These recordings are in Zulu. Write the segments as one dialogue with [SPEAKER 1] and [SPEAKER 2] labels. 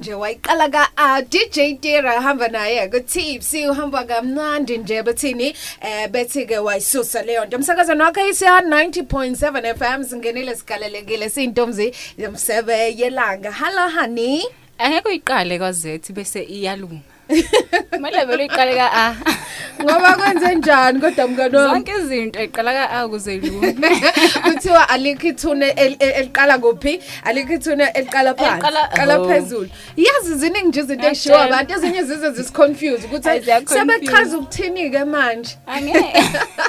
[SPEAKER 1] nje wayiqala ka uh, DJ Tira hamba naye ku Tipsy uhamba kamnandi nje bethini eh bethi ke wayisusa leyo nto. Umsakazweni wakhe isiya 90.7 FM singenile sigalelekile sintomzi yomsebe yelanga. Hello honey.
[SPEAKER 2] Angeke uyiqale kwazethi bese iyalunga kumele vele uyiqale ka a
[SPEAKER 1] ngoba kwenze njani kodwa mngani wami?
[SPEAKER 2] Zonke izinto iqala ka a ukuze ilunge
[SPEAKER 1] kuthiwa alikho ithune el- el- eliqala kuphi? Alikho ithune eliqala phansi
[SPEAKER 2] Eliqala-
[SPEAKER 1] qala
[SPEAKER 2] oh.
[SPEAKER 1] phezulu. yazi ziningi nje izinto ey'shiwo
[SPEAKER 2] Ngiyakutshela.
[SPEAKER 1] abantu ezinye zize zisiconfuse ukuthi
[SPEAKER 2] Ay, ziyaconfuse.
[SPEAKER 1] sebechaza ukuthini-ke manje?
[SPEAKER 2] Angeke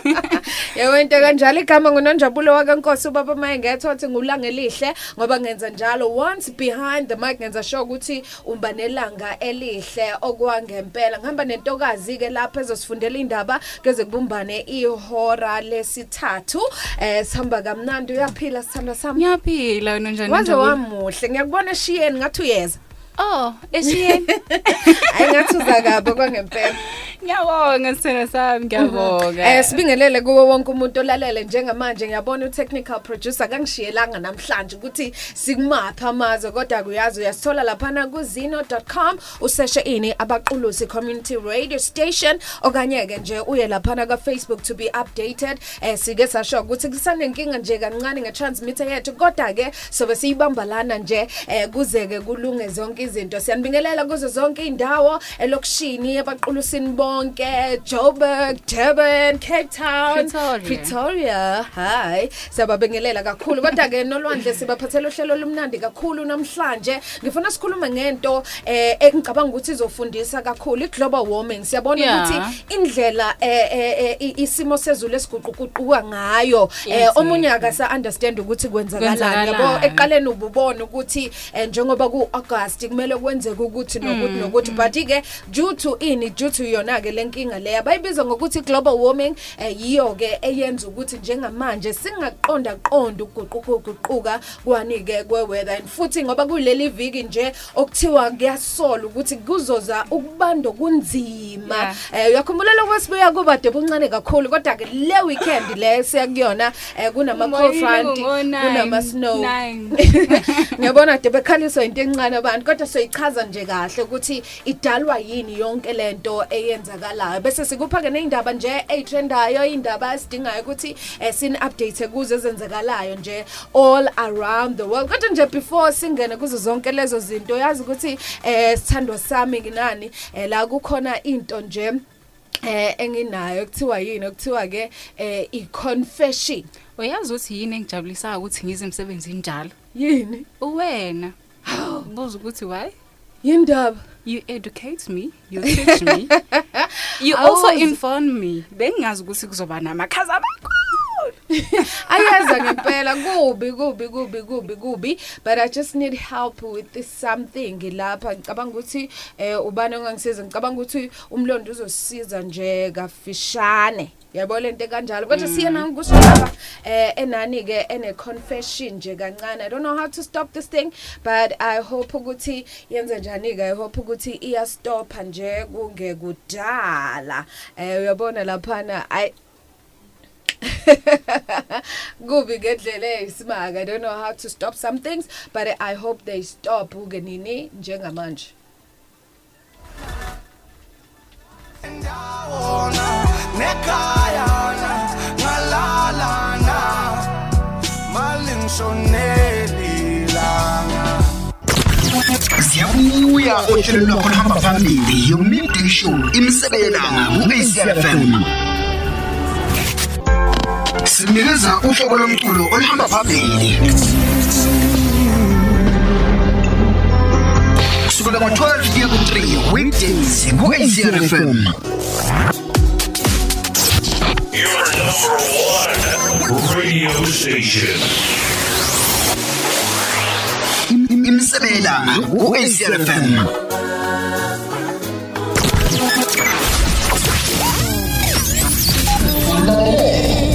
[SPEAKER 1] yebo into kanjalo igama ngunonjabulo wakankosi ubaba mayengetho wathi ngulanga elihle ngoba ngenza njalo. Once behind the mic ngenza sure ukuthi umba nelanga elihle okwangempela. Ngihamba nentokazi-ke lapha ezosifundela indaba keze kubumbane ihora lesithathu. Eh sihamba kamnandi uyaphila sithandwa sami?
[SPEAKER 2] Ngiyaphila wena njani
[SPEAKER 1] waze
[SPEAKER 2] Njabulo?
[SPEAKER 1] wamuhle. Ngiyakubona eshiyeni ngathi uyeza.
[SPEAKER 2] Oh eshiyeni
[SPEAKER 1] hayi ngathi uza kabo kwangempela
[SPEAKER 2] ngiyabonga sithena sami ngiyabonga.
[SPEAKER 1] Eh sibingelele kuwo wonke umuntu olalele njengamanje. Ngiyabona u-technical producer kangishiyelanga namhlanje ukuthi sikumapha amazwe kodwa kuyazi uyasithola laphana ku-zino.com useshe ini abaqulusi community radio station. Okanye ke nje uye laphana ka-Facebook to be updated. Eh sike sasho ukuthi kusanenkinga nje kancane nge-transmitter yethu kodwa ke sobe siyibamba lana nje eh kuze ke kulunge zonke izinto. Siyanibingelela kuzo zonke indawo elokishini abaqulusini bonke Joburg Durban Cape Town
[SPEAKER 2] Pretoria.
[SPEAKER 1] Pretoria hi siyababengelela kakhulu kodwa ke nolwandle sibaphathela uhlelo lumnandi kakhulu namhlanje ngifuna sikhulume ngento eh engicabanga ukuthi izofundisa kakhulu i-global warming siyabona
[SPEAKER 2] Yeah.
[SPEAKER 1] ukuthi indlela eh, eh, eh, i- isimo sezulu esiguquguquka ngayo eh
[SPEAKER 2] Yes,
[SPEAKER 1] omunye
[SPEAKER 2] yes.
[SPEAKER 1] akasa understand ukuthi kwenzakalani
[SPEAKER 2] Kwenzakalani.
[SPEAKER 1] yabo eqaleni ububona ukuthi eh, njengoba ku August kumele kwenzeke ukuthi nokuthi nokuthi but ke due to ini due to yona ke lenkinga leya. Bayibiza ngokuthi global warming eh, yiyo ke eyenza ukuthi njengamanje singaqonda qonda ukuguquka kwani ke kweweather. And futhi ngoba kuleli viki nje okuthiwa kuyasola ukuthi kuzoza ukubando kunzima
[SPEAKER 2] Yeah.
[SPEAKER 1] eh uyakhumbula kwesibuya kuba debuncane kakhulu kodwa ke le weekend le siyakuyona eh kunama cold front kunama snow ngiyabona de bekhaliswa into encane abantu kodwa soyichaza nje kahle ukuthi idalwa yini yonke lento eyenzakalayo bese sikupha ke neindaba nje eyitrendayo indaba esidingayo ukuthi eh, sin update kuzo ezenzakalayo nje all around the world. Kodwa nje before singene kuzo zonke lezo zinto yazi ukuthi eh sithandwa sami nginani eh, la kukhona into nje eh enginayo kuthiwa yini okuthiwa ke eh i-confession.
[SPEAKER 2] Uyazi ukuthi yini engijabulisayo ukuthi ngize emsebenzini njalo?
[SPEAKER 1] Yini?
[SPEAKER 2] Uwena. Buza ukuthi why?
[SPEAKER 1] Yindaba.
[SPEAKER 2] You educate me you teach me. You also inform me. Bengingazi ukuthi kuzoba namakhaza amakhulu.
[SPEAKER 1] ayeza ngempela kubi kubi kubi kubi kubi but i just need help with this something. Lapha ngicabanga ukuthi eh ubani ongangisiza? Ngicabanga ukuthi umlondo uzosisiza nje kafishane. Yabo lento kanjalo kodwa siyena ngikusho lapha eh enani ke ene confession nje kancane. I don't know how to stop this thing but i hope ukuthi yenze njani ke i hope ukuthi iya stop nje kungekudala. Eh uyabona laphana? I kubi ngendlela eyisimanga. I don't know how to stop some things but i hope they stop. Uke nini? Njengamanje.
[SPEAKER 3] Ndawona nekhaya na ngalala na malingishoneli langa
[SPEAKER 4] siyabuya ohlelo lwakho luhamba phambili yomidday show imisebelelanga ku-acfm sinikeza uhlobo lomculo oluhamba phambili. Kusukela ngo-12 kuya ku-3 weekdays ku-acfm
[SPEAKER 5] Your number one radio station.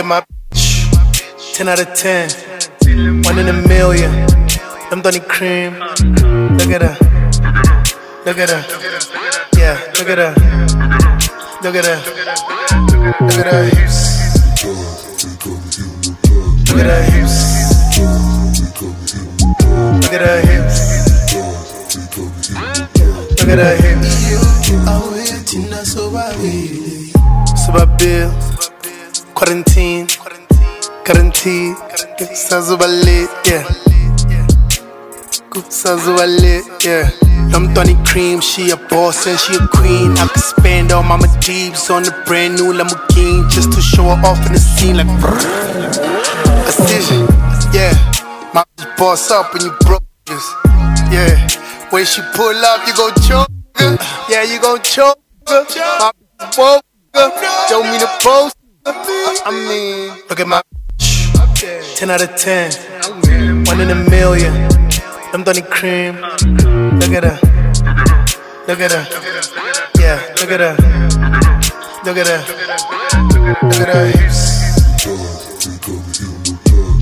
[SPEAKER 6] at my bitch, 10 out of 10, one in a million. I'm Donny Cream. Look at her, look at her, yeah, look at her, look at her, look at her hips. Look at her hips. Look at her hips. Look at her hips. Subabil. Quarantine. Quarantine. Sazuba lit, yeah. Sazuba lit, yeah. I'm Donny Cream, she a boss and she a queen. I could spend all my deeps on the brand new Lamborghini just to show her off in the scene like. Precision, yeah. My boss up and you broke this, yeah. When she pull up, you gon' choke, her. yeah, you gon' choke. her. My woke, her. show me the post. I mean, look at my bitch. 10 out of 10, one in a million. I'm Donny Cream, look at her, look at her, yeah, look at her, look at her, look at her hips.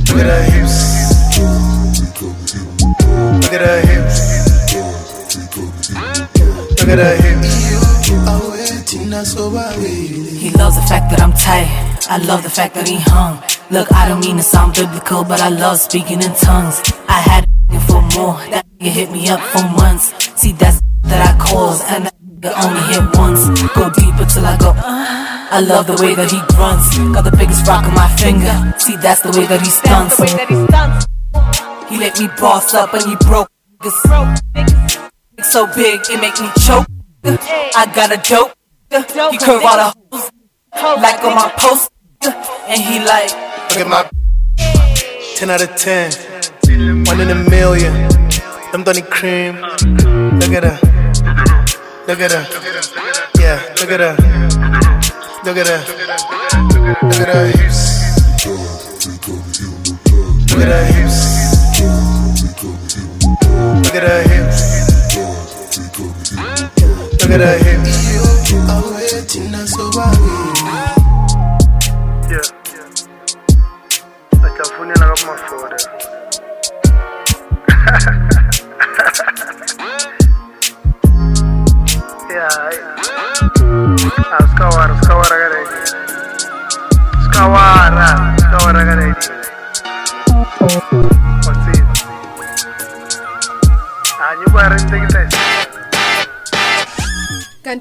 [SPEAKER 6] Look at her hips. Look at her hips. Look at her hips.
[SPEAKER 7] He loves the fact that I'm tight. I love the fact that he hung. Look, I don't mean to sound biblical, but I love speaking in tongues. I had for more. That nigga hit me up for months. See, that's that I cause, and that nigga only hit once. Go deeper till I go. "Uh." I love the way that he grunts. Got the biggest rock on my finger. See, that's the way that he stunts. He let me boss up and he broke niggas. So big, it make me choke. I got a dope. He curve all the hoes like on my post. And he like,
[SPEAKER 6] Look at my 10 out of 10. One in a million. I'm Donny Cream. Look at her. Look at her. Yeah, look at her. Look at her. Look at her hips. Look at her hips. Look at her hips. Look at her hips. Yeah. Atafunela kama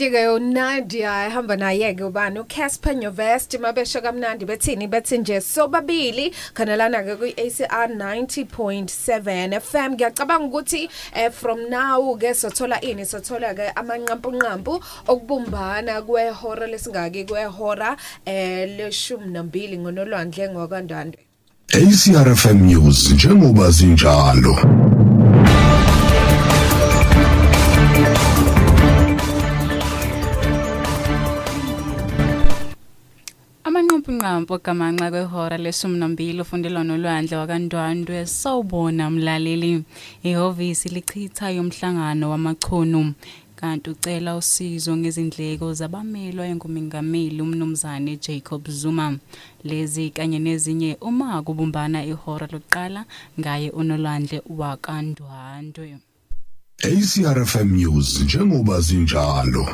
[SPEAKER 1] kanti ke uNadia ehamba naye ke ubani? uCasper Nyovest mabesho kamnandi bethini bethi nje sobabili khanalana ke kuACR 90.7 FM ngiyacabanga ukuthi eh, from now ke sothola ini sothola ke amanqampu nqampu okubumbana kwehora lesingaki kwehora eh leshumi nambili ngonolwandle ngokandandwe
[SPEAKER 5] ACRFM News njengoba zinjalo.
[SPEAKER 2] Amanqampunqampu gamanxa kwehora leshumi nambili ufundela nolwandle wakandwandwe sawubona mlaleli. Ihhovisi lichitha yomhlangano wamachunu. Kanti ucela usizo ngezindleko zabamelwa engumengameli umnumzane Jacob Zuma. Lezi kanye nezinye uma kubumbana ihora lokuqala ngaye unolwandle wakandwandwe
[SPEAKER 5] ACRFM News njengoba zinjalo.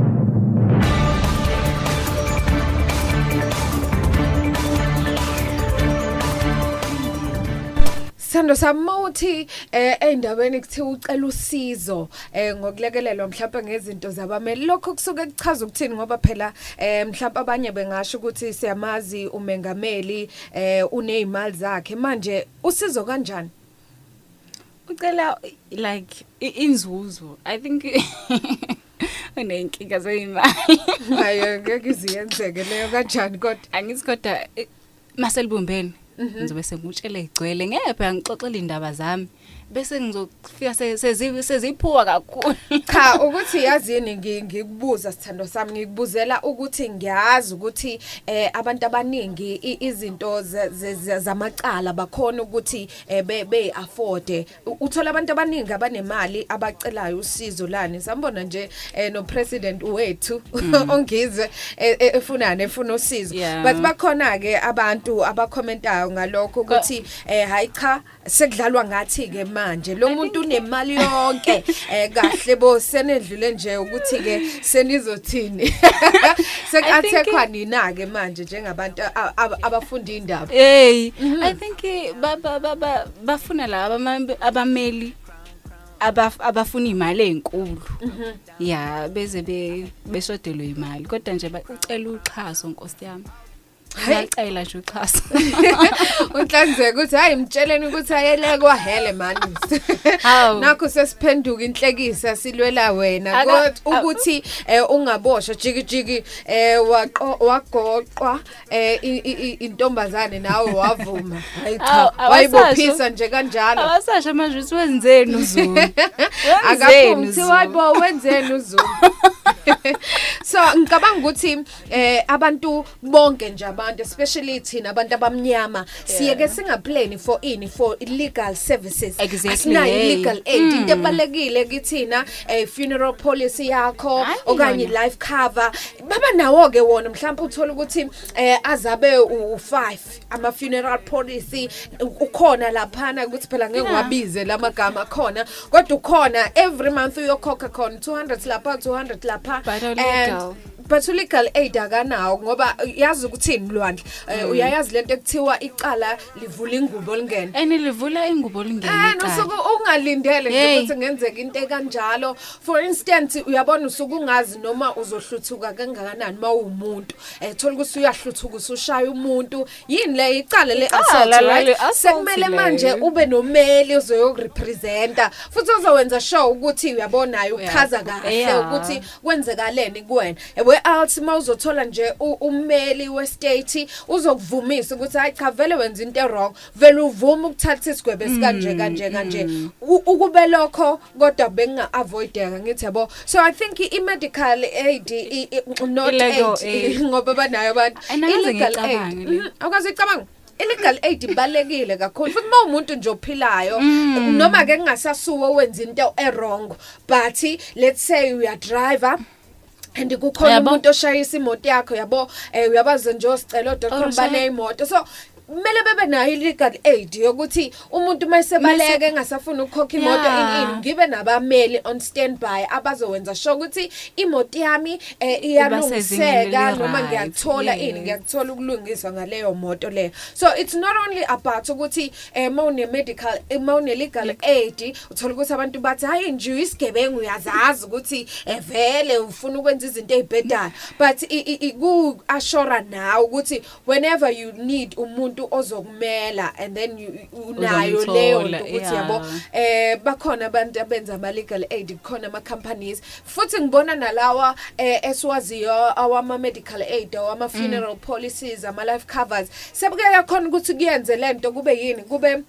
[SPEAKER 1] Sando samuthi eh endaweni kuthiwa ucela usizo eh ngokulekelelwa mhlawumbe ngezinto zabameli. Lokho kusuke kuchaza ukuthini ngoba phela eh mhlawumbe abanye bengasho ukuthi siyamazi umengameli eh unezimali zakhe. Manje usizo kanjani?
[SPEAKER 2] Ucela like i- inzuzo. I think unenkinga zeyimali
[SPEAKER 1] hayi ngeke iziyenzeke leyo kanjani kodwa?
[SPEAKER 2] Angithi kodwa eh, maselibumbeni ngizobe sengutshele igcwele. Ngepha ngixoxele indaba zami. Bese ngizofika se- sezi- seziphuwa kakhulu.
[SPEAKER 1] Cha ukuthi yazini ngi- ngikubuza sithando sami ngikubuzela ukuthi ngiyazi ukuthi eh abantu abaningi izinto zamacala bakhona ukuthi eh, be afford uthola abantu abaningi abanemali abacelayo usizo lani. Sambona nje eh, no president wethu ongizwe eh, eh, efunana efuna usizo. But bakhona ke abantu abakhomentayo ngalokho ukuthi eh hayi cha sekudlalwa ngathi ke manje. Lo muntu unemali yonke. Eh kahle bo senedlule nje ukuthi ke senizothini. Sekathekwa nina ke manje njengabantu a- a- abafunda indaba
[SPEAKER 2] hey i think eh, ba- ba- ba- ba- bafuna laba ama- abameli abaf- abafuna imali ezinkulu ya beze be- beshodelwe imali. Kodwa nje ba- ucela uxhaso nkosi yami. Ngiyacela nje uxhaso.
[SPEAKER 1] Unhlanzeka ukuthi hayi mtsheleni ukuthi ayele kwahele mani
[SPEAKER 2] Hawu.
[SPEAKER 1] nakho sesiphenduka inhlekisa silwela wena. Kodwa ukuthi eh, ungaboshwa jiki jiki eh wagoqwa eh intombazane nawe wavuma. Wayibophisa nje kanjalo.
[SPEAKER 2] Abasasha manje uthi wenzeni uzulu?
[SPEAKER 1] Akaphumi kuthiwa hayibo wenzeni uzuma so ngicabanga ukuthi abantu bonke nje abantu especially thina abantu abamnyama siyeke singaplani for ini for legal services
[SPEAKER 2] Exactly,
[SPEAKER 1] asinayo
[SPEAKER 2] hey.
[SPEAKER 1] legal aid into ebalekile kithina eh funeral policy yakho
[SPEAKER 2] Hayi
[SPEAKER 1] okanye
[SPEAKER 2] yona.
[SPEAKER 1] life cover baba nawo ke wona mhlawumbe uthola ukuthi eh azabe u5 ama funeral policy ukhona laphana ukuthi phela ngeke
[SPEAKER 2] Yeah.
[SPEAKER 1] wabize lamagama khona kodwa ukhona every month uyokhokha khona 200 lapha 200 lapha
[SPEAKER 2] But
[SPEAKER 1] And-
[SPEAKER 2] legal.
[SPEAKER 1] But legal aid akanawo ngoba yazi ukuthini lwandle? Eh, uyayazi lento ekuthiwa icala livula ingubo lingene
[SPEAKER 2] and livula ingubo lingene
[SPEAKER 1] Eh
[SPEAKER 2] ekhaya.
[SPEAKER 1] usuke ungalindele nje
[SPEAKER 2] Hey.
[SPEAKER 1] ukuthi ngenzeka into ekanjalo. For instance uyabona usuke ungazi noma uzohluthuka kangakanani mawumuntu eh thola ukuthi uyahluthuka usushaya umuntu. Yini le? Icala le
[SPEAKER 2] Icala
[SPEAKER 1] assault
[SPEAKER 2] le-
[SPEAKER 1] right
[SPEAKER 2] le. Assault
[SPEAKER 1] sekumele
[SPEAKER 2] le.
[SPEAKER 1] manje ube nomeli ozoyokurepresenta futhi ozowenza sure ukuthi uyabonayo uchaza kahle
[SPEAKER 2] Yeah.
[SPEAKER 1] ukuthi kwenzekaleni kuwena. Yabo else mawuzothola nje u- ummeli westate uzokuvumisa ukuthi hayi cha vele wenza into wrong vele uvuma ukuthatha isigwebe sikanje kanje kanje. U- ukube lokho kodwa benga avoideka ngithi yabo so i think i medical aid i- i- not
[SPEAKER 2] Illegal
[SPEAKER 1] aid
[SPEAKER 2] aid.
[SPEAKER 1] ngoba banayo abantu.
[SPEAKER 2] Ayinakaze
[SPEAKER 1] illegal aid.
[SPEAKER 2] ngiyicabange le.
[SPEAKER 1] Mhm, awukaze icabanga illegal aid ibalekile kakhulu futhi uma umuntu nje ophilayo noma ke kungasasuwe wenza into errong but let's say uya driver and kukhona
[SPEAKER 2] Yabo.
[SPEAKER 1] umuntu oshayisa imoto yakho yabo eh uyabaza nje osicela odokotela
[SPEAKER 2] Oshaya-
[SPEAKER 1] bane imoto so kumele bebe nayo legal aid yokuthi umuntu mayesebaleke engasafuna ukukhokha imoto
[SPEAKER 2] Yeah.
[SPEAKER 1] ini ngibe nabameli on standby abazowenza sure ukuthi imoto yami eh, iyalungiseka
[SPEAKER 2] Ibasezingeni
[SPEAKER 1] noma
[SPEAKER 2] eli-right,
[SPEAKER 1] ngiyakuthola ini
[SPEAKER 2] yes.
[SPEAKER 1] ngiyakuthola ukulungiswa ngaleyo moto leyo so it's not only about ukuthi eh mawune medical mawune legal aid uthola ukuthi abantu bathi hayi nje isigebengu uyazazi ukuthi eh vele ufuna ukwenza izinto ezibhedayo but i- i- i- ku assure now ukuthi whenever you need umuntu ozokumela and then you unayo leyo
[SPEAKER 2] Uzomthola,
[SPEAKER 1] nto ukuthi
[SPEAKER 2] yeah.
[SPEAKER 1] yabo eh bakhona abantu abenza ama legal aid khona ama companies futhi ngibona nalawa eh esiwaziyo awama medical aid awama funeral policies ama life covers. Sebukeka khona ukuthi kuyenze lento kube yini? Kube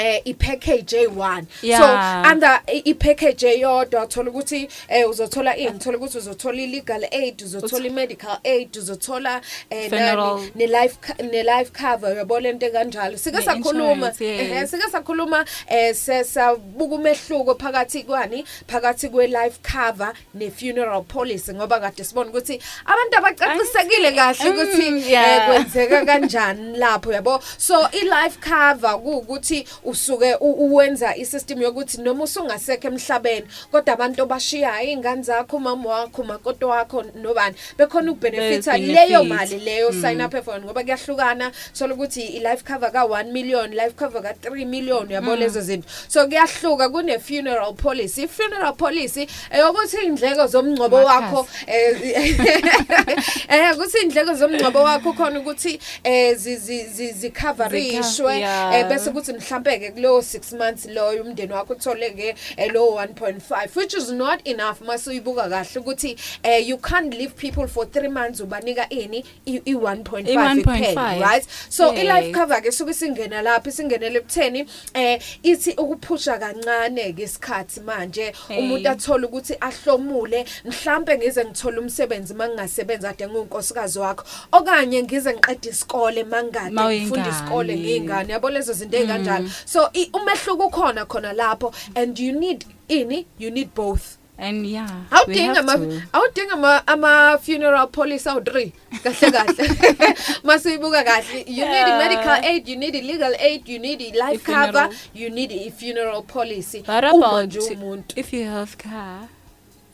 [SPEAKER 1] eh ipackage A1
[SPEAKER 2] Yeah.
[SPEAKER 1] so under i- ipackage eyodwa uthola ukuthi eh uzothola ini uthola ukuthi uzothola illegal aid uzothola i-medical aid uzothola eh
[SPEAKER 2] Funeral.
[SPEAKER 1] nani, ne life ne life cover yabo lento kanjalo sike
[SPEAKER 2] Ne
[SPEAKER 1] sakhuluma
[SPEAKER 2] insurance, yes.
[SPEAKER 1] ehe sike sakhuluma eh sesabuka umehluko phakathi kwani phakathi kwe life cover ne funeral policy ngoba kade sibona ukuthi abantu abacacisekile kahle ukuthi
[SPEAKER 2] Mm,
[SPEAKER 1] eh,
[SPEAKER 2] yeah.
[SPEAKER 1] kwenzeka kanjani lapho yabo so i life cover kuukuthi usuke u- uwenza isystem yokuthi noma usungasekho emhlabeni kodwa abantu obashiyayo ingane zakho umama wakho umakoti wakho nobani? Bekhona ukubenefita
[SPEAKER 2] Be-
[SPEAKER 1] leyo
[SPEAKER 2] benefit.
[SPEAKER 1] mali leyo sign up for ngoba kuyahlukana. Sola ukuthi i life cover ka 1 million life cover ka 3 million yabo lezo zinto. So kuyahluka kune funeral policy. Funeral policy eyokuthi indleko zomngcwabo wakho eh eh ukuthi indleko zomngcwabo wakho khona ukuthi eh zi- zi- zi- zikhavarishwe
[SPEAKER 2] yeah.
[SPEAKER 1] eh bese kuthi mhlambe ke kulo 6 months loyo umndeni wakho uthole ke eh, lo 1.5 which is not enough masuyibuka kahle ukuthi eh you can't leave people for 3 months ubanika ini i i 1.5
[SPEAKER 2] I-
[SPEAKER 1] iphela
[SPEAKER 2] 1.5.
[SPEAKER 1] right? So i life cover ke suke singena lapha singenele ekutheni eh ithi ukuphusha kancane ke isikhathi manje umuntu athola ukuthi ahlomule mhlambe ngize ngithola umsebenzi mangingasebenza ade ngunkosikazi wakho okanye ngize ngiqeda isikole mangade
[SPEAKER 2] Ma
[SPEAKER 1] ngifunda isikole ngiyingane yabo lezo zinto ezikanjalo so i- umehluko ukhona khona lapho and you need ini you need both.
[SPEAKER 2] And yeah we
[SPEAKER 1] awudinga
[SPEAKER 2] have
[SPEAKER 1] ama
[SPEAKER 2] to.
[SPEAKER 1] awudinga ama ama funeral policy awu 3 kahle kahle. Masiyibuka kahle. You need a
[SPEAKER 2] Yeah.
[SPEAKER 1] medical aid you need a legal aid you need a life
[SPEAKER 2] I-funeral.
[SPEAKER 1] cover you need a funeral policy.
[SPEAKER 2] What
[SPEAKER 1] uma
[SPEAKER 2] about
[SPEAKER 1] nje umuntu?
[SPEAKER 2] if you have car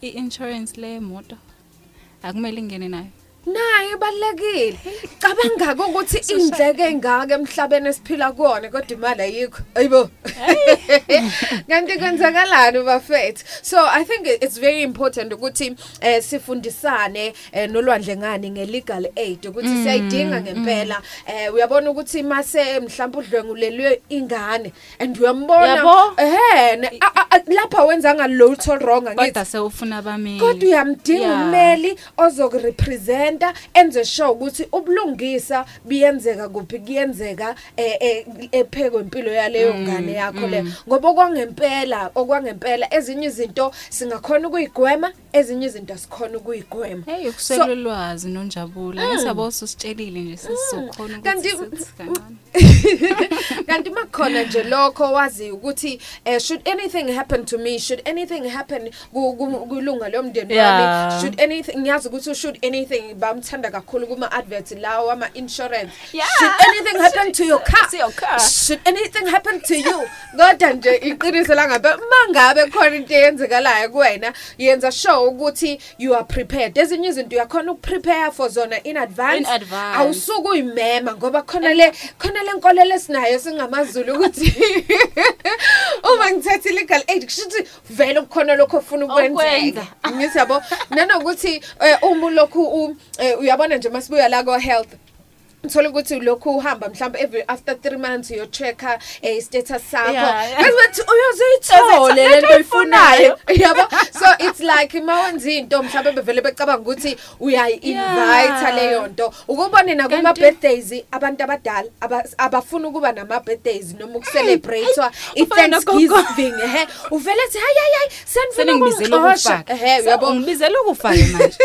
[SPEAKER 2] i-insurance lemoto akumele ingene nayo?
[SPEAKER 1] Naye ibalekile cabanga ukuthi indleke engaka emhlabeni esiphila kuwona kodwa imali ayikho. Ayibo kanti kwenzakalani bafethu? So i think it's very important ukuthi eh sifundisane eh, nolwandle ngani ngelegal aid ukuthi siyayidinga ngempela. Eh uyabona ukuthi mase mhlawumbe udlwengulelwe ingane and uyambona eh a- lapha wenza ngalotho wrong angithi
[SPEAKER 2] kodwa sewufuna abameli.
[SPEAKER 1] Kodwa uyamdinga ummeli ozokurepresenta enze sure ukuthi ubulungisa biyenzeka kuphi kuyenzeka eh, eh, epheko impilo yaleyo
[SPEAKER 2] Mm,
[SPEAKER 1] ngane yakho le. ngoba okwangempela okwangempela ezinye izinto singakhona ukuyigwema ezinye izinto asikhona ukuyigwema.
[SPEAKER 2] Hey
[SPEAKER 1] So-
[SPEAKER 2] ukusela ulwazi nonjabula ngisabo usitshelile nje sesizokhona
[SPEAKER 1] Kanti-
[SPEAKER 2] ukuthi sithi kancane.
[SPEAKER 1] Kanti makhona nje lokho wazi ukuthi eh, should anything happen to me? Should anything happen ku- ku- kulunga lomndeni
[SPEAKER 2] Yeah.
[SPEAKER 1] wami should anything ngiyazi ukuthi should anything bamthanda kakhulu kuma adverts lawo ama insurance
[SPEAKER 2] Yeah.
[SPEAKER 1] should anything happen to your car
[SPEAKER 2] To your car.
[SPEAKER 1] should anything happen to you kodwa nje iqiniso la ngabe mangabe khona into eyenzekalayo kuwena yenza sure ukuthi you are prepared ezinye izinto uyakhona ukuprepare for zona in advance
[SPEAKER 2] In advance.
[SPEAKER 1] awusuke uyimema ngoba khona le khona le nkolelo esinayo singamazulu ukuthi uma ngithatha legal aid kushuthi vele kukhona lokho ofuna ukwenzeka
[SPEAKER 2] Ukwenza.
[SPEAKER 1] ngithi yabo nanokuthi eh, uma lokhu u- eh, uyabona nje masibuya la ko health Uthola ukuthi lokhu uhamba mhlawumbe every after 3 months uyo checker eh status sakho. Bese bathi uyozoyithole lento oyifunayo. Yabo? So it's like mawenza into mhlawumbe bevele becabanga ukuthi uyayi-invite
[SPEAKER 2] Yeah.
[SPEAKER 1] leyo nto. Ukubone na kuma birthdays abantu abadala aba- abafuna ukuba nama birthdays noma ukucelebratewa
[SPEAKER 2] ufana nogogo.
[SPEAKER 1] i-Thanksgiving ehe uvele ethi hayi hayi senifuna ukungixosha
[SPEAKER 2] ukufaka
[SPEAKER 1] ehe
[SPEAKER 2] So,
[SPEAKER 1] uyabo
[SPEAKER 2] ungibizela ukufaka manje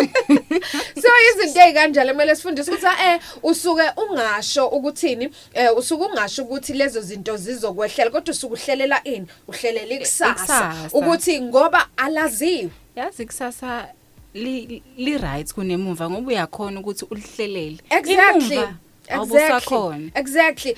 [SPEAKER 1] so izinto ezikanjalo kumele sifundise ukuthi eh usuke ungasho ukuthini eh usuke ungasho ukuthi lezo zinto zizokwehlela kodwa usuke uhlelela ini? Uhlelela ikusasa.
[SPEAKER 2] Ikusasa.
[SPEAKER 1] ukuthi ngoba alaziwe
[SPEAKER 2] yazi kusasa li li right kunemuva ngoba uyakhona ukuthi ulihlelele.
[SPEAKER 1] Exactly.
[SPEAKER 2] Emuva, awubusakhona
[SPEAKER 1] exactly.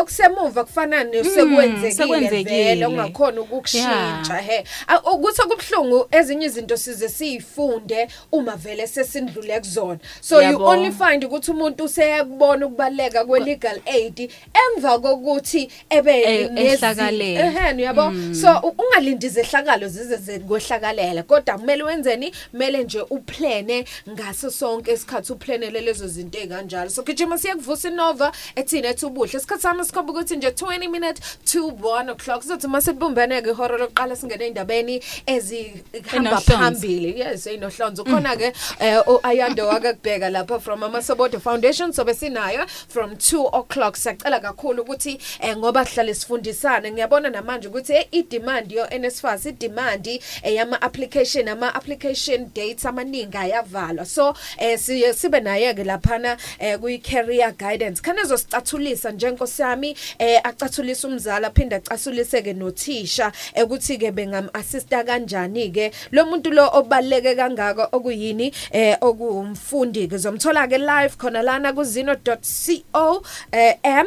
[SPEAKER 1] Okusemuva kufana nesekwenzekile
[SPEAKER 2] sekwenzekile.
[SPEAKER 1] vele ungakhona ukukushintsha he. Ukuthi kubhlungu ezinye izinto size siyifunde uma vele sesindlule kuzona. So you only find ukuthi umuntu useyakubona ukubaleka kwe legal aid emva kokuthi ebe
[SPEAKER 2] Eh,
[SPEAKER 1] nezi-
[SPEAKER 2] ehlakalele.
[SPEAKER 1] eheni yabo? So ungalindi zehlakalo zize zekwehlakalela kodwa kumele wenzeni? Kumele nje uplane ngaso sonke isikhathi uplanele lezo zinto ezikanjalo so gijima siyakuvusa inova ethina ethi ubuhle isikhathi sami sikhomba ukuthi nje 20 minutes to 1 o'clock. Sizothi mase sibumbene ke ihora lokuqala singene endabeni ezihamba
[SPEAKER 2] Enohlonze.
[SPEAKER 1] phambili. Yes inohlonzo khona ke eh, u- ayando wakakubheka lapha from amasobodo foundation sobe sinayo from 2 o'clock. Siyacela kakhulu ukuthi eh, ngoba sihlale sifundisane. Ngiyabona namanje ukuthi eh, i-demand yo NSFAS i-demand eh, yama application ama application dates amaningi ayavalwa. So eh, siye sibe naye ke laphana eh, kuyi career guidance. Khane zosicathulisa njengosi yami eh, acathulisa umzala aphinda acathulise ke nothisha ukuthi ke bengam assista kanjani ke lo muntu lo obaleke kangaka okuyini eh okuumfundi ke zomthola ke live khona lana ku zino.co eh, m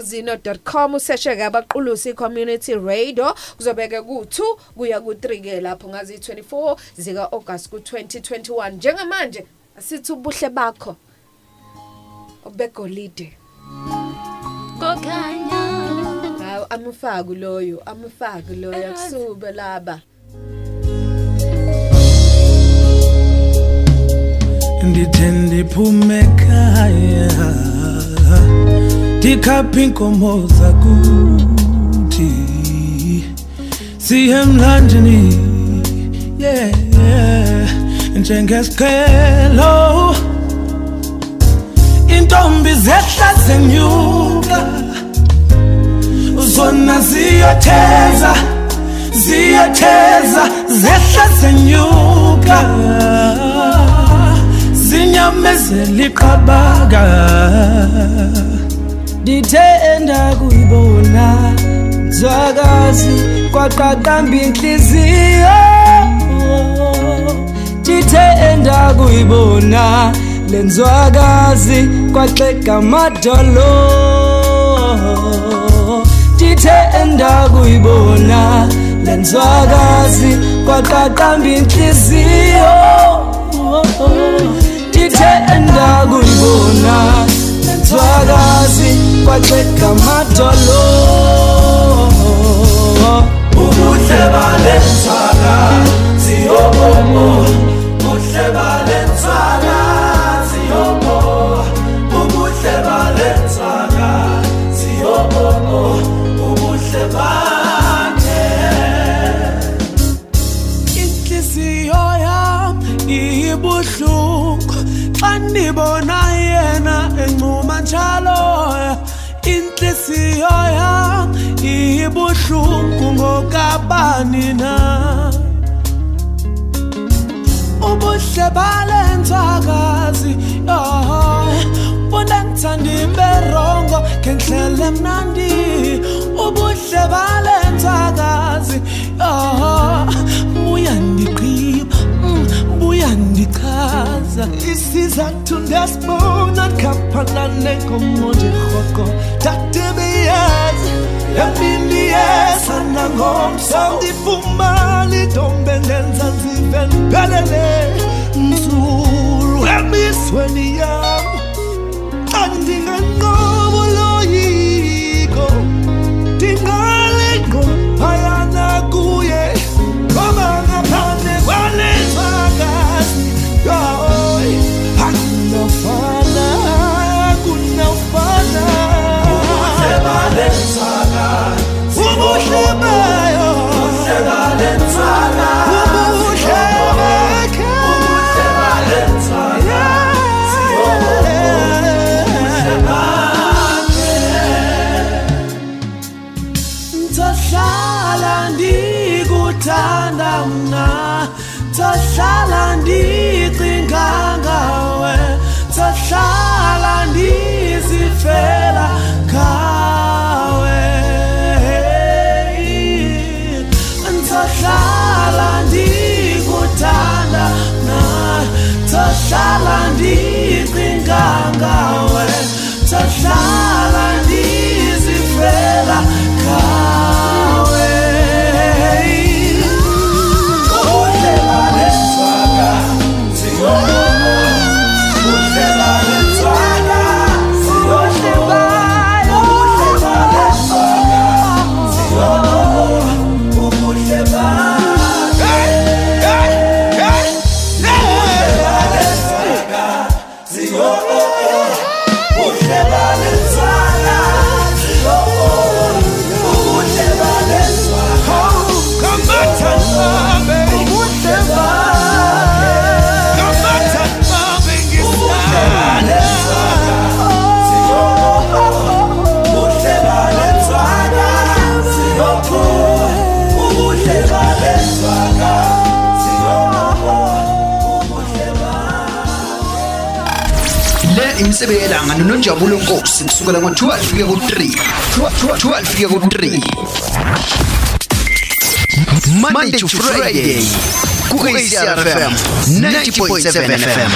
[SPEAKER 1] zino.com useshe ke abaqulusi community radio. Kuzobeke ku2 kuya ku3 ke lapho ngazi 24 zika August ku2021 njengamanje asithi ubuhle bakho. Obegolide
[SPEAKER 2] kokhanya
[SPEAKER 1] hawu amfaku loyo amfaku loyo akusube laba.
[SPEAKER 8] Ndithe ndiphume ekhaya ndikhaphe iinkomo zakuthi siye emlanjeni yeah, yeah. njengesiqhelo. Intombi zehla zenyuka zona ziyatheza ziyatheza zehla zenyuka zinyamezela iqabaka ndithenda kuyibona nzwakazi kwaqaqamba inhliziyo. Ndithenda kuyibona le nzwakazi kwaxeka amadolo. Ndithenda kuyibona le nzwakazi kwaqaqamba inhliziyo ndithenda kuyibona le nzwakazi kwaxeka amadolo. Ubuhle bale nzwakazi yobobo ubuhle ubuhle balenzakazi bunenthanda iberongo ngendlela emnandi. Ubuhle balenzakazi buyandiqhiba mm, buyandichaza isizathu ndiyasibona khaphana nenkomo nje rhoko dadebeyazi yamindiyeza nangomso ndifumana idombe ndenza nzive ndiphelele nzulu emisweni yam xa ndinganqobo
[SPEAKER 4] imisebe yelanga nononjabulo nkosi kusukela ngo-12 kuya ku-3 12 kuya ku-3 monday to friday. Ku-acrfm 90.7 fm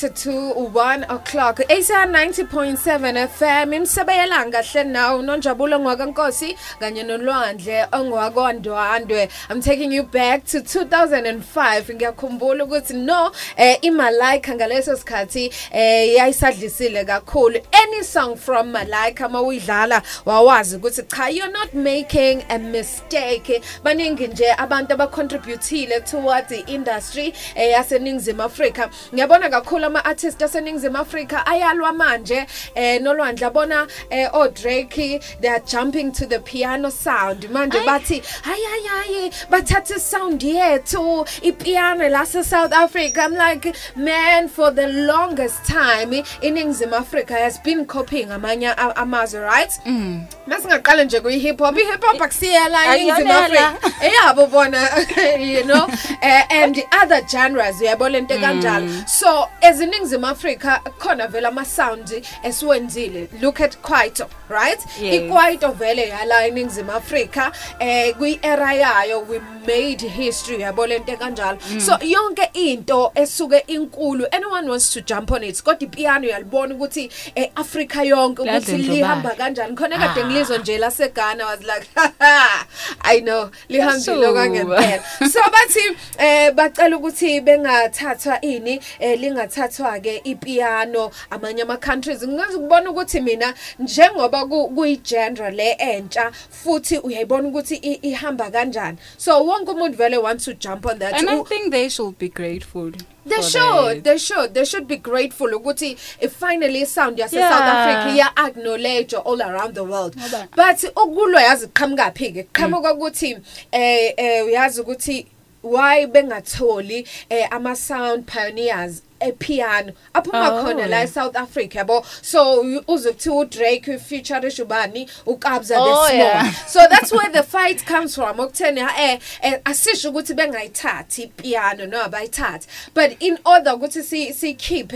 [SPEAKER 1] 10 minutes to 1 o'clock ASA 90.7 FM imsebeyela kahle nawo nonjabulo ngwakankosi kanye nolwandle ongwakwandwandwe I'm taking you back to 2005 ngiyakhumbula ukuthi no eh iMalaika ngaleso sikhathi eh yayisadlisile kakhulu. any song from Malaika mawuyidlala wawazi ukuthi cha you're not making a mistake. Baningi nje abantu abacontributile towards the industry eh yaseningizimu Afrika. Ngiyabona kakhulu ama artists aseningizimu Afrika ayalwa manje eh nolwandle. Abona eh o Drake they are jumping to the piano sound. Manje bathi hayayayi bathathe sound yethu ipiano lase South Africa. I'm like man for the longest time iningizimu Africa has been copying amanye a- amazwe right? Masingaqala nje kuyi hip hop i hip hop akusiyela iningizimu
[SPEAKER 2] Ayiyona
[SPEAKER 1] Africa eyabo bona you know? Uh, and the other genres uyabona into kanjalo so eziningizimu Africa khona vele ama sound esiwenzile. Look at Kwaito right?
[SPEAKER 2] Yes.
[SPEAKER 1] ikwaito vele yala eningizimu Africa eh kwi era yayo we made history uyabona into kanjalo so yonke into esuke inkulu anyone wants to jump on it kodwa ipiano uyalibona ukuthi eh Africa yonke ukuthi
[SPEAKER 2] Ladlondlobala.
[SPEAKER 1] lihamba kanjani khona kade
[SPEAKER 2] Ah.
[SPEAKER 1] ngilizwe nje lase Ghana was like I know lihambile
[SPEAKER 2] So.
[SPEAKER 1] kangempela so bathi eh bacela ukuthi bengathathwa ini eh lingathathwa ke ipiano amanye ama countries ngingazi kubona ukuthi mina njengoba ku- kuyi genre le entsha futhi uyayibona ukuthi i- ihamba kanjani so wonke umuntu vele wants to jump on that
[SPEAKER 2] And I
[SPEAKER 1] U-
[SPEAKER 2] think they should be grateful.
[SPEAKER 1] They should, they should, they should be grateful ukuthi if finally sound yase
[SPEAKER 2] Yeah.
[SPEAKER 1] South Africa ya acknowledge all around the world.
[SPEAKER 2] Ngoba-
[SPEAKER 1] But ukulwa yazi qhamuka phi ke? Qhamuka ukuthi eh eh uyazi ukuthi why bengatholi eh ama sound pioneers epiano aphuma
[SPEAKER 2] Oh,
[SPEAKER 1] khona la
[SPEAKER 2] yeah.
[SPEAKER 1] eSouth Africa yabo so u- uzokuthiwa uDrake feature Shubani uKabza
[SPEAKER 2] Oh,
[SPEAKER 1] the
[SPEAKER 2] yeah.
[SPEAKER 1] small so that's where the fight comes from okutheni eh eh, asisho ukuthi bengayithathi ipiano no abayithathi but in order ukuthi si si keep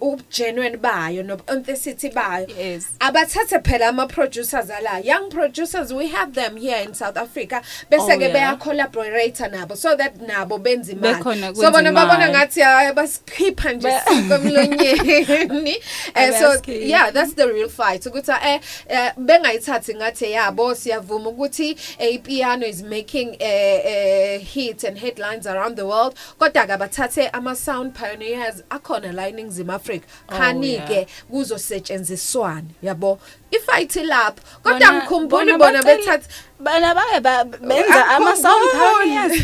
[SPEAKER 1] ugenuine bayo no authenticity bayo
[SPEAKER 2] Yes.
[SPEAKER 1] abathathe phela ama producers ala young producers we have them here in South Africa bese
[SPEAKER 2] Oh,
[SPEAKER 1] ke
[SPEAKER 2] yeah.
[SPEAKER 1] beya collaborate nabo so that nabo benza imali
[SPEAKER 2] Bekhona
[SPEAKER 1] so
[SPEAKER 2] kwenza
[SPEAKER 1] bona babona
[SPEAKER 2] imali.
[SPEAKER 1] ngathi hayi basikhipha nje
[SPEAKER 2] Be-
[SPEAKER 1] komlonyeni eh so
[SPEAKER 2] Abaskiphi.
[SPEAKER 1] yeah that's the real fight. Ukuthi eh eh, bengayithathi ngathi yabo siyavuma ukuthi eh, ipiano is making eh, eh, hits and headlines around the world. Kodwa ke bathathe ama sound pioneers akhona la eNingizimu Africa khani
[SPEAKER 2] yeah.
[SPEAKER 1] ke kuzosetshenziswana yabo ifight lapho kodwa
[SPEAKER 2] Bona-
[SPEAKER 1] ngikhumbula
[SPEAKER 2] bona
[SPEAKER 1] bona
[SPEAKER 2] bacele-
[SPEAKER 1] bethatha
[SPEAKER 2] Bana baye ba- benza ama sound pioneers.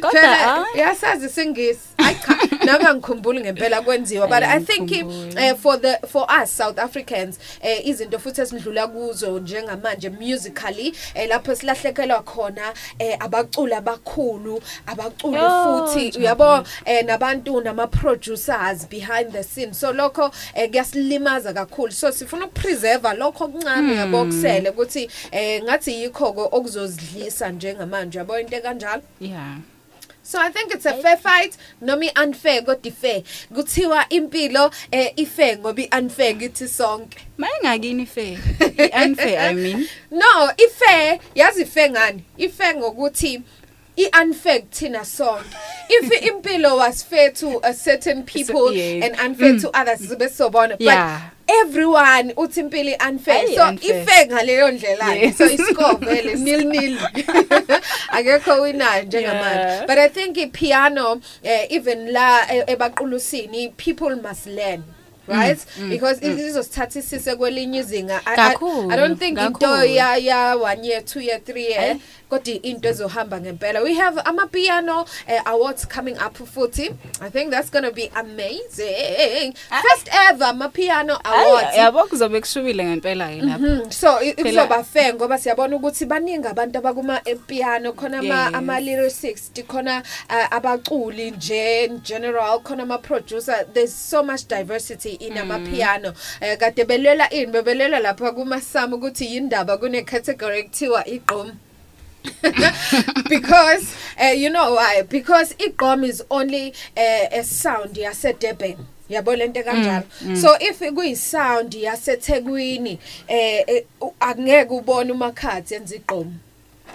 [SPEAKER 2] Kodwa
[SPEAKER 1] phela
[SPEAKER 2] ah,
[SPEAKER 1] yasazi singisi ayi cha nami angikhumbuli ngempela kwenziwa but i think
[SPEAKER 2] Angikhumbuli.
[SPEAKER 1] uh, for the for us south africans eh izinto futhi esidlula kuzo njengamanje musically eh lapho silahlekelwa khona eh abaculi abakhulu abaculi
[SPEAKER 2] Yo,
[SPEAKER 1] futhi
[SPEAKER 2] nje.
[SPEAKER 1] uyabo eh nabantu nama producers behind the scene so lokho eh kuyasilimaza kakhulu so sifuna ukupreserve lokho okuncane yabo kusele ukuthi eh ngathi yikho ko okuzozidlisa njengamanje yabo into kanjalo
[SPEAKER 2] yeah.
[SPEAKER 1] So I think it's a fair fight noma i-unfair kodwa i-fair kuthiwa impilo eh ifair ngoba i-unfair kithi sonke
[SPEAKER 2] Mayingakini fair. Unfair I mean.
[SPEAKER 1] no i-fair yazi fair ngani i-fair ngokuthi i-unfair kuthina sonke if impilo was fair to a certain people
[SPEAKER 2] yes.
[SPEAKER 1] and unfair to others sibe sobona
[SPEAKER 2] Yeah.
[SPEAKER 1] but everyone uthi impilo unfair
[SPEAKER 2] Ayi,
[SPEAKER 1] so
[SPEAKER 2] unfair.
[SPEAKER 1] ifair ngaleyo ndlela
[SPEAKER 2] Yes.
[SPEAKER 1] so iscore vele nil nil akekho winayo njengamanje
[SPEAKER 2] Yeah.
[SPEAKER 1] but i think ipiano uh, even la e- ebaqulusini people must learn right because izosithatha isise kwelinye izinga I- I-
[SPEAKER 2] Kakhulu,
[SPEAKER 1] i don't think into
[SPEAKER 2] kakhulu.
[SPEAKER 1] ya ya 1 year 2 year 3 year
[SPEAKER 2] Ayi.
[SPEAKER 1] Kodwa into ezohamba ngempela. We have ama piano uh, awards coming up futhi. I think that's going to be amazing. First ever ama piano awards.
[SPEAKER 2] Ayi, yabo kuzobe kushubile ngempela ke lapha.
[SPEAKER 1] Mhm. so i-
[SPEAKER 2] Phela-
[SPEAKER 1] kuzoba fair ngoba siyabona ukuthi baningi abantu abakuma piano khona ama
[SPEAKER 2] Yes.
[SPEAKER 1] ama lyricists khona uh, abaculi nje in general khona ama producer there's so much diversity in ama piano Eh, kade belela ini bebelela lapha kuma sam ukuthi yindaba kune category ekuthiwa igqom. because uh, you know why? Because igqom is only uh, a sound yase Durban yabo lento kanjalo? So if kuyi sound yase Thekwini eh eh, angeke ubone umakhathi enza igqom.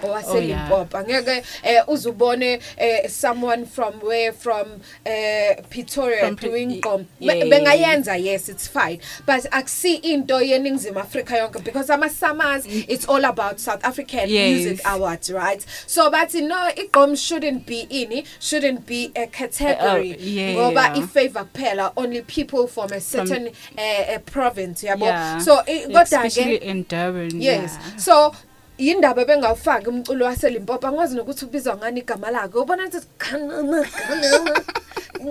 [SPEAKER 1] Owaselimpopo angeke eh uzubone eh someone from where from eh Pretoria
[SPEAKER 2] From Pre-
[SPEAKER 1] doing
[SPEAKER 2] yeah.
[SPEAKER 1] Be- bengayenza yes it's fine but akusi into yeningizimu Africa yonke because ama summers it's all about South African
[SPEAKER 2] Yes.
[SPEAKER 1] music awards right so bathi no igqom shouldn't be ini shouldn't be a category
[SPEAKER 2] Uh, yeah.
[SPEAKER 1] ngoba i favor kuphela only people from a certain uh, uh, province yabo
[SPEAKER 2] Yeah.
[SPEAKER 1] so kodwa ke
[SPEAKER 2] in Durban
[SPEAKER 1] yes
[SPEAKER 2] yeah.
[SPEAKER 1] so yindaba bengawufaki umculo waselimpopo. Angazi nokuthi ubizwa ngani igama lakhe ubona ukuthi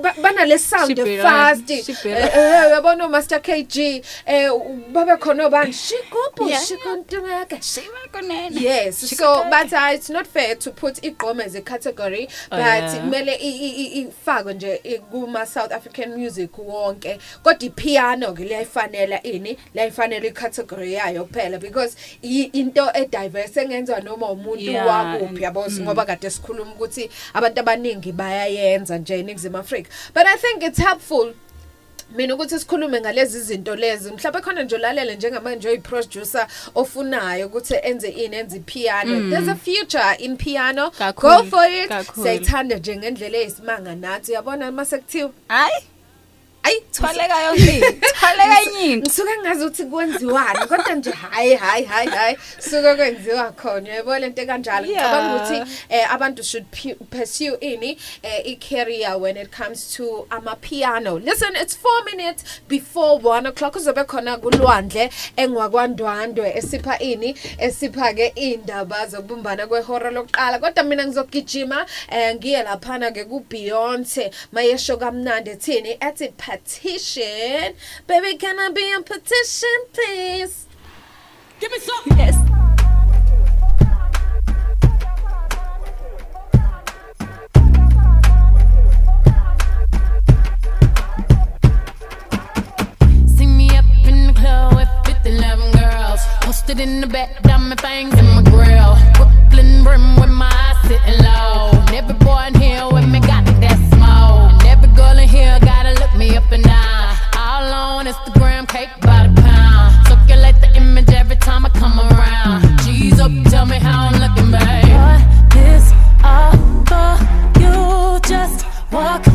[SPEAKER 1] Ba- banale sound
[SPEAKER 2] Shibirani,
[SPEAKER 1] fast.
[SPEAKER 2] Shibirani.
[SPEAKER 1] eh yabona master KG eh babe khona bani shikubu
[SPEAKER 2] Yeah.
[SPEAKER 1] shikontumeke
[SPEAKER 2] Shiva kunene.
[SPEAKER 1] Yes, so but uh, it's not fair to put igqom as a category
[SPEAKER 2] Oh,
[SPEAKER 1] but
[SPEAKER 2] yeah.
[SPEAKER 1] kumele i- i- i- ifakwe nje i- kuma South African music wonke. Kodwa ipiano ke liyayifanela ini liyayifanela icategory yayo kuphela because i- into e diverse engenzwa noma umuntu
[SPEAKER 2] Yeah,
[SPEAKER 1] wakuphi
[SPEAKER 2] and-
[SPEAKER 1] yabo ngoba kade sikhuluma ukuthi abantu abaningi bayayenza nje eNingizimu Afrika. But i think it's helpful mina ukuthi sikhulume ngalezi zinto lezi. Mhlawumbe khona nje olalele njengamanje oyiproducer ofunayo ukuthi enze ini enze piano there's a future in piano. Go
[SPEAKER 2] Kakhulu,
[SPEAKER 1] for it.
[SPEAKER 2] kakhulu.
[SPEAKER 1] siyayithanda nje ngendlela eyisimanga nathi uyabona mase kuthiwa
[SPEAKER 2] Hayi,
[SPEAKER 1] ayi
[SPEAKER 2] thwaleka yonke. Thwaleka inyini.
[SPEAKER 1] ngisuke ngazi ukuthi kwenziwani kodwa nje hayi hayi hayi hayi suke kwenziwa khona uyayibona lento ekanjalo
[SPEAKER 2] Yeah.
[SPEAKER 1] ngicabanga ukuthi eh, abantu should pu- pursue ini eh, i-career when it comes to ama-piano listen it's four minutes before one o'clock uzobe khona kulwandle engwakwandwandwe esipha ini esipha-ke iy'ndaba zokubumbana kwehora lokuqala kodwa mina ngizogijima um ngiye laphana-ke kubeyonce mayesho kamnandi ethini ethi petition baby can i be a petition please
[SPEAKER 7] Give me some. Yes. See me up in the club with 50, 11 girls. Posted in the back, diamond fangs in my grill. Brooklyn brim with my eyes sitting low. And every boy in here with me got that smoke. And every girl in here me up and down. All on Instagram, cake by the pound. Circulate the image every time I come around. G's up, tell me how I'm looking, babe.
[SPEAKER 9] What is all for you? Just walk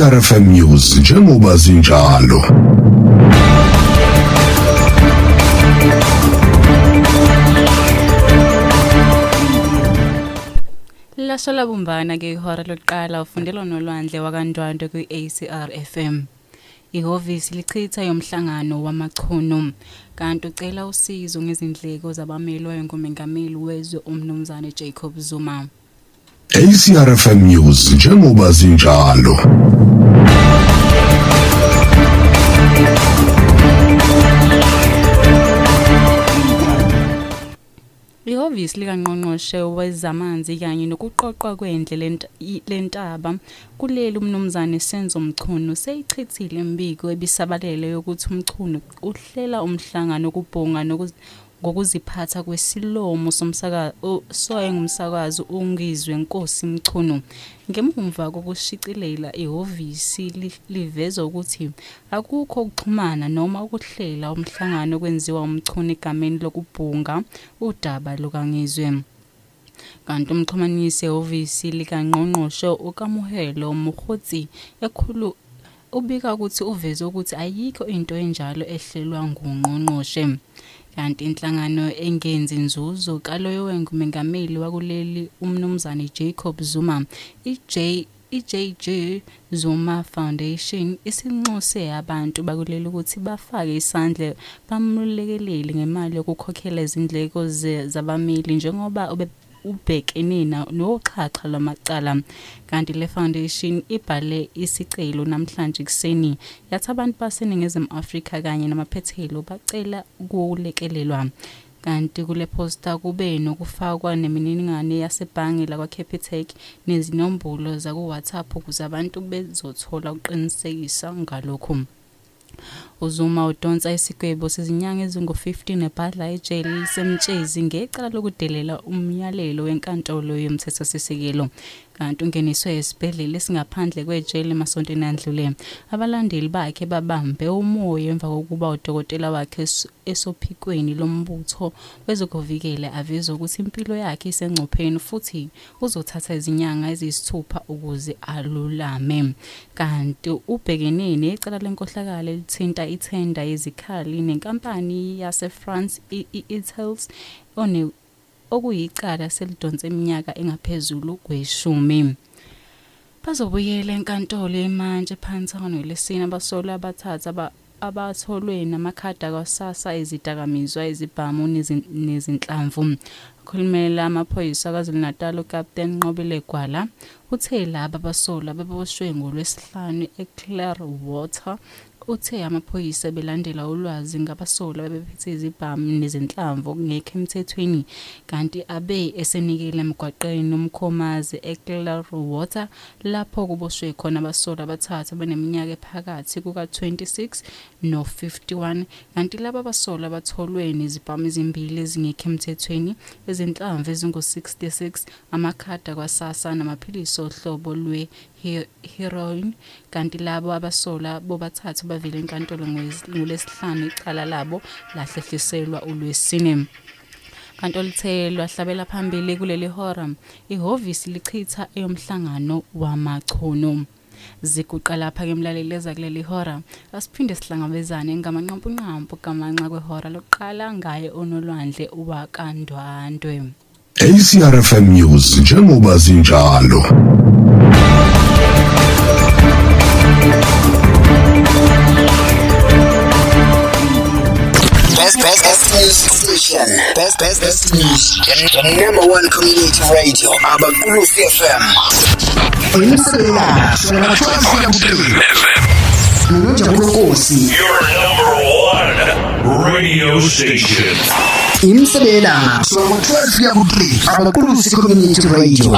[SPEAKER 5] ACRFM News njengoba zinjalo
[SPEAKER 2] Lasho labumbana ke ihora lokuqala ufundelo nolwandle wakandwandwe kwi-ACR FM. Ihhovisi lichitha yomhlangano wamachuno kanti ucela usizo ngezindleko zabamelwe ngumengameli wezwe umnumzane Jacob Zuma.
[SPEAKER 5] ACRFM News njengoba zinjalo
[SPEAKER 2] Ihhovisi likaNgqongqoshe wezamanzi kanye nokuqoqwa kwendle lentaba kuleli umnumzane Senzo Mchunu seyichithile imbiko ebisabalele yokuthi umchunu uhlela umhlangano okubhunga nokuz- ngokuziphatha kwesilomo somsakazo soye ngumsakazi ungizwe Nkosi Mchunu ngemumva kokushicilela ihhovisi li- liveza ukuthi akukho ukuxhumana noma ukuhlela umhlangano okwenziwa umchunu egameni lokubhunga udaba lukangizwe. Kanti umxhumanisi ehhovisi likangqongqoshe ukamuhelo Mokgotsi ekhulu ubika ukuthi uveze ukuthi ayikho into enjalo ehlelwa ngungqongqoshe. Kanti inhlangano engenzi inzuzo kaloyo wengumengameli wakuleli umnumzane Jacob Zuma iJ iJJ Zuma Foundation isinxuse abantu bakuleli ukuthi bafake isandla bamlekelele ngemali yokukhokhela izindleko ze- zabameli njengoba ube- ubhekene na- noxhaxha lwamacala. Kanti le foundation ibhale isicelo namhlanje kuseni yathi abantu baseningizimu Afrika kanye namaphethelo bacela ukulekelelwa. Kanti kule posta kube nokufakwa nemininingwane yasebhange lakwa Capitec nezinombolo zaku WhatsApp ukuze abantu bezothola ukuqinisekisa ngalokho uZuma udonsa isigwebo sezinyanga ezingu-15 ebhadla ejele lisemtshezi ngecala lokudelela umyalelo wenkantolo yomthethosisekelo kanti ungeniswe esibhedlela esingaphandle kwejele emasontweni adlule abalandeli bakhe babambe umoya emva kokuba udokotela wakhe es- esophikweni lombutho wezokuvikela aveza ukuthi impilo yakhe isengcupheni futhi uzothatha izinyanga eziyisithupha ukuze alulame. Kanti ubhekene necala lenkohlakalo elithinta ithenda yezikhali nenkampani yaseFrance i- i- iTels one okuyicala selidonse iminyaka engaphezulu kweshumi. Bazobuyela enkantolo emantshi ePantown lesine abasolwa abathathu aba- abatholwe namakhadi akwasasa ezidakamizwa izibhamu nezi- nezinhlamvu. Ukhulumela amaphoyisa KwaZulu-Natal uCaptain Nqobile Gwala uthe laba basolwa beboshwe ngolwesihlanu eClearwater uthe amaphoyisa belandela ulwazi ngabasolwa bebephethe izibhamu nezinhlamvu ngekho emthethweni kanti abe esenikele emgwaqeni umkhomazi eClearwater lapho kuboshwe khona abasolwa abathathu abaneminyaka ephakathi kuka-26 no-51 kanti laba basolwa batholwe nezibhamu ezimbili ezingekho emthethweni izinhlamvu ezingu-66 amakhadi akwasasa namaphilisi ohlobo lwe-heroin kanti labo abasolwa bobathathu bavele enkantolo ngolwesihlanu icala labo lahlehliselwa ulwesine. Kanti oluthe lwahlabela phambili kuleli hora ihhovisi lichitha eyomhlangano wamachuno ziguqa lapha-ke mlaleli eza kuleli hora asiphinde sihlangabezane ngamanqampunqampu gamanxa kwehora lokuqala ngaye onolwandle wakandwandwe
[SPEAKER 5] ACRFM News njengoba zinjalo
[SPEAKER 4] Best, best, best news station. Best, best, best news. Number one community radio. Abakulu FM. Umsela. Sona 12 kuya ku-3. Nonjabulo Nkosi.
[SPEAKER 10] Your number one radio station.
[SPEAKER 4] Imselela. Sona 12 kuya ku-3. Abakulu community radio.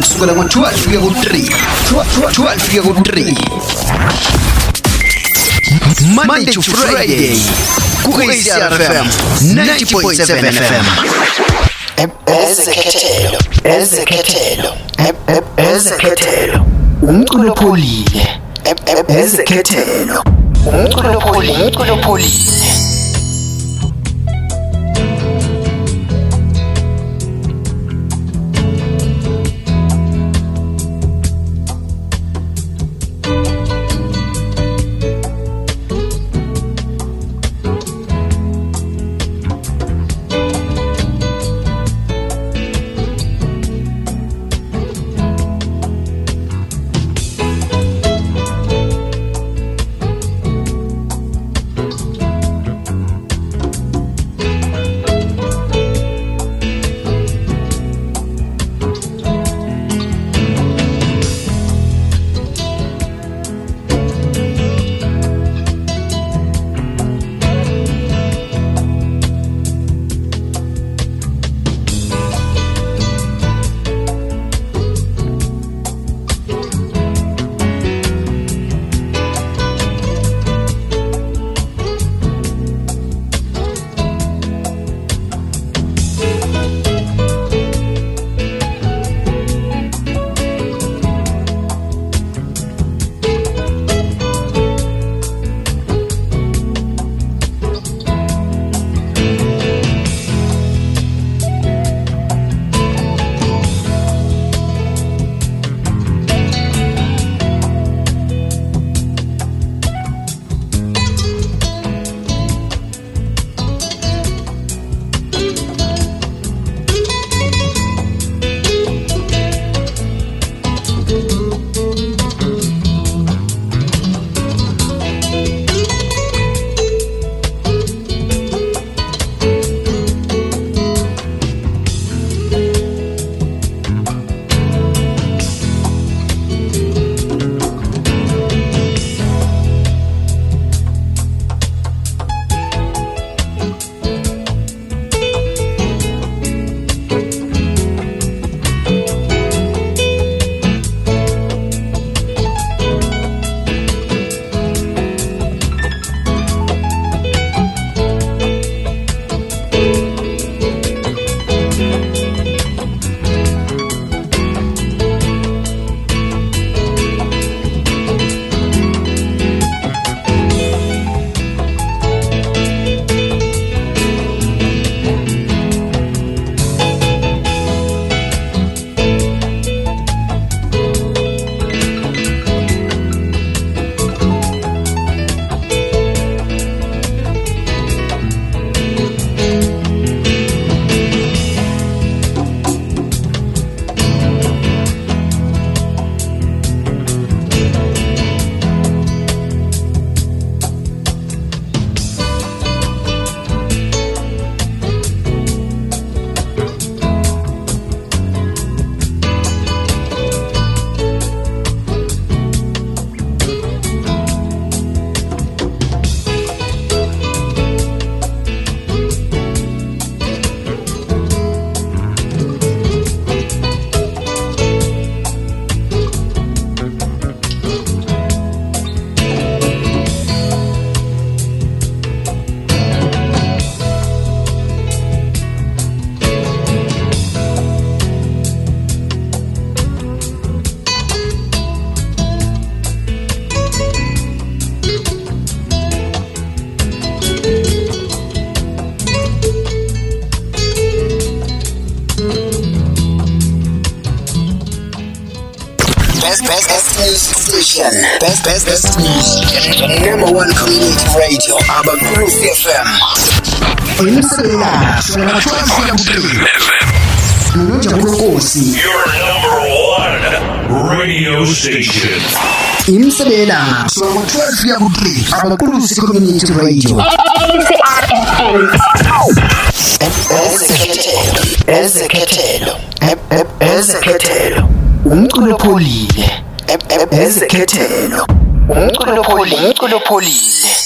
[SPEAKER 4] Kusukela ngo-12 kuya ku-3 12 kuya ku-3 Monday to Friday ku-ACRFM 90.7 FM ezekhethelo ezekhethelo ezekhethelo umculo pholile ezekhethelo umculo pholile umculo pholile Imsela. Sona 12 ya kuphila. Nonjabulo Nkosi.
[SPEAKER 10] Your number one radio station.
[SPEAKER 4] Imsela. Sona 12 ya kuphila. Abakuru community radio. Ezekhethelo. Ezekhethelo. Ezekhethelo. Umculo pholile. Ezekhethelo. Umculo pholile. Umculo pholile.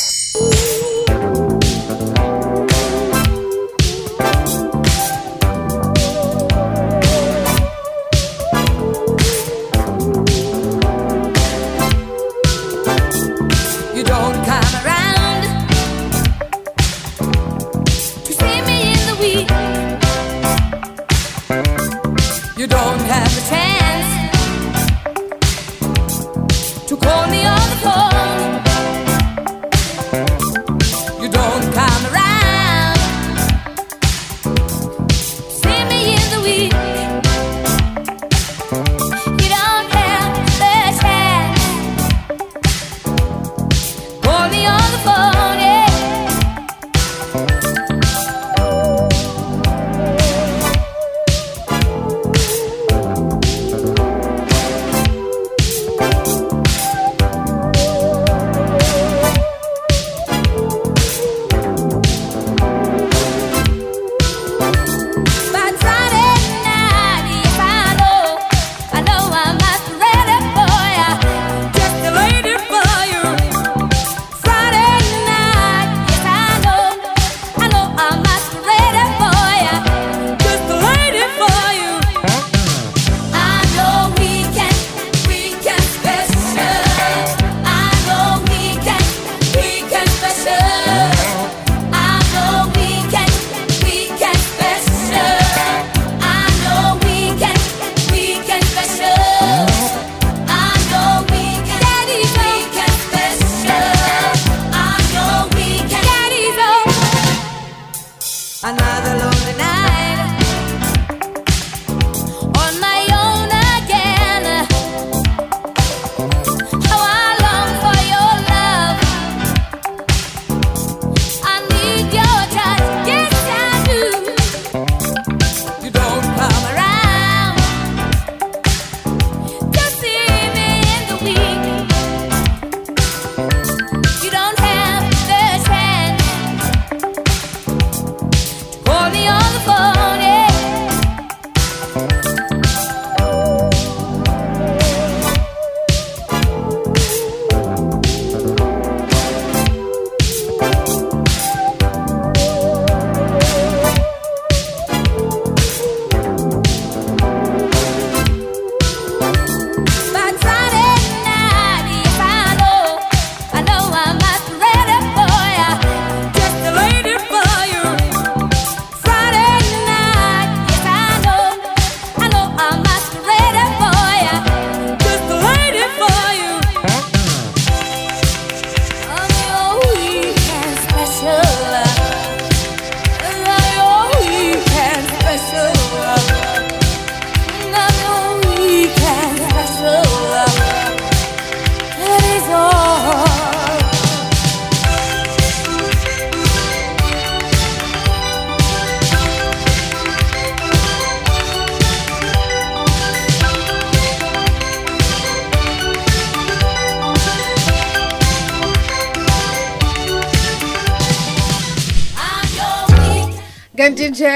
[SPEAKER 1] Kanti nje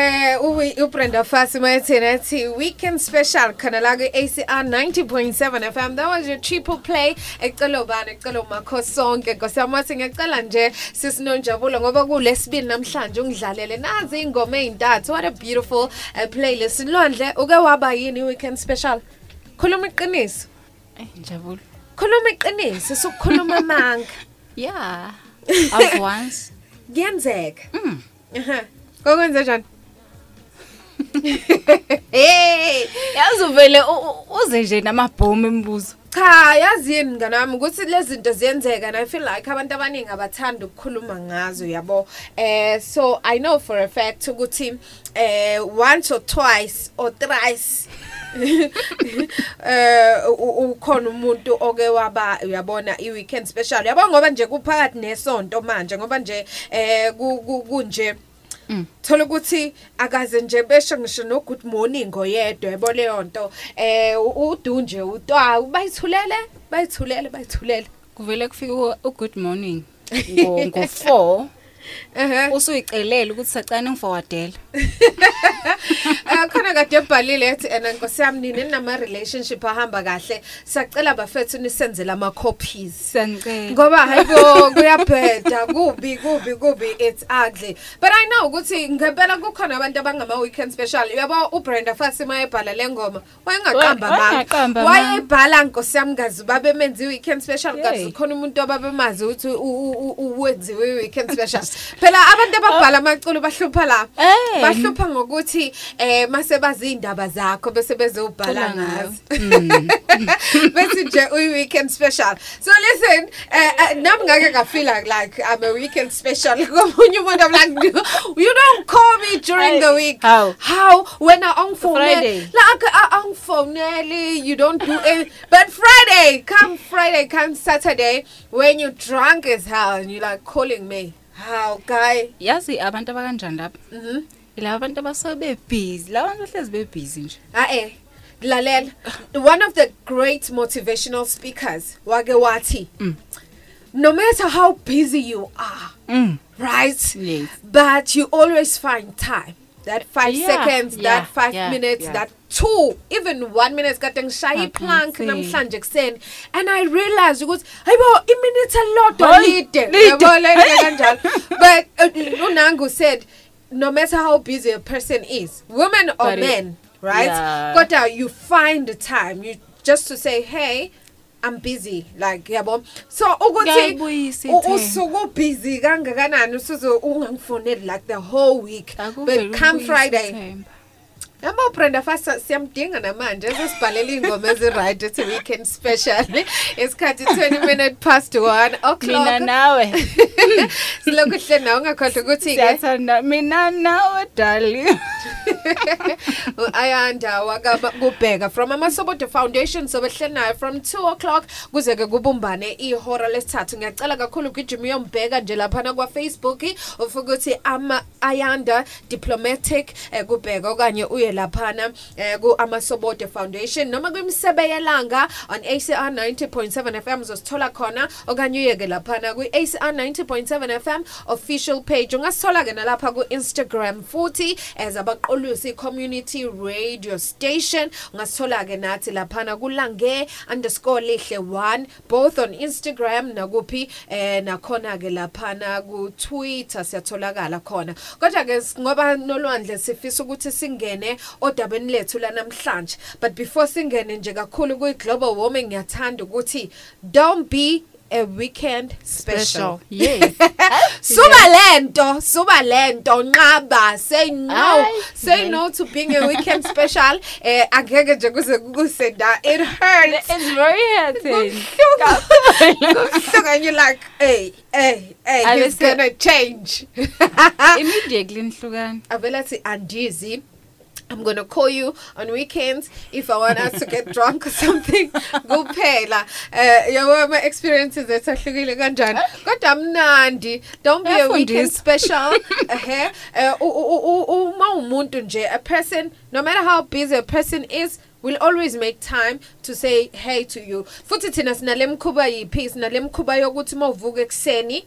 [SPEAKER 1] uwi- ubrenda fasi mayethini ethi weekend special khona la ku-acr 90.7 fm that was your triple play. Ecelo bani ecelo makho sonke. Nkosiyamathi ngiyacela nje sisinonjabulo ngoba kulesibili namhlanje ungidlalele. Nazi iy'ngoma ey'ntathu what a beautiful uh, playlist. Lwandle uke waba yini i-weekend special? Khuluma iqiniso.
[SPEAKER 2] Njabulo.
[SPEAKER 1] khuluma iqiniso sukukhuluma amanga
[SPEAKER 2] Yeah. I've once.
[SPEAKER 1] kuyenzeka. Aha. Kokwenze njani? Hey
[SPEAKER 2] Yazi uvele u- u- uze nje namabhomu embuzo.
[SPEAKER 1] cha yazini mngane wami ukuthi lezi zinto ziyenzeka and i feel like abantu abaningi abathanda ukukhuluma ngazo yabo? Eh so i know for a fact ukuthi eh once or twice or thrice eh u- u- ukhona umuntu oke waba uyabona i-weekend special. Yabo ngoba nje kuphakathi nesonto manje ngoba nje eh ku- ku- kunje thola ukuthi akaze nje besho ngisho no good morning oyedwa yabo leyo nto. Eh u- udunje utwa bayithulele bayithulele bayithulele.
[SPEAKER 2] Kuvele kufika u- good morning. Ngo 4
[SPEAKER 1] ehe.
[SPEAKER 2] Usuyicelela ukuthi sacane ngiforwardela.
[SPEAKER 1] Eh khona kade ebhalile ethi ena nkosi yami nini nama relationship ahamba kahle. Sacela bafethu nisenzele ama copies
[SPEAKER 2] Sengicela.
[SPEAKER 1] ngoba hayibo kuyabheda. Kubi kubi kubi. It's ugly. But i know ukuthi ngempela kukhona abantu abangama weekend special. Yabo uBrenda Fassie mayebhala lengoma wayengaqamba
[SPEAKER 2] Wayengaqamba
[SPEAKER 1] manga
[SPEAKER 2] manga.
[SPEAKER 1] wayebhala nkosi yami kazi babe menzi weekend special.
[SPEAKER 2] Yey.
[SPEAKER 1] kazi khona umuntu ababemazi ukuthi u- u- u- uwenziwe weekend special. phela abantu ababhala amaculo bahlupha la.
[SPEAKER 2] Eh.
[SPEAKER 1] bahlupha ngokuthi eh mase bazindaba zakho bese bezobhala ngazo. Bese nje uyi weekend special. So listen eh uh, nami ngake nga feel like, like I'm a weekend special. Komunye umuntu like you don't call me during the week.
[SPEAKER 2] How?
[SPEAKER 1] how? When I on phone
[SPEAKER 2] Friday.
[SPEAKER 1] like on phone you don't do it but Friday come Friday come Saturday when you drunk as hell and you like calling me. How guy
[SPEAKER 2] yazi abantu abakanjani lapha?
[SPEAKER 1] Mhm.
[SPEAKER 2] Ilaba abantu abasobe busy laba bantu bahlezi be busy nje.
[SPEAKER 1] Ah eh lalela. One of the great motivational speakers wake wathi no matter how busy you are
[SPEAKER 2] mm.
[SPEAKER 1] right?
[SPEAKER 2] Yes.
[SPEAKER 1] But you always find time. That 5
[SPEAKER 2] Yeah,
[SPEAKER 1] seconds
[SPEAKER 2] yeah,
[SPEAKER 1] that 5
[SPEAKER 2] yeah,
[SPEAKER 1] minutes
[SPEAKER 2] yeah.
[SPEAKER 1] that 2 even 1 minute kade ngishaya iplank namhlanje kuseni and i realized ukuthi hayibo iminute elodwa
[SPEAKER 2] Hayi,
[SPEAKER 1] lide. yabo lento kanjalo. But uh, unangu said no matter how busy a person is women or
[SPEAKER 2] But it-
[SPEAKER 1] men right?
[SPEAKER 2] Yeah.
[SPEAKER 1] kodwa you find the time. You just to say hey I'm busy. Like yabo. So ukuthi usuku busy kangakanani usuze ungangifoneli like the whole week. But come Friday Yabo Brenda fast siyamdinga namanje. Esibhalela ingoma eziright ethi weekend special. Isikhathi 20 minutes past 1 o'clock.
[SPEAKER 2] Mina nawe.
[SPEAKER 1] Silokhu hle nawe ungakhohlwa ukuthi ke
[SPEAKER 2] siyathanda. Mina nawe darling.
[SPEAKER 1] Ayanda wakubheka from amasobodo foundation sobehle nayo from 2 o'clock. Kuze ke kubumbane ihora lesithathu. Ngiyacela kakhulu ugijima uyombheka nje laphana kwa Facebook ufika ukuthi ama ayanda diplomatic eh, kubheka okanye uye laphana eh, ku amasobodo foundation noma kwimsebe yelanga on ACR 90.7 FM uzosithola khona okanye uyeke laphana ku ACR 90.7 FM official page. Ungasithola ke nalapha ku Instagram futhi as abaqolusi community radio station. Ungasithola ke nathi laphana kulange underscore lihle 1 both on Instagram nakuphi eh nakhona ke laphana ku Twitter siyatholakala khona. Kodwa ke s- ngoba nolwandle sifisa ukuthi singene odabeni lethu la namhlanje but before singene nje kakhulu kwi global warming ngiyathanda ukuthi don't be a weekend special.
[SPEAKER 2] yes
[SPEAKER 1] Suba lento, suba lento nqaba say no,
[SPEAKER 2] Ay,
[SPEAKER 1] say
[SPEAKER 2] vele.
[SPEAKER 1] no to being a weekend special. Eh angeke nje kuze kusenda it hurts.
[SPEAKER 2] it's very hurting
[SPEAKER 1] Kubuhlungu and you like hey hey hey
[SPEAKER 2] Abe
[SPEAKER 1] he's
[SPEAKER 2] se-
[SPEAKER 1] gonna change.
[SPEAKER 2] immediately nihlukana
[SPEAKER 1] Avela thi andizi I'm going to call you on weekends if I want us to get drunk or something. Kuphela. Eh yabo my experiences ethahlukile kanjani. Kodwa mnandi. Don't be a weekend
[SPEAKER 2] Uyafundisa.
[SPEAKER 1] special. Eh eh u- u- u- uma umuntu nje a person no matter how busy a person is will always make time to say hey to you. Futhi thina sinalemkhuba yipi sinalemkhuba yokuthi mawuvuka ekseni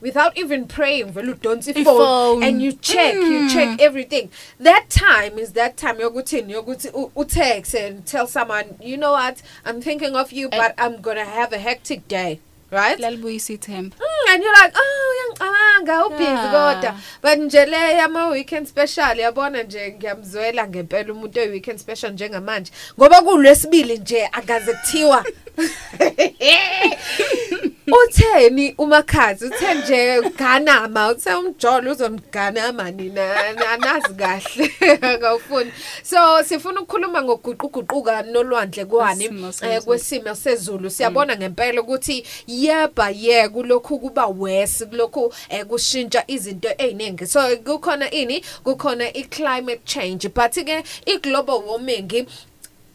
[SPEAKER 1] without even praying vele udonsa ifone and you check you check everything. That time is that time. Yokuthini yokuthi u- u text and tell someone you know what? I'm thinking of you but i'm going to have a hectic day. Right?
[SPEAKER 2] Lalibuyisa ithemba
[SPEAKER 1] Mm, and you're like oh uyangicabanga
[SPEAKER 2] Yeah.
[SPEAKER 1] kodwa but nje le yama weekend special yabona nje ngiyamzwela ngempela umuntu oyi weekend special njengamanje. Ngoba kulwesibili nje akaze kuthiwa. utheni umakhazi uthe nje ganama uthe umjolo uzomganama nina anazi kahle akawufuni. So sifuna ukukhuluma ngokuguquguquka nolwandle kwani
[SPEAKER 2] Kwesimo
[SPEAKER 1] eh,
[SPEAKER 2] sezulu.
[SPEAKER 1] kwesimo sezulu. Siyabona ngempela ukuthi yeba ye kulokhu kuba worse kulokhu eh, kushintsha izinto eziningi so kukhona ini kukhona i-climate change but ke i-global warming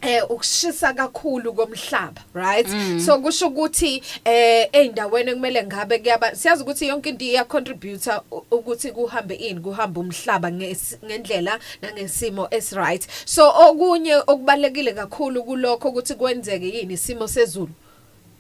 [SPEAKER 1] eh ukushisa kakhulu komhlaba right? So kusho ukuthi eh eindaweni kumele ngabe kuyaba siyazi ukuthi yonke into iya contribute ukuthi kuhambe ini kuhamba umhlaba ngendlela nangesimo esi right so okunye okubalekile kakhulu kulokho ukuthi kwenzeke yini isimo sezulu?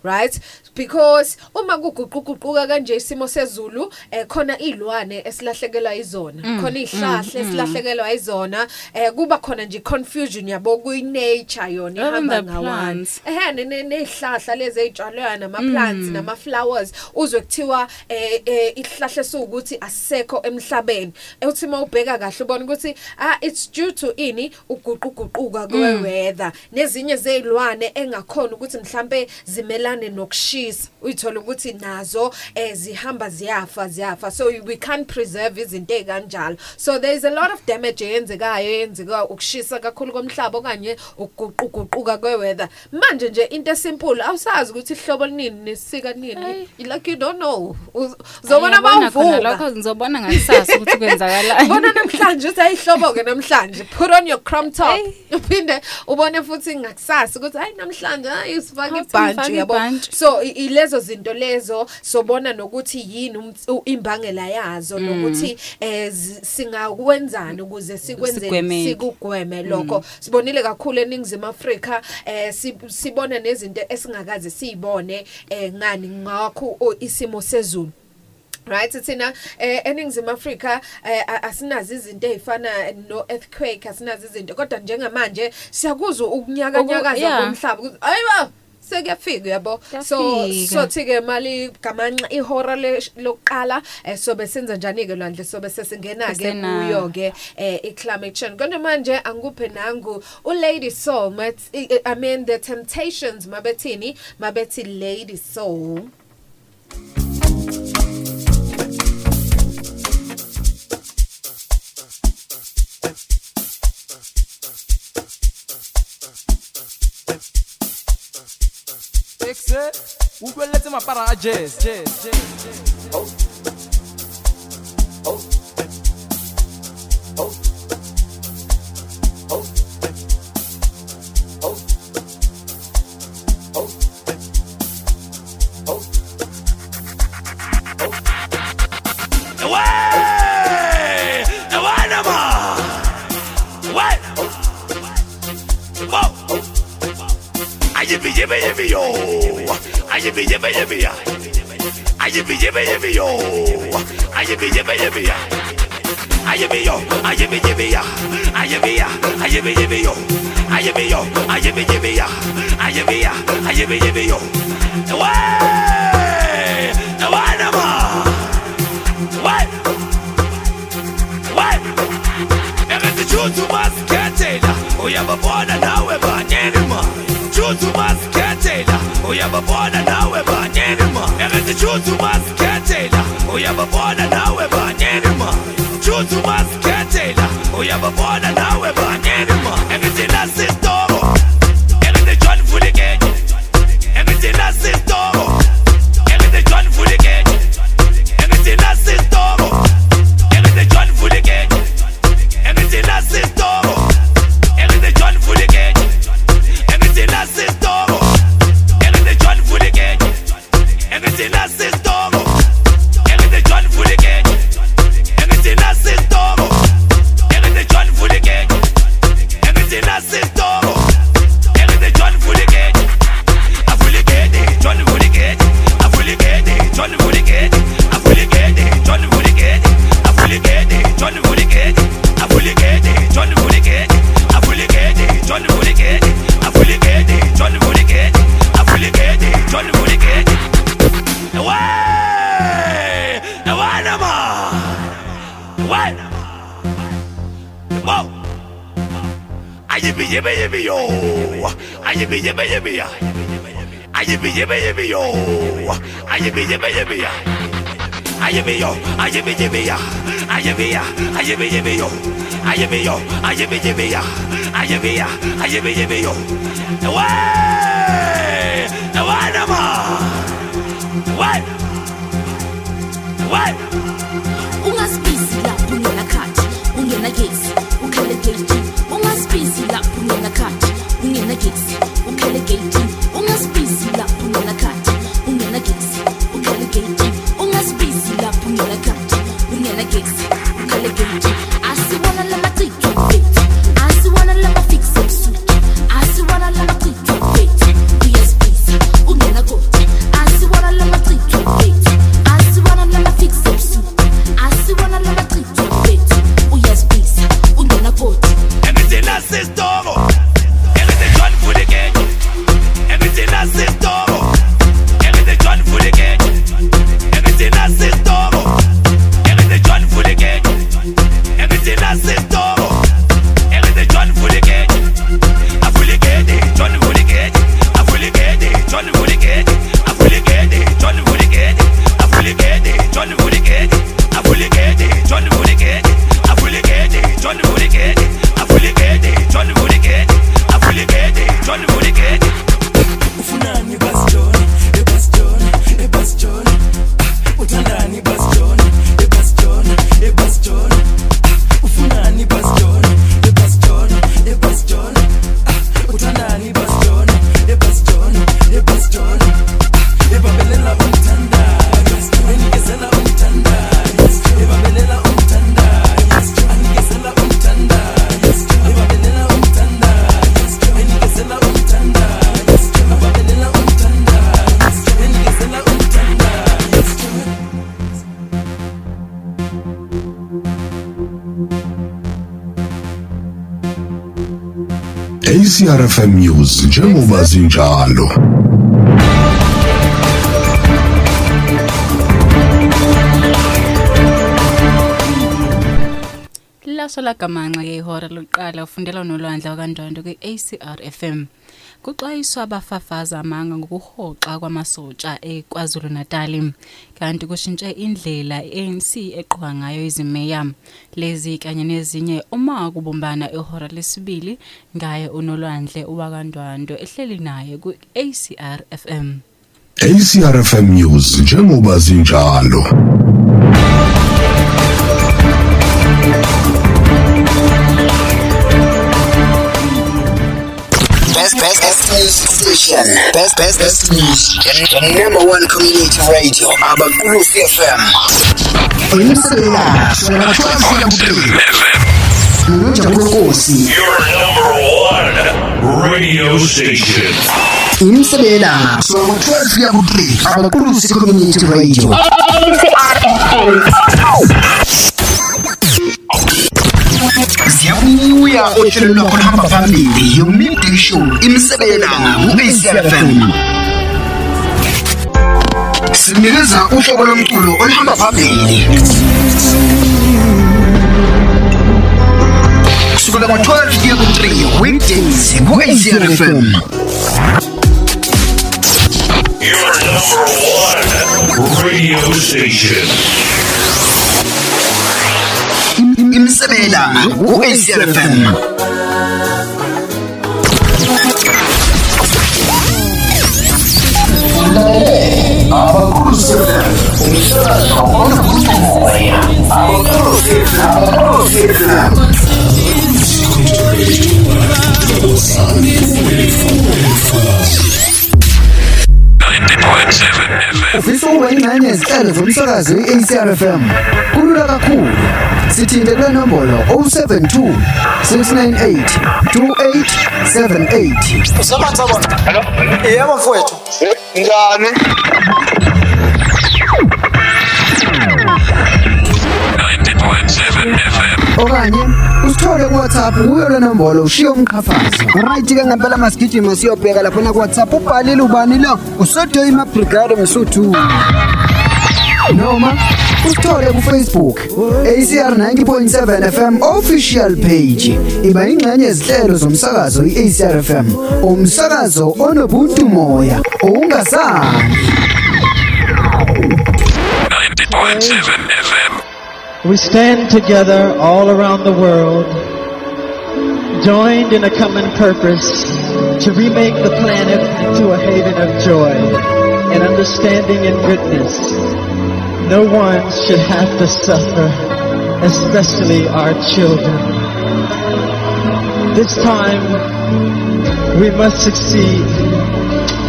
[SPEAKER 1] Right? Because uma kuguquguquka kanje isimo sezulu eh khona ilwane esilahlekelwa izona khona ihlahla esilahlekelwa izona eh kuba khona nje confusion yabo kuyi nature yona ihamba ngawani ehe ne- ne- nezihlahla lezi ezitshalwayo nama plants nama flowers uzwe kuthiwa eh eh, ihlahla sokuthi asisekho emhlabeni. Uthi mawubheka kahle ubona ukuthi ah it's due to ini uguquguquka kwe weather. Nezinye zezilwane engakhona ukuthi mhlambe zimelana zibhekane nokushisa uyithola ukuthi nazo eh zihamba ziyafa ziyafa. So we can't preserve izinto ezikanjalo so there is a lot of damage eyenzekayo eyenzeka ukushisa kakhulu komhlaba okanye ukuguquguquka kweweather. Manje nje into esimple awusazi ukuthi ihlobo nini nesika nini. Like you don't know. Uz- uzobona
[SPEAKER 2] Ngiyabona khona
[SPEAKER 1] bawuvuka.
[SPEAKER 2] lokho ngizobona ngakusasa ukuthi kwenzakalani.
[SPEAKER 1] Bona namhlanje uthi ayihlobo ke namhlanje. Put on your crop top. Uphinde ubone futhi ngakusasa ukuthi hayi namhlanje hayi sifake
[SPEAKER 2] Hawu, ngifake
[SPEAKER 1] ibhantshi yabo
[SPEAKER 2] ibhantshi.
[SPEAKER 1] so ilezo zinto lezo sobona nokuthi yini imbangela yazo
[SPEAKER 2] Mm.
[SPEAKER 1] nokuthi eh singakwenzani ukuze sikwenze
[SPEAKER 2] Sigwemeke.
[SPEAKER 1] sikugweme lokho sibonile kakhulu eningizimu Afrika eh si- sibona nezinto esingakaze siyibone eh ngani ngakho isimo sezulu Right thina eh eningizimu Afrika eh asinazi izinto ezifana no earthquake asinazi izinto kodwa njengamanje siyakuzwa ukunyakanyakaza komhlaba ayiba sekuyafika yabo so
[SPEAKER 2] Kuyafika.
[SPEAKER 1] so thike mali gamanxa ihora le- lokuqala eh, sobe senza njani ke lwandle? Sobe sesingena ke
[SPEAKER 2] Sesena-
[SPEAKER 1] kuyo ke eh, i-climate change. Kodwa manje angikuphe nangu u-lady soul mathi- i I mean the temptations mabethini mabethi lady soul.
[SPEAKER 11] se o utlweletse mapara a jazz, jazz, jazz, jazz.
[SPEAKER 10] Oh. Oh. yibi yibi yibi yo. I yibi yibi yibi ya. I yibi yibi yibi yo. I yibi yibi yibi ya. I yibi yo. I yibi yibi ya. I yibi ya. I yibi yibi yo. I yibi yo. I yibi yibi ya. I yibi ya. I yibi yibi yo. Away. Away nama. Away. Away. Ebe tichutu maskete na. Uyababona nawe banyenima. Away. Juthu masikhethela uyababona nawe banyeni ma Ekithi juthu masikhethela uyababona nawe banyeni ma juthu masikhethela uyababona nawe banyeni ma Ayibi yibi yibi ya! Ayibi yibi yibi yo! Ayibi yibi yibi ya! Ayibi yo! Ayibi yibi ya! Ayibi ya! Ayibi yibi yo! Ayibi yo! Ayibi yibi ya! Ayibi ya! Ayibi yibi yo! Away! Awanama! What? What?
[SPEAKER 12] ungasibisi lapho ungena khathi ungena gesi ukhale gate ungasibisi lapho ungena khathi ungena gesi umphele kithi ungasibisi
[SPEAKER 10] la ungelakhaya
[SPEAKER 5] ACRFM News njengoba zinjalo.
[SPEAKER 2] Laso lagamanxa ke ihora lokuqala ufundela nolwandla wakandwando kwi-ACR FM. Kuxwayiswa abafafaza amanga ngokuhoxa kwamasotsha eKwaZulu Natal kanti kushintshe indlela ANC eqhwa ngayo izimeya. Lezi kanye nezinye uma kubumbana ihora lesibili ngaye unolwandle wakandwando ehleli naye ku-ACR FM.
[SPEAKER 5] ACRFM News njengoba zinjalo
[SPEAKER 13] Best, best, best news station. Best, best, best news. Number one community radio. Abakulu FM.
[SPEAKER 4] Imsela, sona 12 ya bukhulu. Nonjabulo Nkosi.
[SPEAKER 10] Your number one radio station.
[SPEAKER 4] Imsela, sona 12 ya bukhulu. Abakulu community radio.
[SPEAKER 13] Siyabuya ohlelo lwakho luhamba phambili. Your midday show. Imsebela ku-ACFM. Sinikeza uhlobo lomculo oluhamba phambili. Kusukela ngo-12 kuya ku-3 weekdays ku-ACFM.
[SPEAKER 10] Your number one radio station.
[SPEAKER 13] Imsebela ku-ACFM. Abakulu FM. Umsakazo onokumoya. Abakulu FM. Abakulu FM.
[SPEAKER 4] Ufisa ukuba ingxenye yezinhlelo zomsakazo i-ACRFM. Kulula kakhulu. Sithinte kule nombolo 072 698 2878.
[SPEAKER 14] Usamanza bona. Hello? Yebo mfowethu. Ngane.
[SPEAKER 4] Okanye usithole ku WhatsApp kuyo le nombolo ushiye umqhafazo.
[SPEAKER 15] Right ke ngempela masigijima siyobheka lapha na WhatsApp ubhalile ubani lo usodoyi mabrigade mesuthu.
[SPEAKER 4] Noma usithole ku Facebook ACR 90.7 FM official page. Iba ingxenye yezinhlelo zomsakazo i-ACR FM. Umsakazo onobuntu moya ongasangi.
[SPEAKER 10] 90.7 FM.
[SPEAKER 16] We stand together all around the world, joined in a common purpose to remake the planet into a haven of joy and understanding and goodness. No one should have to suffer, especially our children. This time, we must succeed.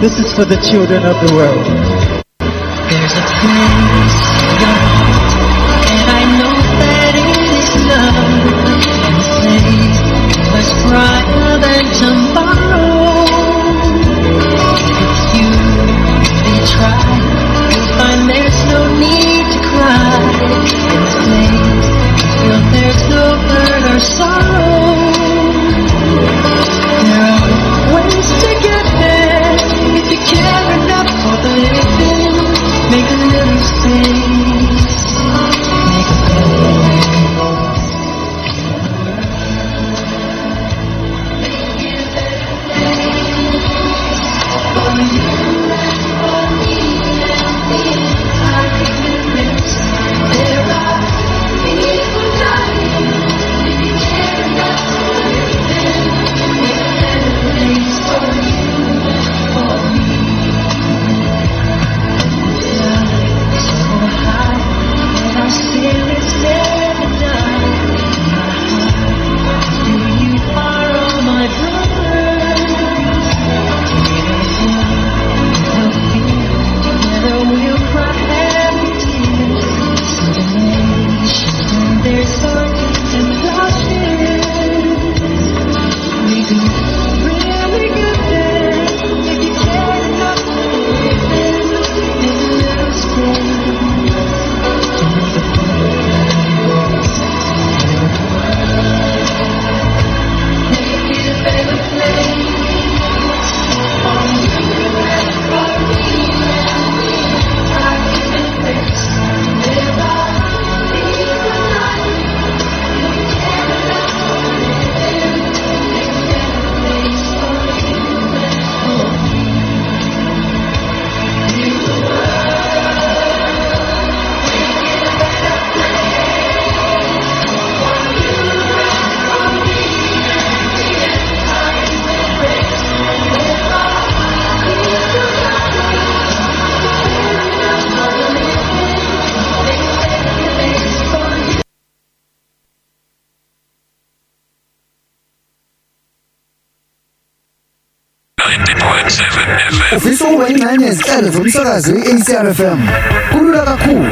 [SPEAKER 16] This is for the children of the world.
[SPEAKER 17] There's a place and I know that it is love. And say, let's brighter than tomorrow.
[SPEAKER 18] Ingxenye yezinhlelo zomsakazo i-ACRFM kulula kakhulu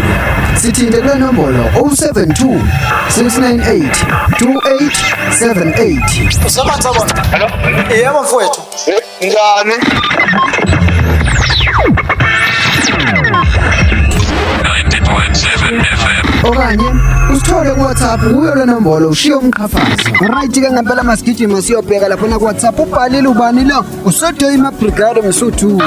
[SPEAKER 18] sithinte kule nombolo 072 698 2878
[SPEAKER 19] usemanzi abona hello? Yebo mfowethu. Ngani
[SPEAKER 18] okanye usithole kuwhatsapp kuyo le nombolo ushiye umqhafazo.
[SPEAKER 19] Right ke ngempela masigijima siyobheka laphona kuwhatsapp. Ubhalile ubani lo usodoyima brigade msuthu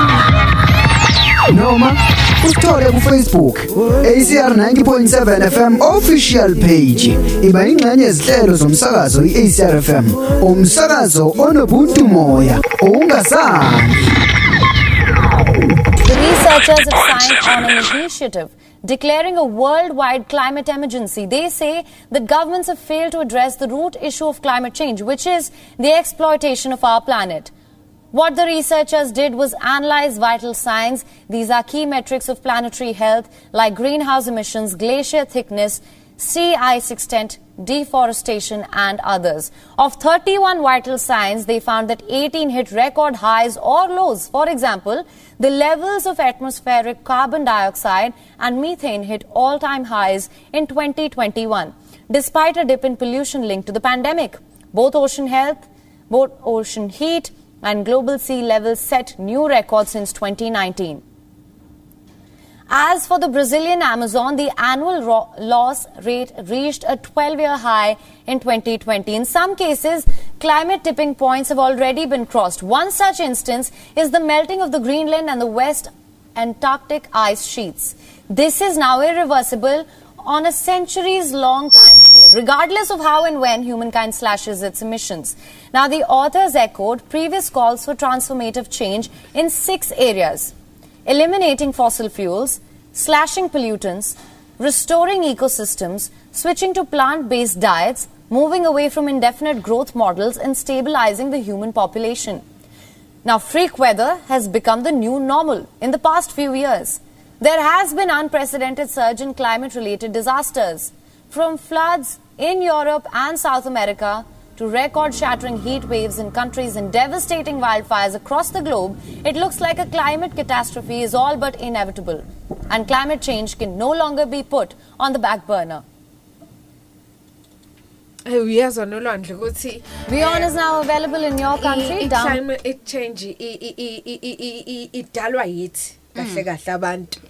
[SPEAKER 18] noma usithole kufacebook acr 90.7 fm official page iba ingxenye yezinhlelo zomsakazo i-acr fm umsakazo onobuntu moya owungasangi
[SPEAKER 20] The researchers have signed on an initiative declaring a worldwide climate emergency. They say that governments have failed to address the root issue of climate change, which is the exploitation of our planet. What the researchers did was analyze vital signs. These are key metrics of planetary health like greenhouse emissions, glacier thickness, sea ice extent, deforestation, and others. Of 31 vital signs, they found that 18 hit record highs or lows. For example, the levels of atmospheric carbon dioxide and methane hit all time highs in 2021, despite a dip in pollution linked to the pandemic. Both ocean health, both ocean heat, and global sea levels set new records since 2019. As for the Brazilian Amazon, the annual loss rate reached a 12 year high in 2020. In some cases, climate tipping points have already been crossed. One such instance is the melting of the Greenland and the West Antarctic ice sheets. This is now irreversible on a centuries long time scale, regardless of how and when humankind slashes its emissions. Now, the authors echoed previous calls for transformative change in six areas eliminating fossil fuels, slashing pollutants, restoring ecosystems, switching to plant based diets, moving away from indefinite growth models, and stabilizing the human population. Now, freak weather has become the new normal in the past few years. There has been unprecedented surge in climate related disasters, from floods in Europe and South America to record shattering heat waves in countries and devastating wildfires across the globe, it looks like a climate catastrophe is all but inevitable, and climate change can no longer be put on the back burner.
[SPEAKER 1] Uyezwa nolwandle ukuthi
[SPEAKER 20] Beyond is now available in your country.
[SPEAKER 1] i-
[SPEAKER 20] down-
[SPEAKER 1] climate change i- i- i- i- i- i- i- idalwa yithi kahle kahle abantu.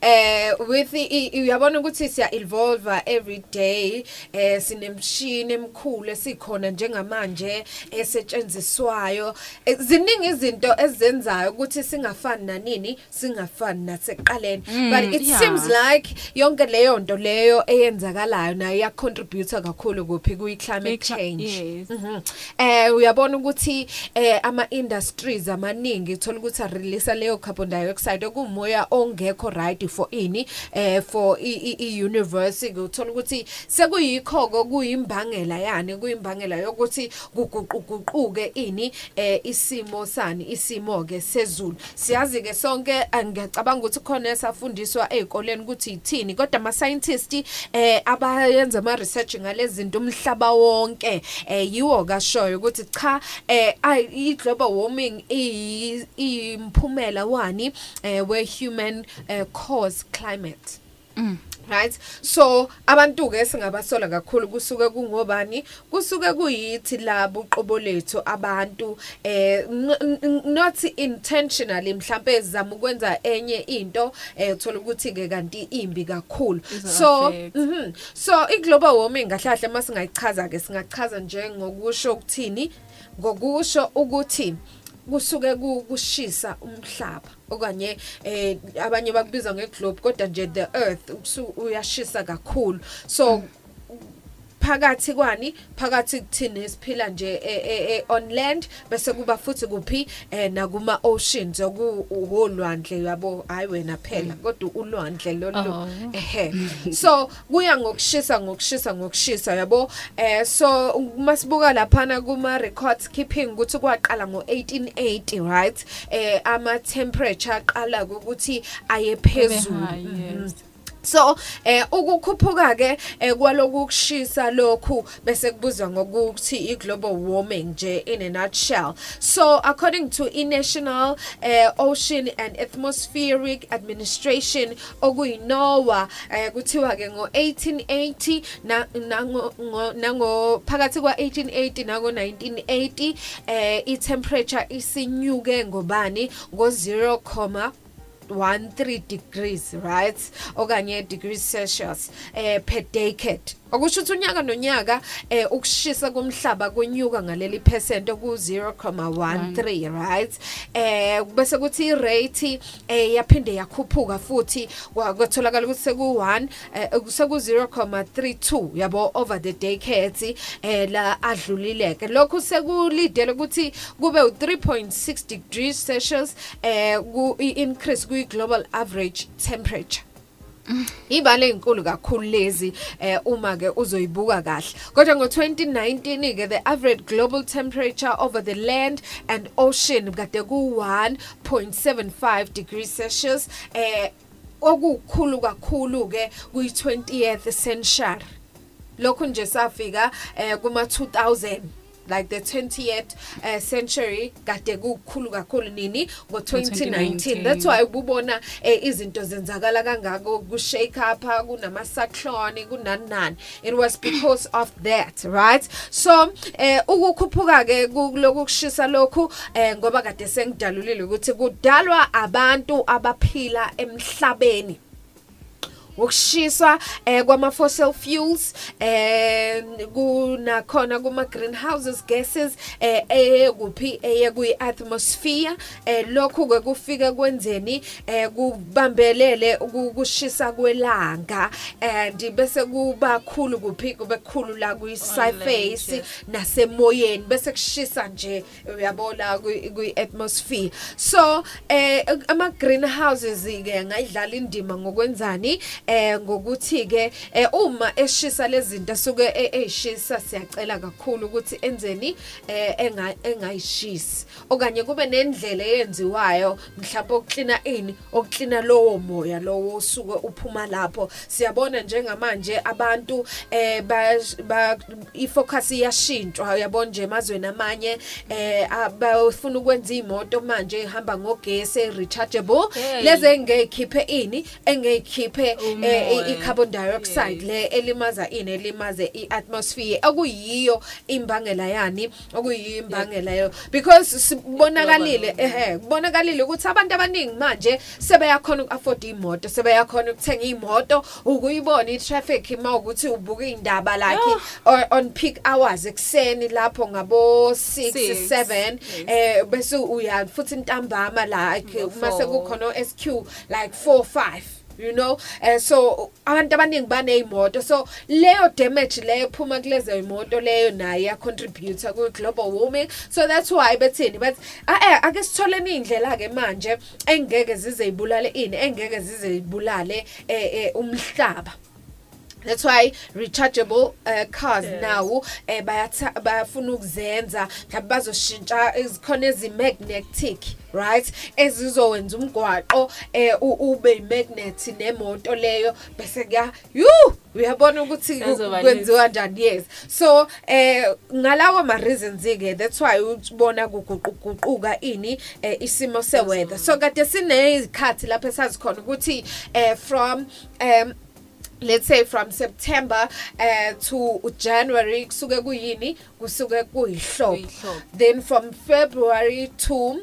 [SPEAKER 1] Eh with uyabona ukuthi siya evolve every day eh sinemshini emkhulu esikhona njengamanje esetshenziswayo. Eh, ziningi izinto ezenzayo ukuthi singafani nanini singafani nasekuqaleni.
[SPEAKER 2] Mm,
[SPEAKER 1] but it seems like yonke leyo nto leyo eyenzakalayo nayo ya contribute kakhulu kuphi kwi climate change. Mhm. eh uyabona ukuthi eh ama industries amaningi uthola ukuthi a release leyo carbon dioxide okumoya ongekho right for ini eh for i, i, i universe uthola ukuthi sekuyikho kuyimbangela yani kuyimbangela yokuthi kuguquguquke ini eh isimo sani isimo ke sezulu. Siyazi ke sonke ngiyacabanga ukuthi khona esafundiswa ezikoleni ukuthi ithini kodwa ama scientist eh abayenza ama research ngalezi zinto umhlaba wonke eh yiwo kashoyo ukuthi cha eh i global warming iyi- imphumela wani eh we human eh, cause climate. Right? So abantu ke singabasola kakhulu kusuke kungobani? Kusuke kuyithi labo uqobo lethu abantu eh not intentionally mhlambe ezama ukwenza enye into eh uthola ukuthi ke kanti imbi kakhulu. So mhm. So i global warming kahle masingayichaza ke singachaza njengokusho ukuthini? Ngokusho ukuthi kusuke ku- kushisa umhlaba. Okanye eh abanye bakubiza ngeglobe kodwa nje the earth usu- uyashisa kakhulu. So phakathi kwani? Phakathi kuthini esiphila nje eh, eh, eh, on land? Bese kuba futhi kuphi? Eh, nakuma oceans okuholwandle yabo hayi wena phela kodwa ulwandle lolu. Ehe. So kuya ngokushisa ngokushisa ngokushisa yabo? Eh so masibuka laphana kuma records keeping ukuthi kwaqala ngo1880 right? Eh ama temperature aqala ukuthi aye phezulu
[SPEAKER 2] high,
[SPEAKER 1] Mhm.
[SPEAKER 2] yes.
[SPEAKER 1] So eh ukukhuphuka ke eh, kwaloku kushisa lokhu bese kubuzwa ngokuthi i-global warming nje in a nutshell. So according to i-National eh, Ocean and Atmospheric Administration okuyi-NOAA eh, kuthiwa ke ngo-1880 na nango ngo- nango phakathi kwa-1880 nango-1980 eh i-temperature isinyuke ngobani ngo-0, 13 degrees right? Okanye degrees Celsius eh per decade. Okusho ukuthi unyaka nonyaka eh ukushisa komhlaba kwenyuka ngaleli percent oku 0.13 right? Eh bese kuthi irate eh yaphinde yakhuphuka futhi kwa- kwatholakala ukuthi seku 1 eh seku 0.32 yabo over the decades eh la adlulileke. Lokhu sekulidele ukuthi kube u3.6 degrees Celsius eh ku increase kwi global average temperature. Ibale ezinkulu kakhulu lezi eh uma ke uzoyibuka kahle. Kodwa ngo2019 ke the average global temperature over the land and ocean kade ku 1.75 degrees celsius eh okukhulu kakhulu ke kuyi 20th century. Lokhu nje safika eh kuma 2000 like the 20th uh, century kade kukhulu kakhulu nini? Ngo 2019 that's why ububona eh, izinto zenzakala kangako ku shake up kunama cyclone kunani nani it was because of that right? So eh ukukhuphuka ke kuloku kushisa lokhu eh ngoba kade sengidalulile ukuthi kudalwa abantu abaphila emhlabeni. Ukushiswa eh kwama fossil fuels eh kuna khona kuma greenhouses gases eh ekuphi eye kuyi atmosphere eh lokhu ke kufika kwenzeni eh kubambelele ukushisa kwelanga and bese kuba khulu kuphi kube khulu la kuyi surface nasemoyeni bese kushisa nje uyabona kuyi atmosphere so eh ama greenhouses ke ngayidlala indima ngokwenzani? Eh ngokuthi ke eh, uma eshisa lezinto asuke eshisa siyacela kakhulu ukuthi enzeni eh enga engayishisi. Okanye kube nendlela eyenziwayo mhlawumbe okuklina ini okuklina lowo moya lowo usuke uphuma lapho. Siyabona njengamanje abantu eh ba ifocus iyashintshwa uyabona nje emazweni amanye eh abafuna ukwenza imoto manje ihamba ngogesi rechargeable lezi engeyikhiphe ini engeyikhiphe eh, i-carbon dioxide le elimaza ini elimaze i-atmosphere. Okuyiyo imbangela yani? Okuyiyo imbangela yo? Because sibonakalile ehe kubonakalile ukuthi abantu abaningi manje sebeyakhona uku-afford imoto sebeyakhona ukuthenga imoto ukuyibona i-traffic ima ukuthi ubuka indaba like on- on peak hours ekuseni lapho ngabo 6
[SPEAKER 2] Six.
[SPEAKER 1] 7 eh bese uya futhi intambama like mase kukhona SQ like 4 5 you know? Eh so abantu abaningi banezimoto so leyo damage leyo phuma kulezo imoto leyo nayo ya contribute ku global warming. So that's why bethini but eh ake sithole indlela ke manje engeke zize ibulale ini engeke zize ibulale eh eh, umhlaba. That's why rechargeable uh, cars yes. now eh bayatha bayafuna ukuzenza. Mhlawumbe bazoshintsha izikhona ezimagnetic right? Ezizowenza umgwaqo eh u- ube magnet nemoto leyo bese kuya yu uyabona ukuthi ku-
[SPEAKER 2] Kuzoba
[SPEAKER 1] kwenziwa kanjani yes. So eh ngalawo ma reasons ke that's why ubona kuguquguquka ini eh, isimo seweather. So kade sinezikhathi lapho esazikhona ukuthi eh from um let's say from September uh, to January kusuke kuyini? Kusuke kuyihlobo then from February to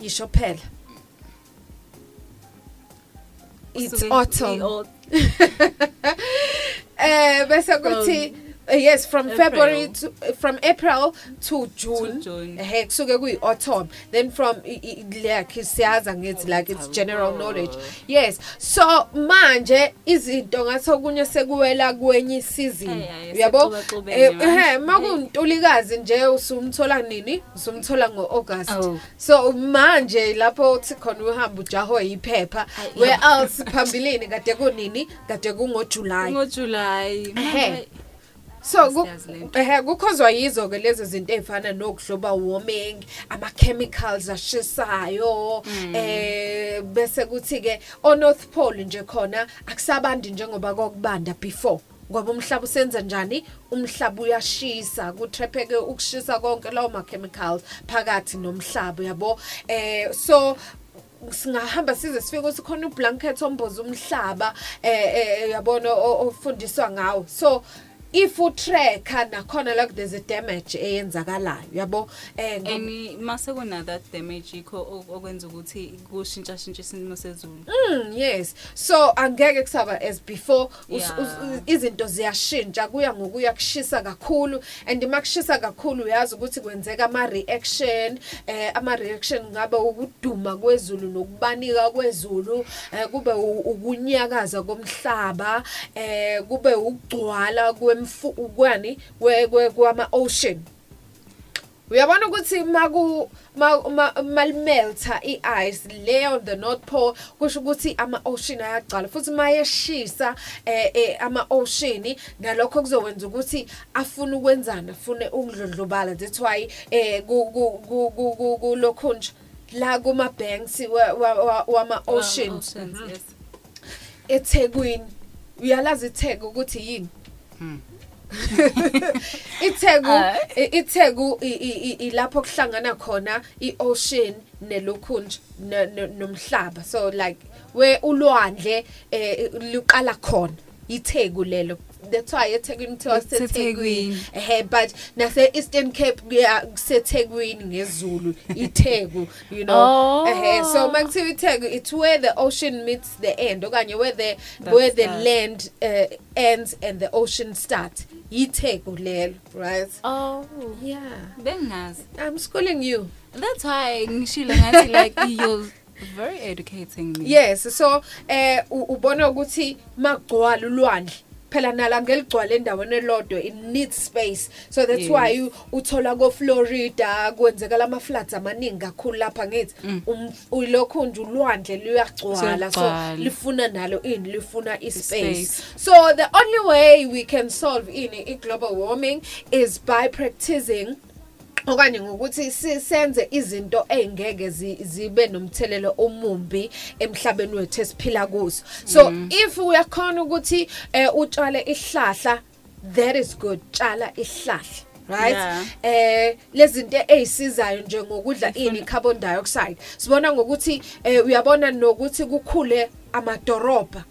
[SPEAKER 1] yisho phela. It's autumn. eh bese kuthi Uh, yes from
[SPEAKER 2] April.
[SPEAKER 1] February to uh, from April to June. Eh kusuke kuyi autumn. Then from i- i- like siyaza ngithi like it's general knowledge. Yes. So manje izinto ngathi okunye sekuwela kwenye season. Uyabo?
[SPEAKER 2] siyexubaxubene
[SPEAKER 1] eh
[SPEAKER 2] manje.
[SPEAKER 1] eh, makuntulikazi nje usumthola nini? Usumthola ngo August
[SPEAKER 2] Oh.
[SPEAKER 1] so manje lapho uthi khona uhamba ujaho yiphepha where else phambilini? Kade kunini? Kade kungo July
[SPEAKER 2] ngoJuly
[SPEAKER 1] Ehe. So ehe kukhozwa yizo ke lezo zinto ezifana nokuhloba warming ama chemicals ashisayo eh bese kuthi ke o North Pole nje khona akusabandi njengoba kokubanda before ngoba umhlaba usenza njani? Umhlaba uyashisa kutrepheke ukushisa konke lawo ma chemicals phakathi nomhlaba yabo? Eh so singahamba size sifike ukuthi khona ublanket omboza umhlaba eh eh, yabona ofundiswa ngawo. So if utracker nakhona like there's a damage eyenzakalayo yabo? Eh ngo-
[SPEAKER 2] and mase kuna that damage ikho o- okwenza ukuthi kushintsha shintsha isimo sezulu.
[SPEAKER 1] Mm yes. So angeke kusaba as before us-
[SPEAKER 2] Yeah.
[SPEAKER 1] us- izinto ziyashintsha kuya ngokuya kushisa kakhulu and makushisa kakhulu uyazi ukuthi kwenzeka ama reaction eh ama reaction ngabe ukuduma kwezulu nokubanika kwezulu eh kube u- ukunyakaza komhlaba eh kube ukugcwala kwemfu kwani kwe- kwe- kwama ocean uyabona ukuthi maku ma- ma- malimelta i-ice le on the north pole kusho ukuthi ama-ocean ayagcwala futhi mayeshisa eh, eh, ama-ocean nalokho kuzokwenza ukuthi afune ukwenzana afune ukudlondlobala that's why eh, ku- ku- ku- ku- ku- kulokhu nje la kuma-banks wa- wa- wa- wama-oceans
[SPEAKER 2] Oceans,
[SPEAKER 1] Mhm. ethekwini uyalazi itheko ukuthi yini? ithegu i- ithegu i- i- i- ilapho kuhlangana khona i-ocean nelokhunja ne- ne- nomhlaba. So like we ulwandle eh, luqala khona ithegu lelo. That's why ethekwini kuthiwa
[SPEAKER 2] kusethekwini.
[SPEAKER 1] Ehe but nase Eastern Cape kusethekwini ngezulu ithegu you know.
[SPEAKER 2] Oh.
[SPEAKER 1] ehe so makuthiwa ithegu it's where the ocean meets the end okanye where the where the land uh, ends and the ocean starts. Ithegu lelo right?
[SPEAKER 2] Oh
[SPEAKER 1] yeah.
[SPEAKER 2] bengazi
[SPEAKER 1] i'm schooling you.
[SPEAKER 2] That's why ngishilo ngathi like you're very educating me.
[SPEAKER 1] Yes so eh ubona ukuthi magcwala ulwandle. Phela nala ngeligcwala endaweni elodwa it needs space so that's
[SPEAKER 2] Yes.
[SPEAKER 1] why u- uthola ko Florida kwenzeka lama floods amaningi kakhulu lapha ngithi um- ulokhu nje ulwandle luyagcwala so
[SPEAKER 2] Siyagcwala.
[SPEAKER 1] lifuna nalo ini lifuna ispace
[SPEAKER 2] Ispace.
[SPEAKER 1] so the only way we can solve ini i-global warming is by practicing okanye ngokuthi senze izinto ey'ngeke zi- zibe nomthelelo omumbi emhlabeni wethu esiphila kuso. So if uyakhona ukuthi eh, utshale ihlahla that is good. Tshala ihlahla right?
[SPEAKER 2] Yeah.
[SPEAKER 1] eh lezinto ezisizayo nje ngokudla ini carbon dioxide. Sibona ngokuthi eh, uyabona nokuthi kukhule amadoroba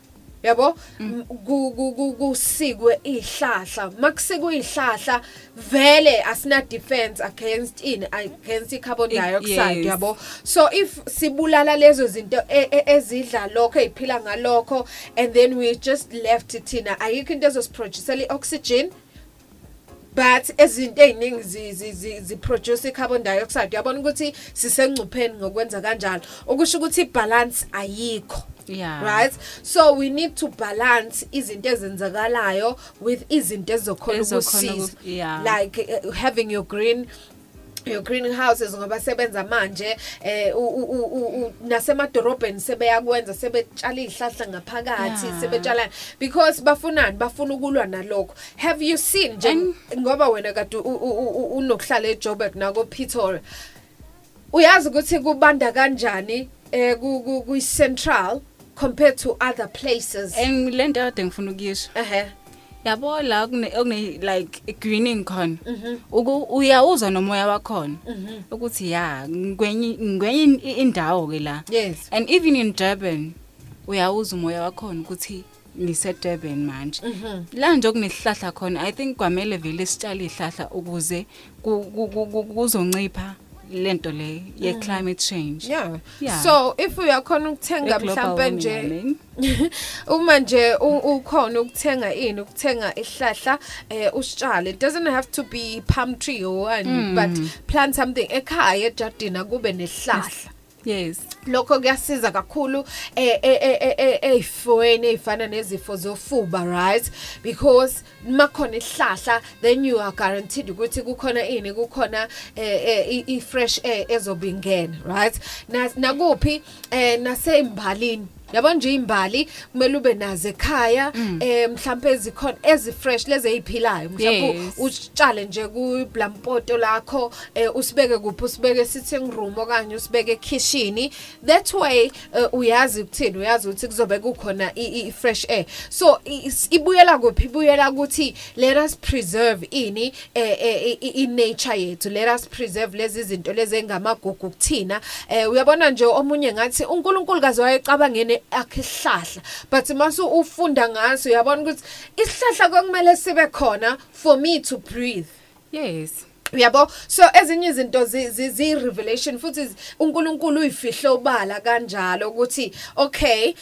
[SPEAKER 1] yabo? M- ku- ku- ku- kusikwe ihlahla makusikwe ihlahla vele asina defense against in against i-carbon
[SPEAKER 2] I-
[SPEAKER 1] dioxide
[SPEAKER 2] yes.
[SPEAKER 1] yabo? So if sibulala lezo zinto e- e- ezidla lokho eziphila ngalokho and then we just left thina ayikho into ezosiproducela i-oxygen? But ezinto eziningi zi- zi- zi- ziproduce i-carbon dioxide. Uyabona ukuthi sisengcupheni ngokwenza kanjalo. Okusho ukuthi ibalance ayikho.
[SPEAKER 2] Yeah.
[SPEAKER 1] right so we need to balance izinto ezenzakalayo with izinto ezizokhona
[SPEAKER 2] Ezizokhona
[SPEAKER 1] ukusiza
[SPEAKER 2] uku- yeah.
[SPEAKER 1] like uh, having your green your greenhouses ngoba sebenza manje eh u- u- u- u- u- nasemadorobheni sebeyakwenza sebetshala izihlahla ngaphakathi
[SPEAKER 2] Yeah.
[SPEAKER 1] sebetshala because bafunani bafuna ukulwa nalokho have you seen nje ngoba wena kade u- u- u- u- unokuhlala eJoburg nako Pretoria uyazi ukuthi kubanda kanjani eh ku- ku ku central compared to other places.
[SPEAKER 2] And lento ade ngifuna ukuyisho.
[SPEAKER 1] Ehe.
[SPEAKER 2] Yabo la kune like greening khona
[SPEAKER 1] Mhm.
[SPEAKER 2] uku uyawuzwa nomoya wakhona.
[SPEAKER 1] Mhm.
[SPEAKER 2] ukuthi ya ngwenye ngwenye indawo ke la and even in Durban uyawuzwa umoya wakhona ukuthi ngise Durban manje.
[SPEAKER 1] Mhm.
[SPEAKER 2] la nje kunesihlahla khona i think kwamele vele sitshale ihlahla ukuze ku- ku- ku- ku- kuzoncipha lento le ye
[SPEAKER 1] Mhm.
[SPEAKER 2] climate change
[SPEAKER 1] Yeah.
[SPEAKER 2] Yeah.
[SPEAKER 1] So if uyakhona ukuthenga mhlambe nje uma nje ukhona ukuthenga ini ukuthenga ihlahla eh usitshale it doesn't have to be palm tree or one
[SPEAKER 2] Mm.
[SPEAKER 1] but plant something ekhaya ejardini kube nehlahla
[SPEAKER 2] yes.
[SPEAKER 1] Lokho kuyasiza kakhulu eh ezifweni ezifana nezifo zofuba right? Because makhona ihlahla then you are guaranteed ukuthi kukhona ini kukhona eh, eh, i- fresh air ezobingena right? Na- nakuphi eh nasembalini yabona nje imbali kumele ube nazo ekhaya eh mhlawumbe ezikhona ezifresh lezi eziphilayo mhlawumbe
[SPEAKER 2] Yes.
[SPEAKER 1] utshale nje kublampoto lakho eh, usibeke kuphi? Usibeke sitting room okanye usibeke kitchen? That way eh, uyazi ukuthini? Uyazi ukuthi kuzobe kukhona i- i fresh air. So i- is- ibuyela kuphi? Ibuyela ukuthi let us preserve ini eh, eh, i- i nature yethu. Let us preserve lezi zinto lezi engamagugu kuthina. Eh uyabona nje omunye ngathi uNkulunkulu kaze wayecabangene akhihlahla but masu ufunda ngaso uyabona ukuthi isihlahla kwakumele sibe khona for me to breathe.
[SPEAKER 2] Yes.
[SPEAKER 1] Uyabo? So ezinye izinto zi- revelation futhi uNkulunkulu uyifihle ubala kanjalo ukuthi okay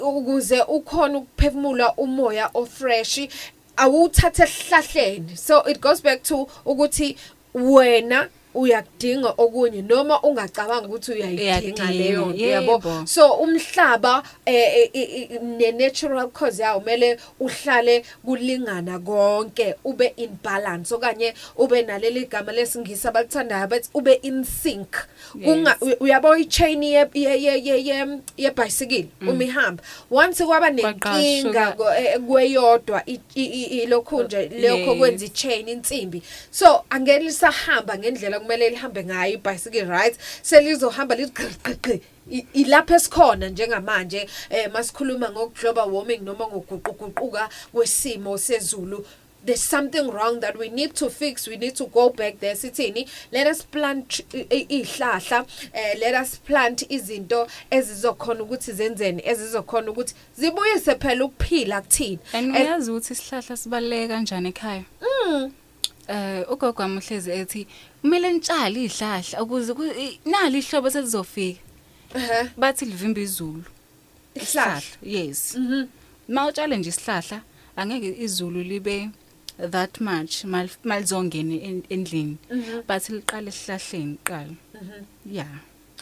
[SPEAKER 1] ukuze ukhona ukuphefumula umoya ofresh awuthathe esihlahleni. So it goes back to ukuthi wena uyakudinga okunye noma ungacabanga ukuthi uyayidinga
[SPEAKER 2] Uyakudinga,
[SPEAKER 1] leyo nto yabo
[SPEAKER 2] yebo.
[SPEAKER 1] so umhlaba eh, eh, eh, ne natural cause yawo mele uhlale kulingana konke ube in balance okanye ube naleli gama lesingisi abalithandayo bathi ube in sync kunga
[SPEAKER 2] Yes.
[SPEAKER 1] uyabo i-chain ye ye ye ye ye ye bicycle
[SPEAKER 2] Mm.
[SPEAKER 1] uma ihamba once kwaba nenkinga ko- eh, kweyodwa i- i- i- ilokhu nje lokho
[SPEAKER 2] Yes.
[SPEAKER 1] kwenza i-chain insimbi so angeke lisahamba ngendlela kumele lihambe ngayo i-bicycle right? Selizohamba ligqigqigqi I- ilapho esikhona njengamanje eh masikhuluma ngokuglobal warming noma ngokuguquguquka kwesimo sezulu. There's something wrong that we need to fix we need to go back there sithini? Let us plant i- ihlahla eh let us plant izinto ezizokhona ukuthi zenzeni ezizokhona ukuthi zibuyise phela ukuphila kuthina.
[SPEAKER 2] And uyazi ukuthi isihlahla sibaluleke kanjani ekhaya?
[SPEAKER 1] Mm.
[SPEAKER 2] Eh ugogo wami uhlezi ethi kumele nitshale izihlahla ukuze nali ihlobo selizofika.
[SPEAKER 1] Ehe.
[SPEAKER 2] Bathi livimba izulu.
[SPEAKER 1] Isihlahla?
[SPEAKER 2] yes.
[SPEAKER 1] Mhm.
[SPEAKER 2] Mawutshale nje isihlahla angeke izulu libe that much mal- malizongena en- endlini.
[SPEAKER 1] Mhm.
[SPEAKER 2] bathi liqale esihlahleni qala
[SPEAKER 1] mhm.
[SPEAKER 2] Yeah.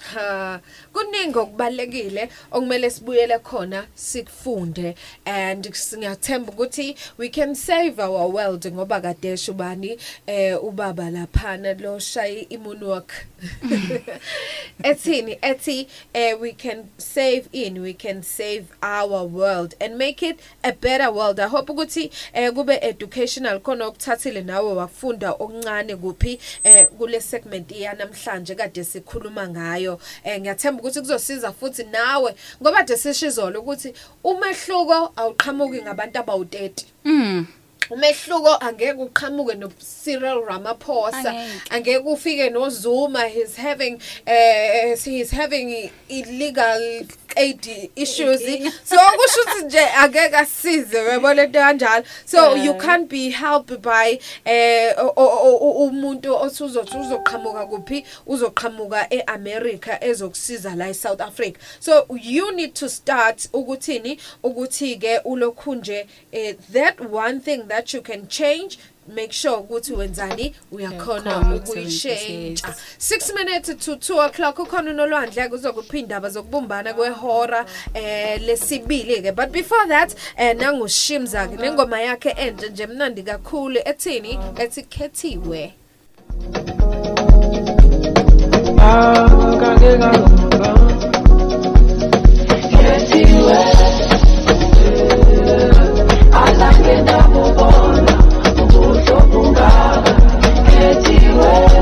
[SPEAKER 1] Ha kuningi okubalekile okumele sibuyele khona sikufunde and singathemba ukuthi we can save our world ngoba kade shubani eh ubaba laphana lo shaya imunwalk ethini? Ethi eh we can save in we can save our world and make it a better world. I hope ukuthi eh kube educational khona okuthathile nawe wafunda okuncane kuphi eh kule segment yanamhlanje kade sikhuluma ngayo. Eh ngiyathemba ukuthi kuzosiza futhi nawe ngoba de sishizolo ukuthi umehluko awuqhamuki ngabantu abawu30
[SPEAKER 2] mm
[SPEAKER 1] umehluko angeke uqhamuke no Cyril Ramaphosa
[SPEAKER 2] Angeke.
[SPEAKER 1] angeke ufike no Zuma he's having uh, he's having illegal aid issues. So kusho ukuthi nje angeke asize uyabona into kanjalo so you can't be helped by eh umuntu osuzothi uzoqhamuka kuphi? Uzoqhamuka eAmerica ezokusiza la eSouth Africa. So you need to start ukuthini? Ukuthi ke ulokhu nje eh, that one thing that you can change make sure ukuthi wenzani? Uyakhona
[SPEAKER 2] Uyakhona
[SPEAKER 1] ukuyishintsha. 6 minutes to 2 o'clock ukhona unolwandle kuzokuphi indaba zokubumbana kwehora eh lesibili ke but before that eh nangushimza ke nengoma yakhe enhle nje mnandi kakhulu ethini? Ethi khethiwe.
[SPEAKER 17] Intombazana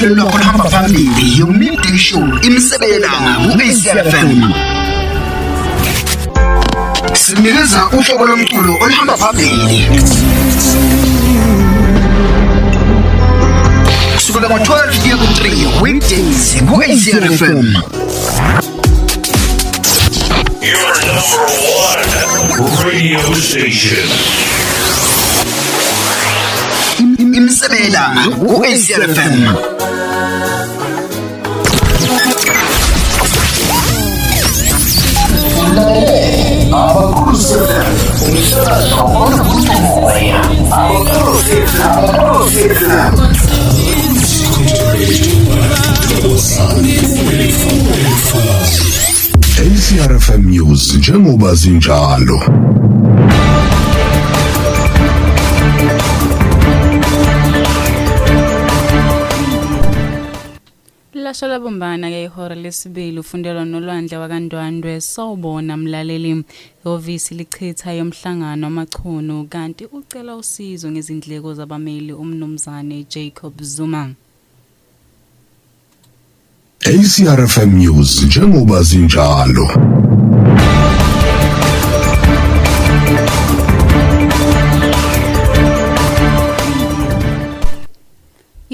[SPEAKER 4] uya ohlelo lwakho luhamba phambili. yomidday show imsebelanga ku-acfm sinikeza uhlobo lomculo oluhamba phambili. Kusukela ngo-12 kuya ku-3 weekdays ku-acfm
[SPEAKER 10] Your number one radio station.
[SPEAKER 4] imsebelanga ku-acfm
[SPEAKER 5] ACRFM News. Njengoba zinjalo
[SPEAKER 2] Lasho labumbana ke ihora lesibili ufundelwa nolwandle wakandwandwe sawubona mlaleli. Ihhovisi lichitha yomhlangano wamachuno kanti ucela usizo ngezindleko zabameli umnumzane Jacob Zuma.
[SPEAKER 5] ACRFM News njengoba zinjalo.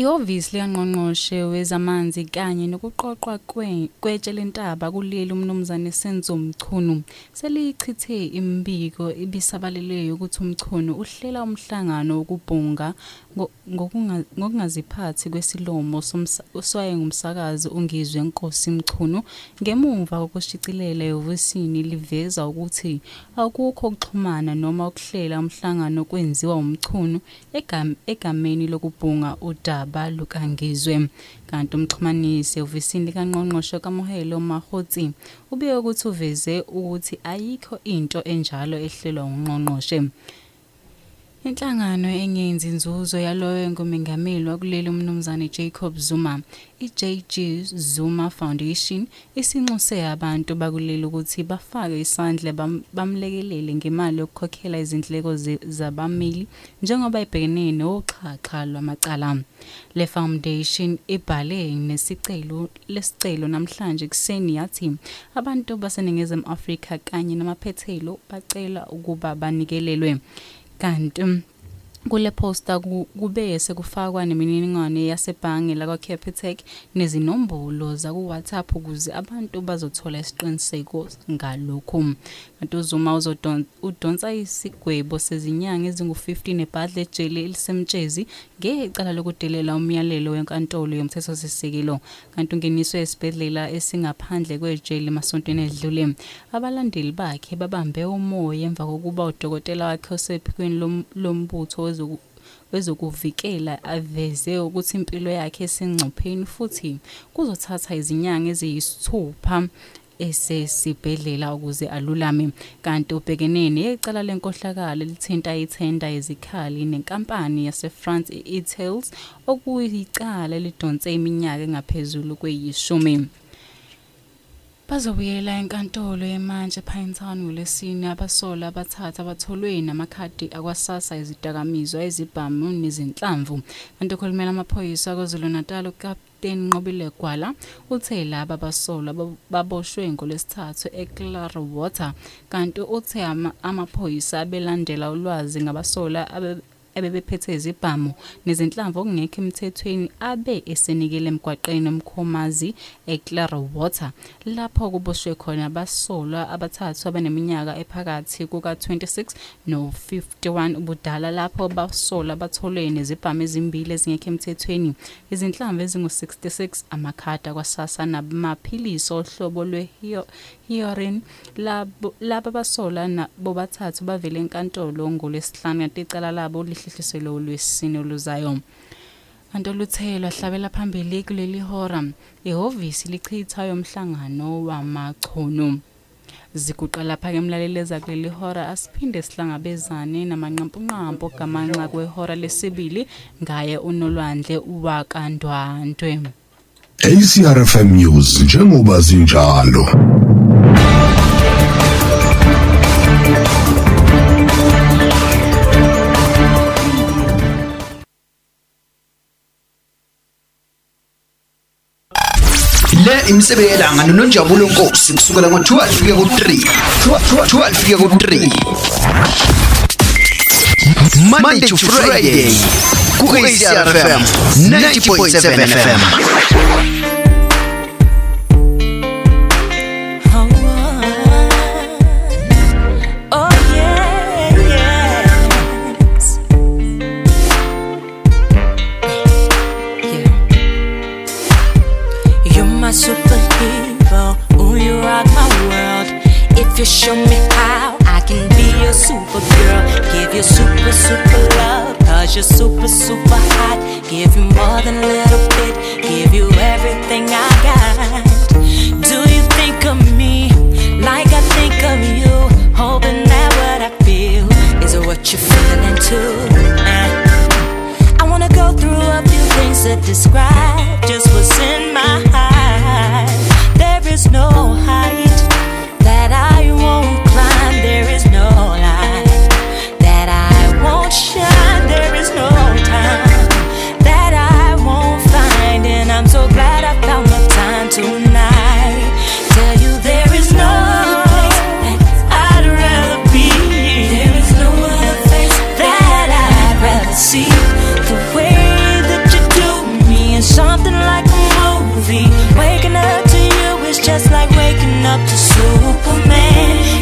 [SPEAKER 2] Ihhovisi likangqongqoshe wezamanzi kanye nokuqoqwa kwe- kwetshe lentaba kuleli umnumzane Senzo Mchunu selichithe imbiko ibisabaleleyo ukuthi umchunu uhlela umhlangano wokubhunga ngo- ngokunga- ngokungaziphathi kwesilomo somsa- oswaye ngumsakazi ungizwe Nkosi Mchunu ngemuva kokushicilela ehhovisini liveza ukuthi akukho ukuxhumana noma ukuhlela umhlangano kwenziwa umchunu egam- egameni lokubhunga udaba. Lukangizwe kanti umxhumanisi ehhovisini likangqongqoshe kamuhelo mahotsi ubike ukuthi uveze ukuthi ayikho into enjalo ehlelwa ungqongqoshe. Inhlangano engenzi inzuzo yaloyo ngumengameli wakuleli umnumzane Jacob Zuma, iJG Zuma Foundation, isinxuse abantu bakuleli ukuthi bafake isandla bam- bamlekelele ngemali yokukhokhela izindleko ze- zabameli njengoba ibhekene noxhaxha lwamacala. Le foundation ibhale nesicelo lesicelo namhlanje kuseni yathi abantu baseningizimu Afrika kanye namaphethelo bacela ukuba banikelelwe kanti mm, kule posta ku- kube sekufakwa nemininingwane yasebhange lakwa Capitec nezinombolo zaku WhatsApp ukuze abantu bazothola isiqiniseko ngalokhu kanti uZuma uzodon udonsa isigwebo sezinyanga ezingu-15 ebhadle ejele elisemtshezi ngecala lokudelela umyalelo wenkantolo yomthethosisekelo kanti ungeniswe esibhedlela esingaphandle kwejele emasontweni edlule. Abalandeli bakhe babambe umoya emva kokuba udokotela wakhe osephikweni lom- lombutho wezoku wezokuvikela aveze ukuthi impilo yakhe esengcupheni futhi kuzothatha izinyanga eziyisithupha. Esesibhedlela ukuze alulame. Kanti ubhekene necala lenkohlakalo lithinta ithenda yezikhali nenkampani yaseFrance i-Etels okuyicala lidonse iminyaka engaphezulu kweyishumi. Bazobuyela enkantolo yemanje Pinetown ngolesine abasola abathathu abatholwe namakhadi akwasasa izidakamizwa ezibhamu nezinhlamvu. Kanti ukhulumela amaphoyisa kwaZulu Natal uKapteni Nqobile Gwala uthe laba basola bab- baboshwe ngolesithathu eClearwater kanti uthe ama- amaphoyisa abelandela ulwazi ngabasola abe- ebebephethe izibhamu nezinhlamvu okungekho emthethweni abe esenikele emgwaqeni omkhomazi eClearwater lapho kuboshwe khona abasolwa abathathu abaneminyaka ephakathi kuka-26 no-51 ubudala lapho basola batholwe nezibhamu ezimbili ezingekho emthethweni. Izinhlamvu ezingu-66 amakhadi akwasasa namaphilisi ohlobo lwe-heroin labo laba basola na- bobathathu bavele enkantolo ngolwesihlanu kanti icala labo lihlehliselwe ulwesine oluzayo. Kanti oluthe lwahlabela phambili kuleli hora ihhovisi lichitha yomhlangano wamachono. Ziguqa lapha-ke emlaleleza kuleli hora asiphinde sihlangabezane namanqampunqampu gamanxa kwehora lesibili ngaye unolwandle wakandwandwe
[SPEAKER 5] ACRFM News njengoba zinjalo.
[SPEAKER 18] Le imisebe yelanga nononjabulo nkosi kusukela ngo-12 fike ku-3 12 fike ku-3 monday to friday. 90.7 fm
[SPEAKER 21] Oh yeah, yes. You're my superhero. Ooh, you rock my world. If you show me how, I can be your supergirl. Give you super, super. Cause you're super, super hot. Give you more than a little bit. Give you everything I got. Do you think of me like I think of you? Hoping that what I feel is what you're feeling too. I wanna go through a few things to describe just what's in my heart. There is no height Waking up to you is just like waking up to Superman.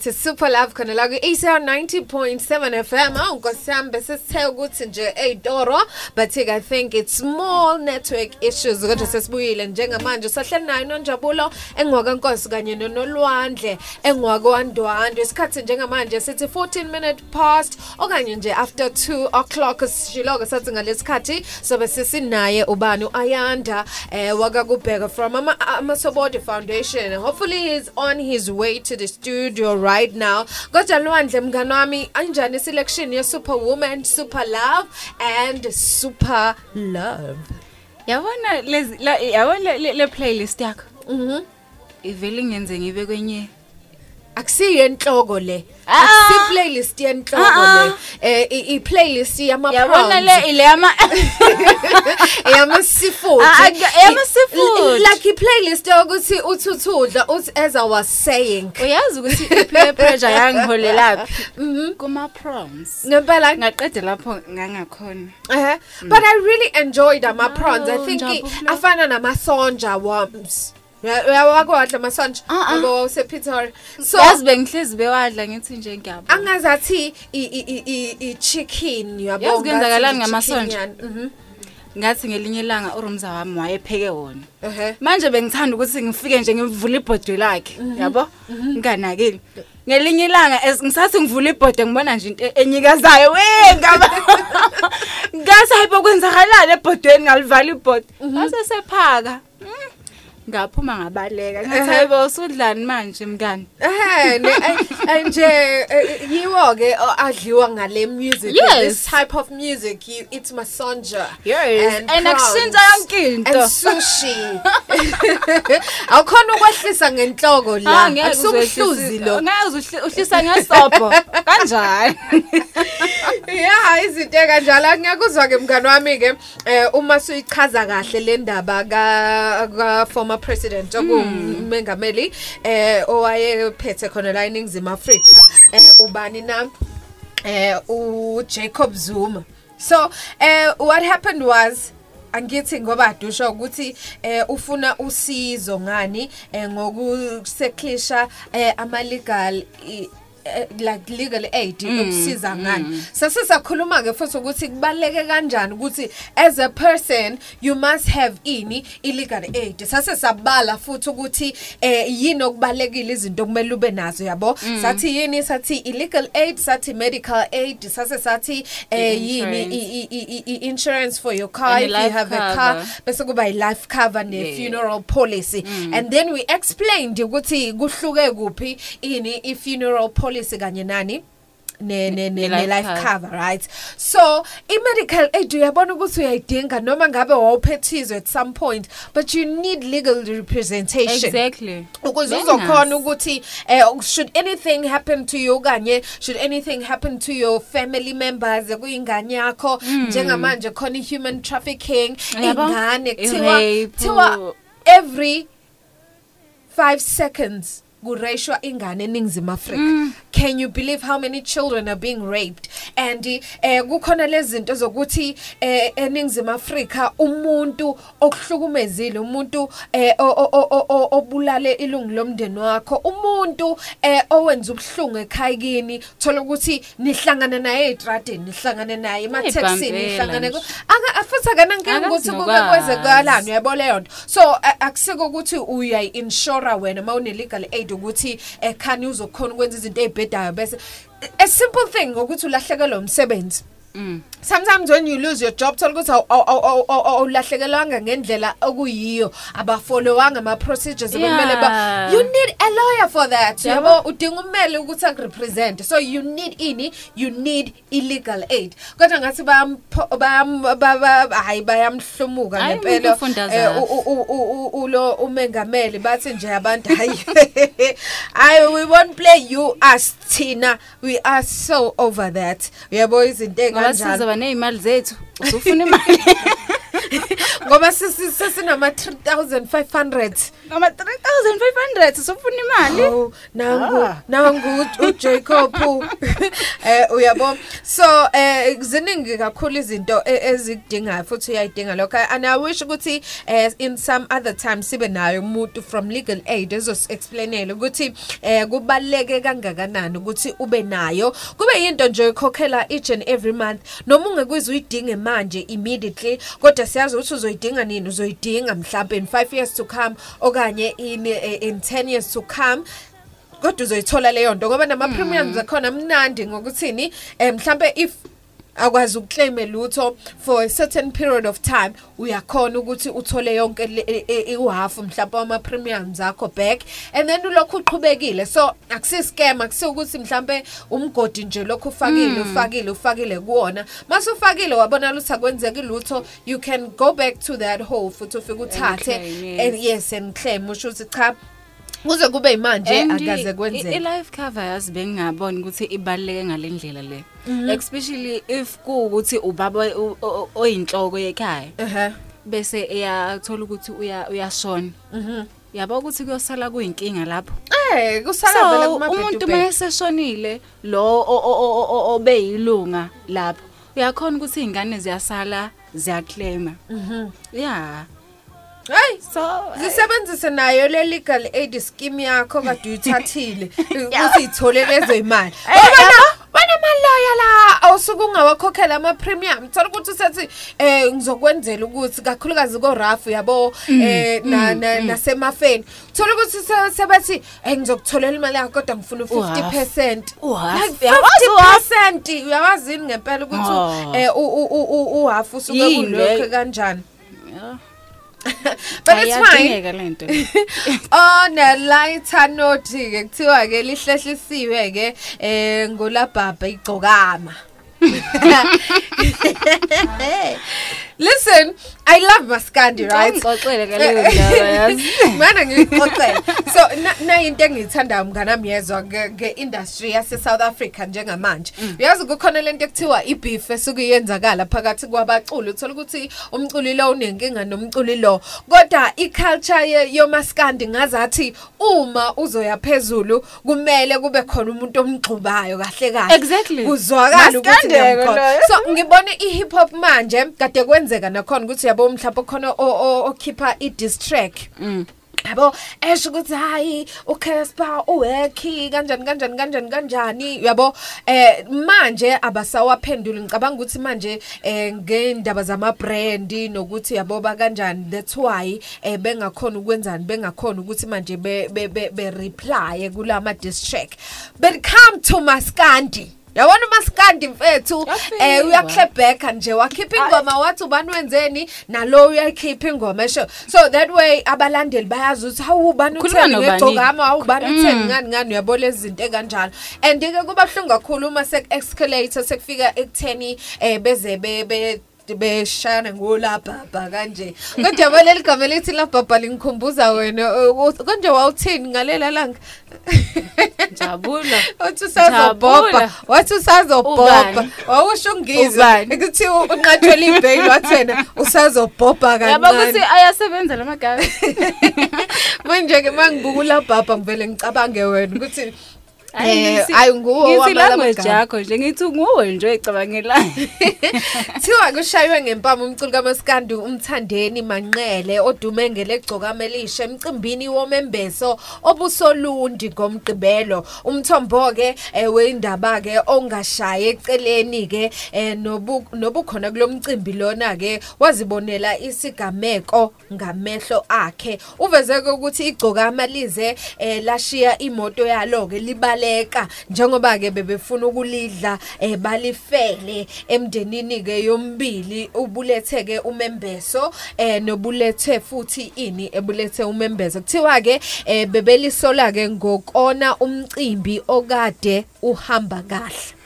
[SPEAKER 1] Mayethini mayethi super love khona la ku-acr 90.7 fm awu nkosi yami besesithe ukuthi nje ey'toro but i think it's small network issues kodwa sesibuyile njengamanje. Sahleli nayo nonjabulo engwakankosi kanye nonolwandle engwakwandwandwe isikhathi njengamanje sithi 14 minute past okanye nje after 2 o'clock sishiloko sathi ngalesikhathi sobe sesinaye ubani u-ayanda eh wakakubheka from ama- amasobodi foundation. Hopefully he's on his way to the studio right now. Kodwa lwandle mngani wami anjani selection ye superwoman super love and super love?
[SPEAKER 2] Yabona lezi la- yabona le- le le playlist yakho?
[SPEAKER 1] Mhm.
[SPEAKER 2] Ivele ngenze ngibe kwenye
[SPEAKER 1] akusiyo enhloko le
[SPEAKER 2] Ah.
[SPEAKER 1] akusi playlist yenhloko
[SPEAKER 2] Ah,
[SPEAKER 1] le eh i- i playlist yama
[SPEAKER 2] yabona le ile yama
[SPEAKER 1] yama seafood
[SPEAKER 2] Ah, ah, eyama seafood.
[SPEAKER 1] like i playlist yokuthi uthuthudla uthi as i was saying
[SPEAKER 2] uyazi ukuthi i-peer pressure yangiholelaphi kuma prawns
[SPEAKER 1] ngempela
[SPEAKER 2] ngaqede lapho ngangakhona
[SPEAKER 1] Uh-huh. But I really enjoyed ama prawns. I
[SPEAKER 2] Oh,
[SPEAKER 1] think i-
[SPEAKER 2] ngijabula.
[SPEAKER 1] afana namasonja worms. Uyawakodla amasonja ngoba usePitori. So
[SPEAKER 2] yazi bengihlezi bewadla ngithi nje ngiyabo
[SPEAKER 1] angazathi i i i- i i chicken yabo.
[SPEAKER 2] Yazi kwenzakalani
[SPEAKER 1] ngathi
[SPEAKER 2] ngamasonja?
[SPEAKER 1] i-chicken yana. Mhm.
[SPEAKER 2] ngathi ngelinye ilanga urumza wami wayepheke wona
[SPEAKER 1] Ehhe.
[SPEAKER 2] manje bengithanda ukuthi ngifike nje ngivule ibhodi lakhe
[SPEAKER 1] Mhm.
[SPEAKER 2] yabo nginganakile ngelinye ilanga as- ngisathi ngivula ibhodi ngibona nje into enyikazayo we ngaba ngathi hayibo kwenzakalani ebhodweni ngalivala ibhodi ngase sephaka Mm. Ngaphuma ngabaleka. Ngathi
[SPEAKER 1] Ehhe.
[SPEAKER 2] hayibo usudlani manje mngani?
[SPEAKER 1] Eh ne eh, nje eh, yiwo ke oh, adliwa ngale music
[SPEAKER 2] Yes.
[SPEAKER 1] this type of music you eat masonja
[SPEAKER 2] Yes, and
[SPEAKER 1] prawns
[SPEAKER 2] akushintsha yonke into.
[SPEAKER 1] and sushi. Awukhona ukwehlisa ngenhloko la.
[SPEAKER 2] Ah, ngeke
[SPEAKER 1] akusubuhluzi lo.
[SPEAKER 2] Ngeke uhlisa ngesobho kanjani?
[SPEAKER 1] Ya izinto ekanjalo. Ngiyakuzwa ke mngani wami ke eh uma suyichaza kahle le ndaba ka ka former president okumengameli eh owayephethe khona la eNingizimu Afrika eh ubani na eh uJacob Zuma. So eh what happened was angithi ngoba adusha ukuthi eh ufuna usizo ngani eh ngokuseklisha eh ama legal like legal aid
[SPEAKER 2] Mm,
[SPEAKER 1] ukusiza ngani sasisakhuluma ke futhi ukuthi kubaleke kanjani ukuthi as a person you must have ini illegal aid sase sabala futhi ukuthi eh yini okubalekile izinto kumele ube nazo yabo
[SPEAKER 2] Mm.
[SPEAKER 1] sathi yini sathi illegal aid sathi medical aid sase sathi eh yini
[SPEAKER 2] I-insurance.
[SPEAKER 1] i- i- i- i- insurance for your car
[SPEAKER 2] And
[SPEAKER 1] if you
[SPEAKER 2] i-life
[SPEAKER 1] have a car
[SPEAKER 2] cover.
[SPEAKER 1] bese kuba i-life cover ne
[SPEAKER 2] Yeah.
[SPEAKER 1] funeral policy
[SPEAKER 2] Mm.
[SPEAKER 1] and then we explained ukuthi kuhluke kuphi ini i-funeral policy kanye nani ne ne ne
[SPEAKER 2] Ne-life
[SPEAKER 1] ne life
[SPEAKER 2] cover.
[SPEAKER 1] cover right so i-medical aid uyabona ukuthi uyayidinga noma ngabe wawuphethizwe at some point but you need legal representation
[SPEAKER 2] exactly
[SPEAKER 1] ukuze
[SPEAKER 2] Bengazi.
[SPEAKER 1] uzokhona ukuthi eh should anything happen to you kanye should anything happen to your family members kuyingane yakho
[SPEAKER 2] Mm.
[SPEAKER 1] njengamanje khona i-human trafficking
[SPEAKER 2] Yabo?
[SPEAKER 1] ingane kuthiwa
[SPEAKER 2] I-rape.
[SPEAKER 1] kuthiwa every 5 seconds kureshwa ingane eningizimu Afrika
[SPEAKER 2] Mm.
[SPEAKER 1] can you believe how many children are being raped and eh kukhona lezi zinto zokuthi eh eningizimu Afrika umuntu okuhlukumezile umuntu eh o- o- o- o- obulale ilungu lomndeni wakho umuntu eh owenza ubuhlungu ekhayikini thola ukuthi nihlangana naye etradeni nihlangane naye emathexini
[SPEAKER 2] Ibhambela
[SPEAKER 1] nihlangane
[SPEAKER 2] nje.
[SPEAKER 1] aka afuthi akanankinga
[SPEAKER 2] Akazi
[SPEAKER 1] ukuthi kube
[SPEAKER 2] nokwazi.
[SPEAKER 1] kwezekalani uyabo leyo nto so a- akusiko ukuthi uyayi-inshora wena uma une-legal aid umuntu ukuthi ekhani uzokhona ukwenza izinto ezibhedayo bese a simple thing ukuthi ulahlekelwe umsebenzi
[SPEAKER 2] Mm.
[SPEAKER 1] Sometimes when you lose your job. Thola ukuthi awu- awu- awu- awu- awu- awulahlekelwanga ngendlela okuyiyo. Abafollowanga ama-procedures bekumele ba you need a lawyer for that.
[SPEAKER 2] Yabo.
[SPEAKER 1] yabo udinga ummeli ukuthi akurepresent. So you need ini you need illegal aid. Kodwa ngathi bayam- ba- ba- hayi bayamhlumuka ngempela.
[SPEAKER 2] ufunda
[SPEAKER 1] Eh, ulo umengameli bathi nje abantu hayi hayi we won't play. You us thina. We are so over that. Uyabo izinto
[SPEAKER 2] ngoba
[SPEAKER 1] ekanjalo
[SPEAKER 2] sizoba ney'mali zethu usufuna imali?
[SPEAKER 1] Ngoba sesi- sesinama 3500
[SPEAKER 2] ngama 3500 usufuna imali?
[SPEAKER 1] Oh, nangu
[SPEAKER 2] Ah.
[SPEAKER 1] nangu uJacob eh uyabo. So eh ziningi kakhulu izinto e- ezikudingayo futhi uyayidinga lokho. And i wish ukuthi eh in some other time sibe nayo umuntu from legal aid ezos explainela ukuthi eh kubaleke kangakanani ukuthi ube nayo. Kube yinto nje ukhokhela each and every month. Noma ungekwizi uyidinge manje immediately kodwa siyazi ukuthi uzoyidinga nini? Uzoyidinga mhlawumbe in 5 years to come okanye in eh, in 10 years to come. Kodwa uzoyithola leyo nto ngoba nama premiums akhona mnandi ngokuthini? Eh mhlambe if akwazi ukuclaim lutho for a certain period of time uyakhona ukuthi uthole yonke le- e- e- ihalf mhlawumbe ama premiums akho back. And then ulokhu uqhubekile. So akusi scam akusikuthi mhlambe umgodi nje lokhu ufakile
[SPEAKER 2] Mm.
[SPEAKER 1] ufakile ufakile kuwona. Mase ufakile wabona lutho akwenzeki lutho you can go back to that hole futhi ufike uthathe. And yes and claim usho ukuthi cha kuze kube imanje akaze kwenzeke.
[SPEAKER 2] i-life cover yazi bengingaboni ukuthi ibaluleke ngale ndlela le.
[SPEAKER 1] Mhm.
[SPEAKER 2] especially if kuwukuthi ubaba oyinhloko yekhaya.
[SPEAKER 1] Ehe.
[SPEAKER 2] Bese eyathola ukuthi uya uyashona.
[SPEAKER 1] Mhm.
[SPEAKER 2] Yabo ukuthi kuyosala kuyinkinga lapho.
[SPEAKER 1] Eh kusala vele
[SPEAKER 2] so
[SPEAKER 1] kuma
[SPEAKER 2] umuntu mayeseshonile lo obeyilunga lapho uyakhona ukuthi izingane ziyasala ziyaclaima.
[SPEAKER 1] Mhm.
[SPEAKER 2] Yeah.
[SPEAKER 1] Hey
[SPEAKER 2] so
[SPEAKER 1] zisebenzise nayo le legal aid scheme yakho kade uyithathile ukuthi ithole lezo imali bana bana maloya la awusuke ungawakhokhela ama premium thola ukuthi usethi eh ngizokwenzela ukuthi kakhulukazi ko rough yabo eh na
[SPEAKER 2] mm,
[SPEAKER 1] na-
[SPEAKER 2] mm.
[SPEAKER 1] nasemafeni thola ukuthi se- sebathi eh ngizokutholela imali yakho kodwa ngifuna
[SPEAKER 2] Uhalf.
[SPEAKER 1] 50%
[SPEAKER 2] Uhalf.
[SPEAKER 1] like
[SPEAKER 2] Uyawazi uhalf?
[SPEAKER 1] 50% uyawazini ngempela
[SPEAKER 2] Oh.
[SPEAKER 1] ukuthi eh u- u- u- u- uhalf usuke
[SPEAKER 2] Yini
[SPEAKER 1] kulokho
[SPEAKER 2] le?
[SPEAKER 1] kanjani
[SPEAKER 2] Yeah.
[SPEAKER 1] but it's fine.
[SPEAKER 2] Ayadingeka lento
[SPEAKER 1] Oh nelighter note ke kuthiwa ke lihlehlisiwe ke eh ngolabhabha igcokama. Listen, I love Maskandi, right?
[SPEAKER 2] Ungixoxele ke leyo ndaba yazi.
[SPEAKER 1] Mana ngixoxela. So na na into engiyithandayo mnganami yezwa ke ke industry yase South Africa njengamanje. Uyazi kukhona lento ekuthiwa ibeef esuke iyenzakala phakathi kwabaculi. Uthola ukuthi umculi lo unenkinga nomculi lo. Kodwa iculture ye- yomaskandi ngazathi uma uzoya phezulu kumele kube khona umuntu omgxubayo kahle kahle.
[SPEAKER 2] Exactly.
[SPEAKER 1] Kuzwakala ukuthi
[SPEAKER 2] Maskandi-ke
[SPEAKER 1] ngiyamkhona.
[SPEAKER 2] loyo.
[SPEAKER 1] So ngibone i-hip hop manje kade kwenzeka nakhona ukuthi yabo mhlawumbe khona okhipha i-diss track. yabo esho ukuthi hayi uCasper uwekhi kanjani kanjani kanjani kanjani? Yabo eh manje abasawaphenduli. Ngicabanga ukuthi manje eh ngendaba zama brand nokuthi yabo ba kanjani that's why eh bengakhona ukwenzani bengakhona ukuthi manje be be be, reply kulama diss track but come to Maskandi. Yabona uMaskandi mfethu eh uyaklebheka nje wakhipha ingoma wathi ubani wenzeni nalo uyakhipha ingoma esho. So that way abalandeli bayazi ukuthi hawu ubani
[SPEAKER 2] Khuluma
[SPEAKER 1] utheni
[SPEAKER 2] nobani.
[SPEAKER 1] ngegcokama hawu ubani utheni?
[SPEAKER 2] Mm.
[SPEAKER 1] ngani ngani? Uyabo lezi zinto ekanjalo. And ke kuba buhlungu kakhulu uma sek escalator sekufika ekutheni eh beze be be beshana ngolabhabha kanje kodwa yabo leli gama lithi labhabha lingikhumbuza wena uh, konje wawuthini ngalela langa
[SPEAKER 2] Jabula.
[SPEAKER 1] uthi usazobhobha
[SPEAKER 2] Jabula.
[SPEAKER 1] wathi usazobhobha
[SPEAKER 2] Ubani?
[SPEAKER 1] wawusho ungizwe
[SPEAKER 2] Ubani?
[SPEAKER 1] ukuthi unqatshelwe ibail wathi wena usazobhobha
[SPEAKER 2] yabo ukuthi
[SPEAKER 1] kancane
[SPEAKER 2] ayasebenza lamagama
[SPEAKER 1] manje ke mangibuka ulabhabha ngivele ngicabange wena ukuthi Eh, ayi nguwo
[SPEAKER 2] ngithi
[SPEAKER 1] wamala
[SPEAKER 2] language yakho nje ngithi nguwe nje oyicabangelayo
[SPEAKER 1] Thiwa kushaywe ngempama umculo kaMaskandi umthandeni Manqele odume ngelegcokama elisha emcimbini womembeso obusolundi ngomgqibelo. Umthombo ke eh, weindaba ke ongashaye eceleni ke eh, nobu nobukhona kulomcimbi lona ke wazibonela isigameko ngamehlo akhe. Uveze ukuthi igcokama lize eh, lashiya imoto yalo ke libaleka njengoba ke bebefuna ukulidla eh, balifele emndenini ke yombili ubulethe ke umembeso eh nobulethe futhi ini ebulethe umembeso. Kuthiwa ke eh, bebelisola ke ngokona umcimbi okade uhamba kahle.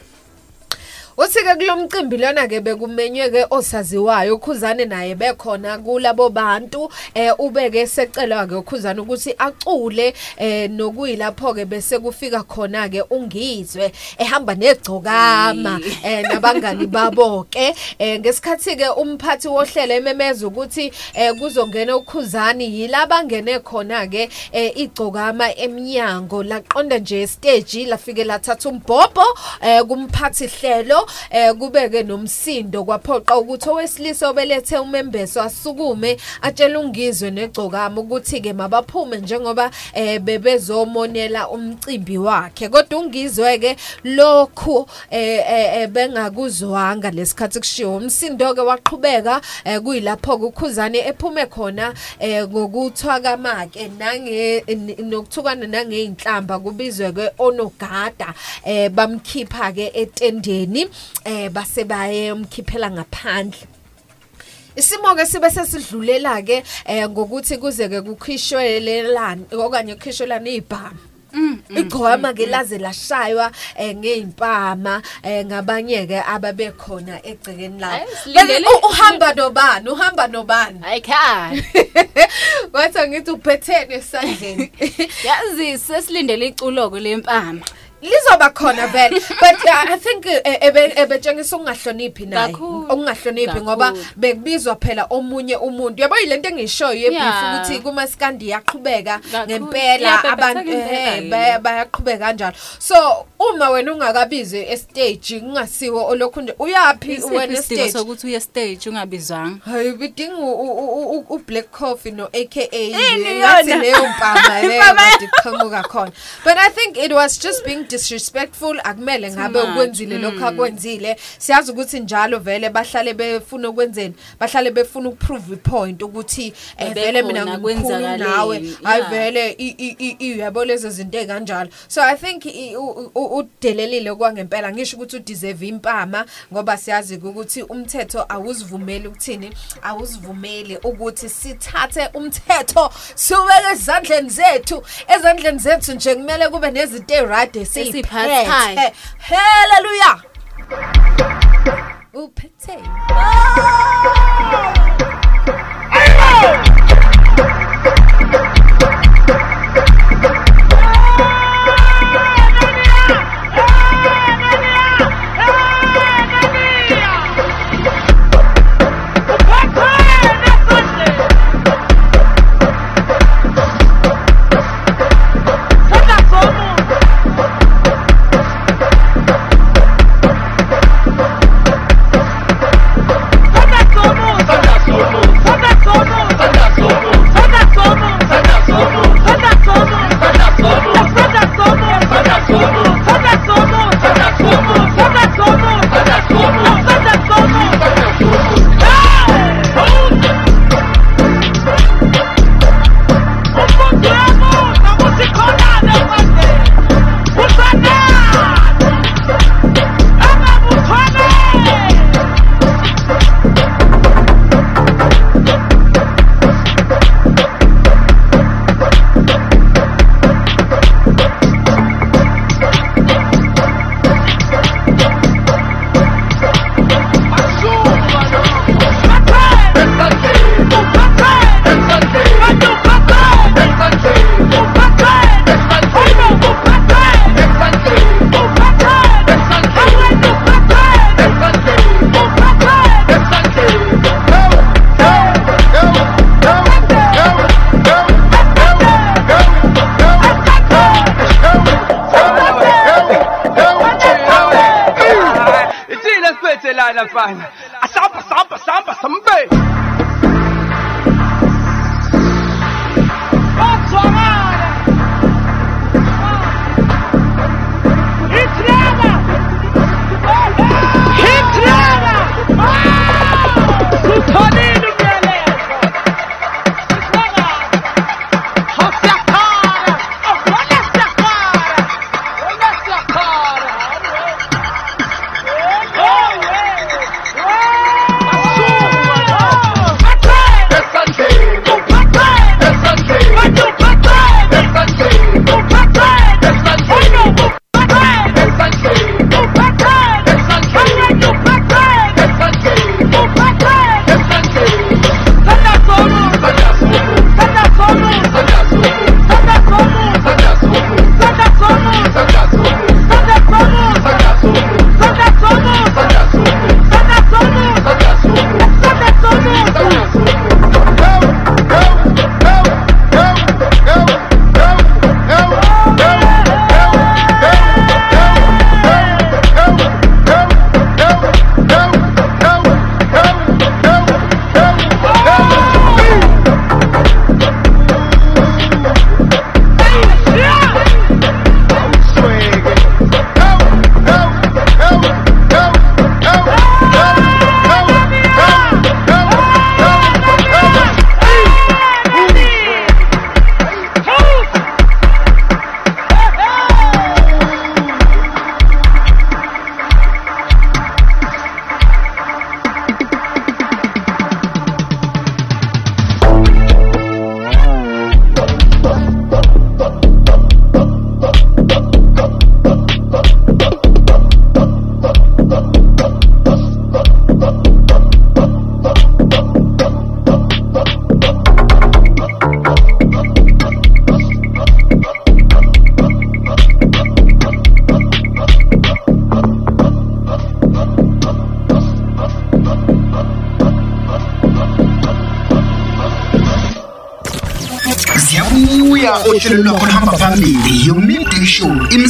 [SPEAKER 1] Uthi-ke kulo mcimbi lona ke bekumenywe ke osaziwayo ukhuzane naye bekhona kulabo bantu eh ubeke secelwa ke ukhuzane ukuthi acule eh nokuyilapho ke bese kufika khona ke ungizwe ehamba negcokama eh nabangani babo ke. Eh ngesikhathi ke umphathi wohlelo ememeza ukuthi eh kuzongena ukhuzani yilaba ngene khona ke eh igcokama eminyango laqonda nje stage lafike lathatha umbhobho eh kumphathi hlelo eh kubeke nomsindo kwaphoqa ukuthi owesilisa obelethe umembeso asukume atshela ungizwe negcokama ukuthi ke mabaphume njengoba eh bebezomonela umcimbi wakhe. Kodwa ungizwe ke lokhu eh, eh eh, bengakuzwanga lesikhathi kushiwo. Umsindo ke waqhubeka eh, kuyilapho ke ukhuzane ephume khona eh ngokuthwakama ke nange nokuthukana nangeinhlamba kubizwe ke onogada eh bamkhipha ke etendeni. Eh base baye umkhiphela ngaphandle. Isimo ke sibe sesidlulela ke eh ngokuthi kuze ke kukhishwelelana okanye kukhishwelana izibhamu igcwama ke laze lashaywa eh, ngeimpama eh, ngabanye ke ababekhona egcekeni lawo
[SPEAKER 2] Ayi, silindele-
[SPEAKER 1] U- uhamba nobani uhamba nobani?
[SPEAKER 2] Ayikhaya
[SPEAKER 1] wathi ngithi uphethene esandleni.
[SPEAKER 2] Yazi sesilindele iculoko lempama.
[SPEAKER 1] Lizoba khona vele. But uh, i think eh, ebe ebetshengisa ukungahloniphi naye.
[SPEAKER 2] Kakhulu.
[SPEAKER 1] ukungahloniphi ngoba bekubizwa phela omunye umuntu. Yabo yilento engishoyo
[SPEAKER 2] Yeah.
[SPEAKER 1] ukuthi kumaskandi yaqhubeka
[SPEAKER 2] Kakhulu.
[SPEAKER 1] ngempela abantu eh baya- bayaqhubeka kanjalo. So uma wena ungakabizi estage kungasiwo olokhu nje uyapi wena estage?
[SPEAKER 2] sokuthi uye stage ungabizwanga?
[SPEAKER 1] Hayi bidinga u- black coffee no aka ngathi leyo mpama leyo
[SPEAKER 2] Impama
[SPEAKER 1] kade iqhamuka khona. But i think it was just being disrespectful akumele
[SPEAKER 2] Too
[SPEAKER 1] ngabe
[SPEAKER 2] much,
[SPEAKER 1] ukwenzile lokho
[SPEAKER 2] mm.
[SPEAKER 1] akwenzile. Siyazi ukuthi njalo vele bahlale befuna ukwenzeni bahlale befuna ukuprove ipoint ukuthi eh, vele mina
[SPEAKER 2] Bebekhona,
[SPEAKER 1] ngimkhulu
[SPEAKER 2] kwenzakaleni,
[SPEAKER 1] nawe. Hayi
[SPEAKER 2] yeah.
[SPEAKER 1] vele i- i- i- i- yabo lezo zinto ekanjalo so i think i- u- u- udelelile kwangempela ngisho ukuthi udeserve impama ngoba siyazi ukuthi umthetho awuzivumeli ukuthini? Awuzivumeli ukuthi sithathe umthetho siwubeke ezandleni zethu. Ezandleni zethu nje kumele kube nezinto eride
[SPEAKER 2] Esiphathayo.
[SPEAKER 1] haleluya uphethe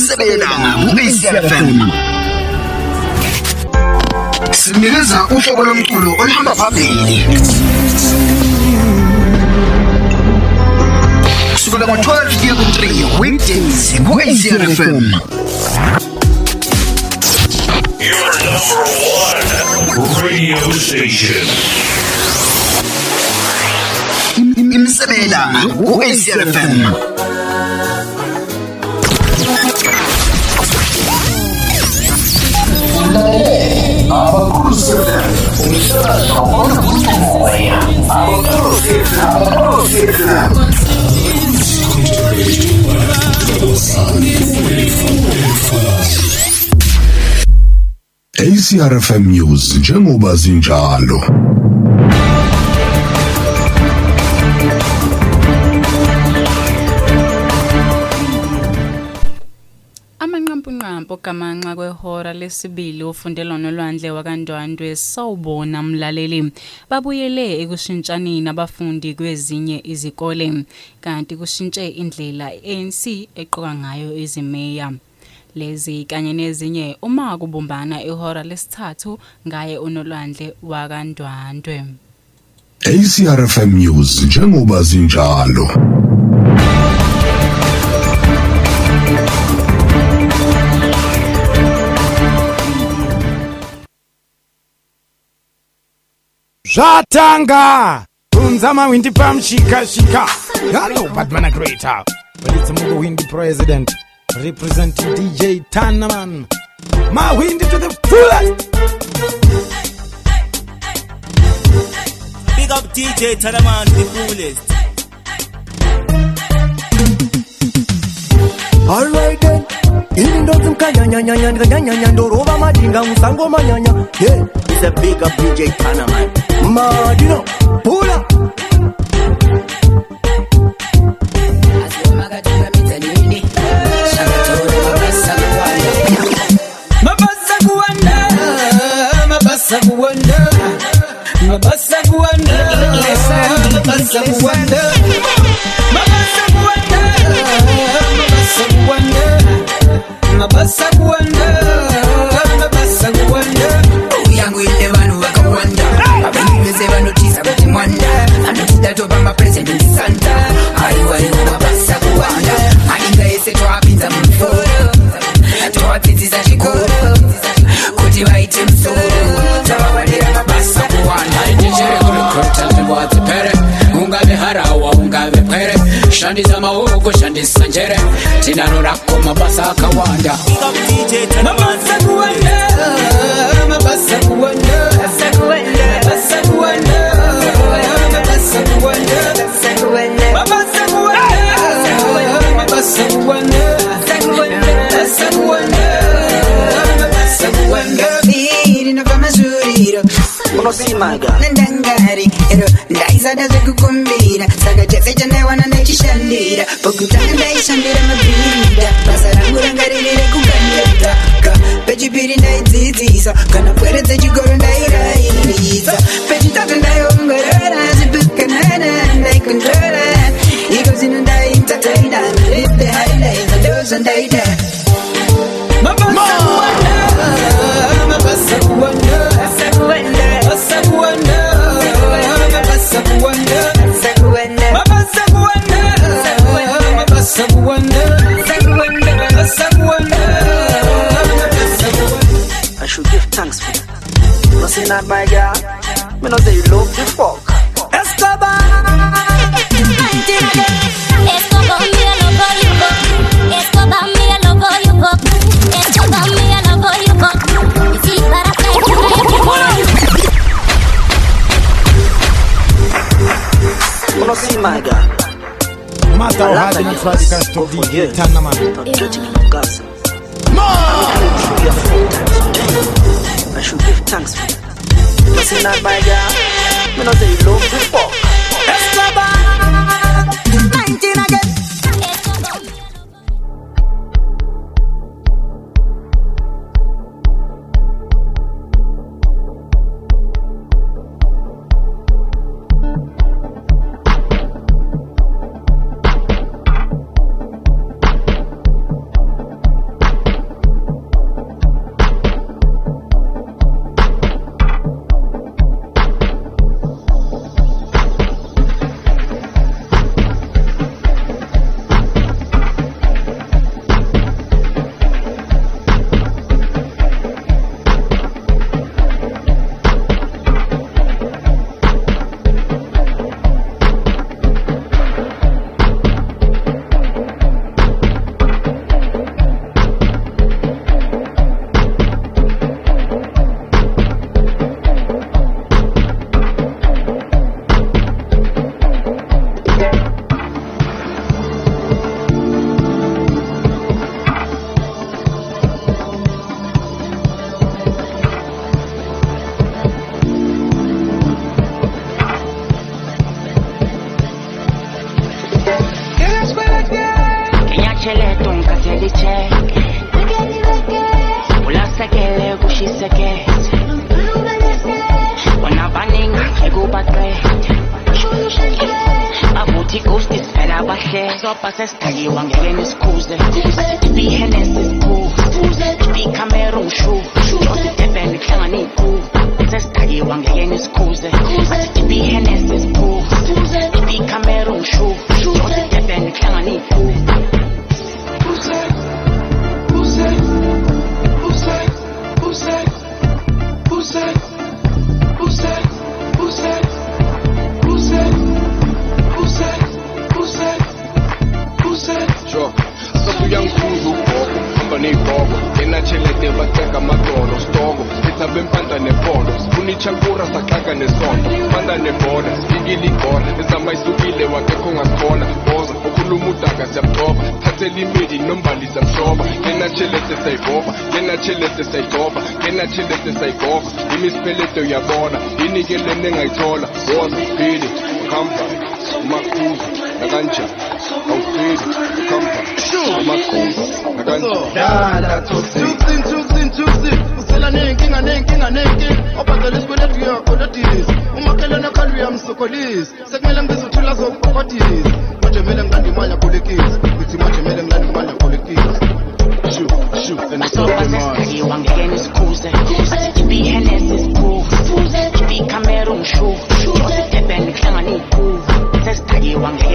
[SPEAKER 4] imsebelelanga ku-acfm sinikeza uhlobo lomculo oluhamba phambili. Kusukela ngo-12 kuya ku-3 weekdays ku-acfm
[SPEAKER 10] Your number one radio station.
[SPEAKER 4] imsebelelanga ku-acfm
[SPEAKER 5] ACRFM News njengoba zinjalo
[SPEAKER 2] gamanxa kwehora lesibili ofundelwa nolwandle wakandwandwe sawubona mlaleli. Babuyele ekushintshaneni abafundi kwezinye izikole kanti kushintshe indlela ANC eqoka ngayo izimeya lezi kanye nezinye uma kubumbana ihora lesithathu ngaye unolwandle wakandwandwe
[SPEAKER 5] ACRFM News njengoba zinjalo.
[SPEAKER 22] Zvatanga unza mawindi pamushikashika hello batman it's mugo windy president representing dj tanaman mawindi to the fullest
[SPEAKER 23] Big up DJ Taraman, the coolest.
[SPEAKER 24] Alright then. Ili ndo zimkanyanyanyanya nikanyanyanya ndorova madinga musango manyanya yeah. It's a big up DJ Tanaman Madino Pula
[SPEAKER 8] Mabasa kuwanda, mabasa kuwanda, mabasa kuwanda, mabasa kuwanda, sakawanda Hadi nifurahi kan story tana man.
[SPEAKER 25] I should give thanks. Listen that my girl, me know say you love the fuck.
[SPEAKER 26] one.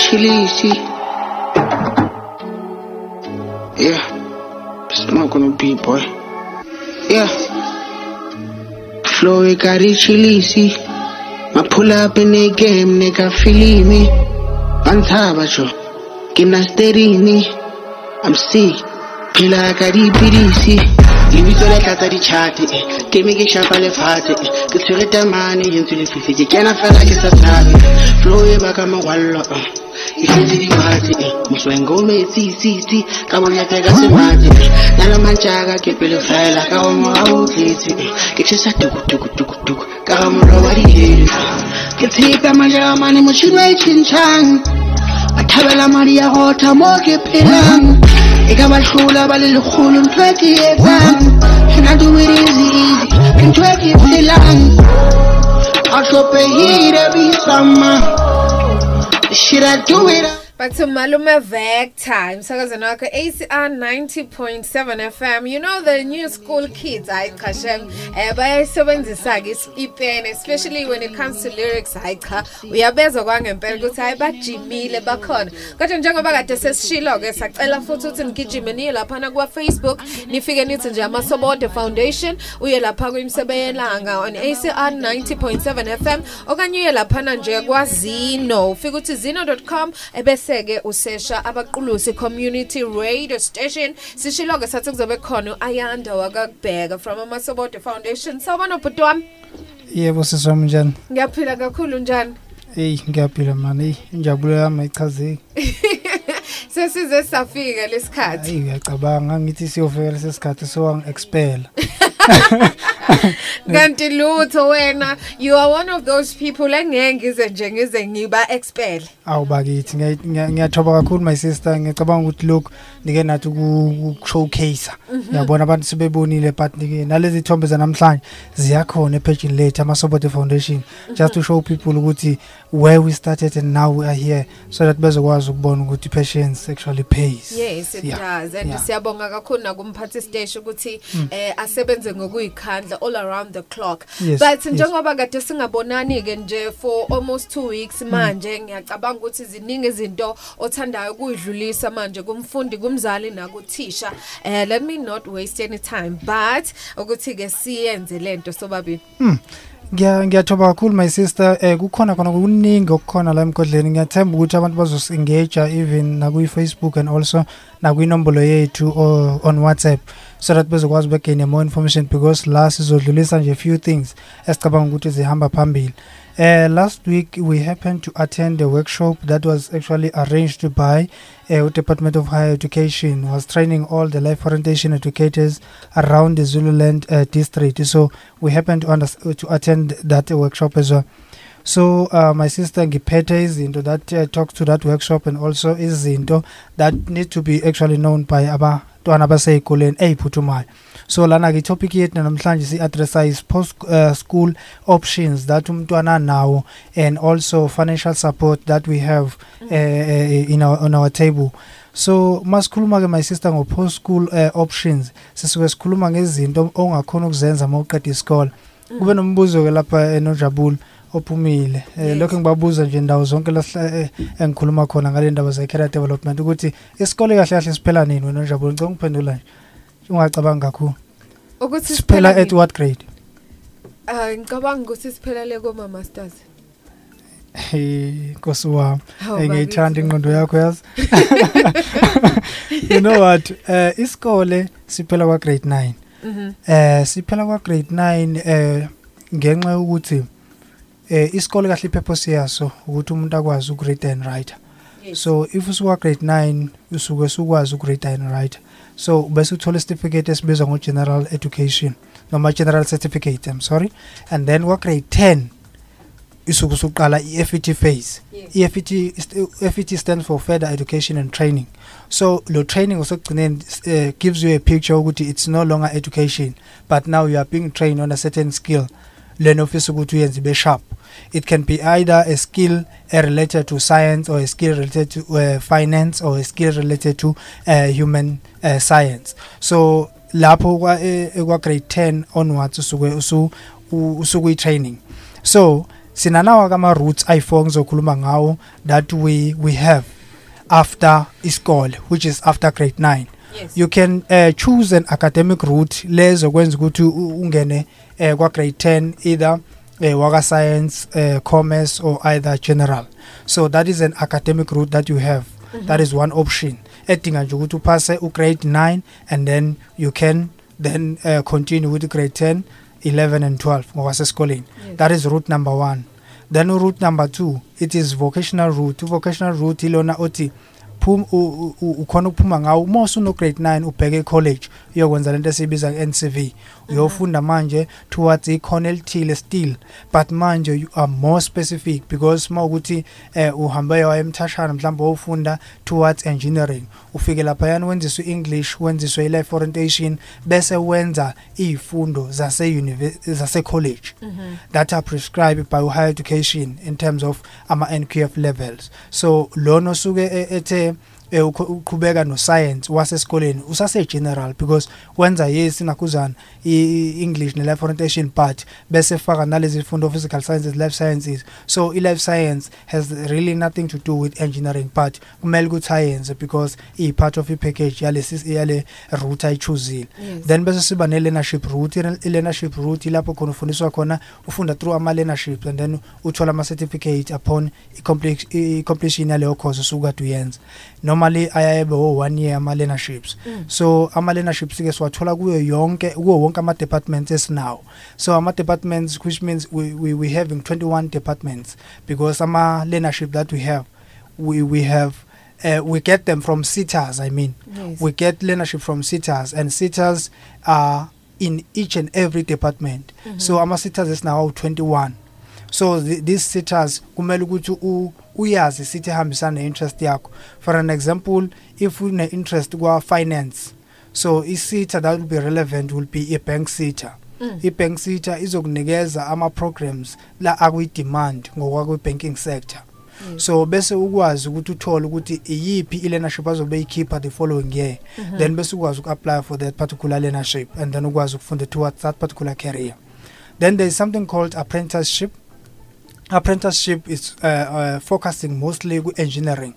[SPEAKER 26] Got it chilly. Yeah. Smoke on the beat, boy. Yeah. Flow we got it chilly. I pull up in the game, nigga, feel me. Antaba jo. Kina sterini. I'm sick. Phila ka dipidisi. lebitso le tlatsa dichate ke me ke shapa lefate ke tshwere tamane e ntse lefifi ke kena fela ke sa tshabe flow e baka mogwallo uh. ke tletse dipate moswengo o metsitsitsi ka bonyate ka semate na le mantšaka ke pele fela ka go moga o tletse ke tšhesa tukutukutukutuku ka ga mollo wa dihele ke tshepa majegamane motšhini wa e tšhintšhang ba thabela madi ya gotha mo ke phelang e ka ba hlola ba le lekgolo ntho e ke etsang can I do it easy easy ntho e ke phelang a hlopehile bisama should I do it?
[SPEAKER 1] Bathi malume Vector emsakazweni wakho ACR 90.7 FM you know the new school kids hayi cha shem eh bayayisebenzisa ke ipene especially when it comes to lyrics hayi cha. Uyabezwa kwangempela ukuthi hayi bajimile bakhona. Kodwa njengoba kade sesishilo ke sacela futhi ukuthi nigijime niye lapha na kwa Facebook nifike nithi nje amasobode foundation uye lapha kwimsebeyelanga on ACR 90.7 FM okanye uye lapha nje kwa Zino ufika uthi zino.com ebese ke usesha abaqulusi community radio station. Sishilo ke sathi kuzobe khona ayanda wakakubheka from amasobode foundation. Sawubona bhuti wami.
[SPEAKER 27] Yebo siswami njani?
[SPEAKER 1] Ngiyaphila kakhulu njani?
[SPEAKER 27] Hey ngiyaphila mani. Hey injabulo yami ayichazeki.
[SPEAKER 1] Sesize safika lesikhathi.
[SPEAKER 27] Hayi uyacabanga ngithi siyofika lesikhathi sowangi expel
[SPEAKER 1] kanti lutho wena you are one of those people engeke ngize nje ngize ngiba expel
[SPEAKER 27] awubakithi ngiyathoba kakhulu my sister. Ngicabanga ukuthi lokhu nike nathi ukushowcase uyabona abantu sebebonile but nike nalezi thombe zanamhlanje ziyakhona epagini lethu amasobode foundation just to show people ukuthi where we started and now we are here so that bezokwazi ukubona ukuthi patience actually pays.
[SPEAKER 1] Yes it yeah. does and
[SPEAKER 27] Yeah.
[SPEAKER 1] siyabonga kakhulu nakumphathi stage ukuthi eh asebenze ngokuyikhandla all around the clock.
[SPEAKER 27] Yes,
[SPEAKER 1] but
[SPEAKER 27] yes.
[SPEAKER 1] njengoba kade singabonani ke nje for almost 2 weeks manje ngiyacabanga ukuthi ziningi izinto othandayo kuyidlulisa manje kumfundi kumzali nakuthisha. Eh let me not waste any time but ukuthi ke siyenze lento sobabili.
[SPEAKER 27] Hmm. Ngiya ngiyathoba kakhulu my sister. Eh kukhona khona kuningi okukhona la emgodleni. Ngiyathemba ukuthi abantu bazosengage even na ku Facebook and also na kwinombolo yethu o- on WhatsApp. So that bezokwazi begain more information because la sizodlulisa nje a few things esicabanga ukuthi zihamba phambili. Uh, last week we happened to attend a workshop that was actually arranged by uh, Department of Higher Education was training all the life orientation educators around the Zululand uh, district. So we happened to, under- to attend that workshop as well. So uh, my sister ngiphethe izinto that uh, talks to that workshop and also izinto that need to be actually known by abantwana abaseyikoleni eyiphuthumayo so lana ke topic yethu namhlanje si addressa is post uh, school options that umntwana nawo and also financial support that we have uh, uh, in our on our table. So masikhuluma ke my sister ngo post school uh, options sisuke sikhuluma ngezinto ongakhona ukuzenza mawuqeda isikole kube nombuzo ke lapha enojabulo ophumile. Eh, lokho ngibabuza nje ndawo zonke la eh, engikhuluma khona ngale ndaba ze career development ukuthi isikole kahle kahle siphela nini wena Njabulo? Ngicela ukuphendula nje. Ungacabanga kakhulu.
[SPEAKER 1] Ukuthi
[SPEAKER 27] siphela at what grade?
[SPEAKER 1] Ah ngicabanga ukuthi siphelele kuma masters.
[SPEAKER 27] nkosi wami. Eh, ngiyithanda ingqondo yakho yazi? You know what? Eh isikole siphela kwa grade 9
[SPEAKER 1] Mhm.
[SPEAKER 27] eh siphela kwa grade 9 eh ngenxa yokuthi eh isikole kahle ipurpose yaso ukuthi umuntu akwazi ukuread and write so if usuka grade 9 usuke sukwazi ukuread and write so bese uthola certificate esibizwa ngo general education noma general certificate I'm sorry. And then kwa grade 10 isuke usuqala i-FET phase. i-FET FET stands for further education and training. So lo training osegcineni uh, gives you a picture ukuthi it's no longer education but now you are being trained on a certain skill. Lena ofisa ukuthi uyenze be sharp. It can be either a skill uh, related to science or a skill related to uh, finance or a skill related to uh, human uh, science. So lapho kwa eh, kwa grade 10 onwards usuke usu u- usuku i training so sinanawa kama roots ayi4 ngizokhuluma ngawo that we we have after isikole which is after grade 9
[SPEAKER 1] Yes.
[SPEAKER 27] you can uh, choose an academic route. Lezo kwenza ukuthi ungene uh, kwa grade 10 either uh, waka science uh, commerce or either general. So that is an academic route that you have.
[SPEAKER 1] Mhm.
[SPEAKER 27] that is one option. Edinga nje ukuthi uphase ugrade 9 and then you can then uh, continue with grade 10 11 and 12 ngokwasesikoleni
[SPEAKER 1] Yes.
[SPEAKER 27] that is route number 1 then route number 2 it is vocational route. Vocational route ilona othi phum u- u- u- ukhona ukuphuma ngawo. Uma usuno grade 9 ubheke e-college uyokwenza lento esiyibiza nge-NCV uyofunda manje towards ikhono elithile still but manje you are more specific because mawukuthi eh uhambe waya emthashana mhlawumbe wofunda towards engineering ufike lapha yana wenziswa english wenziswa i-life orientation bese wenza izifundo zase zase college.
[SPEAKER 1] Mhm.
[SPEAKER 27] that are prescribed by higher education in terms of ama NQF levels. So lona osuke e- ethe eh, ukho- uqhubeka no science wasesikoleni usase general because wenza yes nakuzana i English ne life orientation but bese faka nalezi zifundo of physical sciences life sciences. So i life science has really nothing to do with engineering but kumele ukuthi ayenze because i part of i package yalesi yale route ayichuzile.
[SPEAKER 1] Yes.
[SPEAKER 27] then bese siba ne learnership route i learnership route lapho khona ufundiswa khona ufunda through ama learnership and then uthola ama certificate upon i complete i completion yaleyo course usuka kade uyenza. Normally ayabe o 1 year ama learnerships
[SPEAKER 1] Mm.
[SPEAKER 27] so ama learnerships ke siwathola kuyo yonke kuwo wonke ama departments esinawo so ama departments which means we we we having 21 departments because ama learnership that we have we we have uh, we get them from sitters i mean
[SPEAKER 1] Yes.
[SPEAKER 27] we get learnership from sitters and sitters are in each and every department
[SPEAKER 1] Mhm.
[SPEAKER 27] so ama sitters is now 21 so th these sitters kumele ukuthi u- uyazi sithi hambisana interest yakho for an example if une interest kwa finance so i sitter that will be relevant will be a bank sitter
[SPEAKER 1] Mm.
[SPEAKER 27] i bank sitter izokunikeza ama programs la akuyi demand ngokwa banking sector
[SPEAKER 1] Yes.
[SPEAKER 27] so bese ukwazi ukuthi uthole ukuthi iyiphi i-learnership azobe yikhipha the following year
[SPEAKER 1] Mhm.
[SPEAKER 27] then bese ukwazi uku-apply for that particular learnership and then ukwazi ukufunda towards that particular career then there is something called apprenticeship apprenticeship is uh, uh, focusing mostly ku-engineering.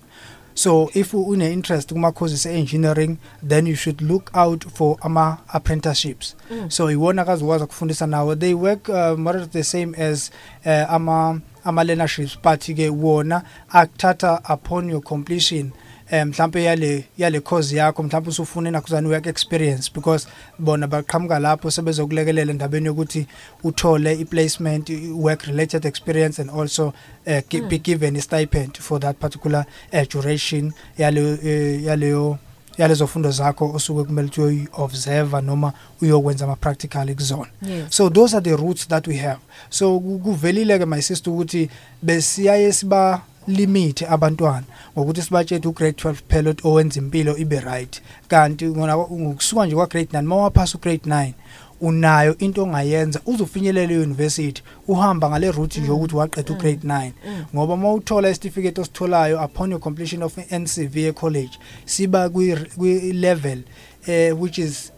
[SPEAKER 27] So if une-interest kuma-courses e-engineering then you should look out for ama-apprenticeships.
[SPEAKER 1] Mm.
[SPEAKER 27] so iwona kazokwazi ukufundisa nawo. They work uh, more or less the same as uh, ama ama-learnerships but-ke wona akuthatha upon your completion um mhlambe yale yale course yakho mhlambe usufuna inakuzana work experience because bona baqhamuka lapho sebezokulekelela endabeni yokuthi uthole i-placement i- work related experience and also uh, gi
[SPEAKER 1] Mm.
[SPEAKER 27] be given a stipend for that particular uh, duration yaleyo eh, yaleyo yalezo fundo zakho osuke kumele ukuthi uyoyi-observe noma uyokwenza ama-practical kuzona
[SPEAKER 1] Yes.
[SPEAKER 27] so those are the routes that we have so ku- kuvelile-ke my sister ukuthi besiyaye siba limit abantwana ngokuthi sibatshele ugrade 12 pilot owenza impilo ibe right. Kanti ngona ngokusuka nje kwa grade 9 mawaphasa ugrade 9 unayo into ongayenza uzofinyelela e-university uhamba ngale route nje ukuthi waqeda ugrade 9
[SPEAKER 1] Mm.
[SPEAKER 27] ngoba uma uthola isitifiketi ositholayo upon your completion of NCV e-college siba kwi-level uh, which is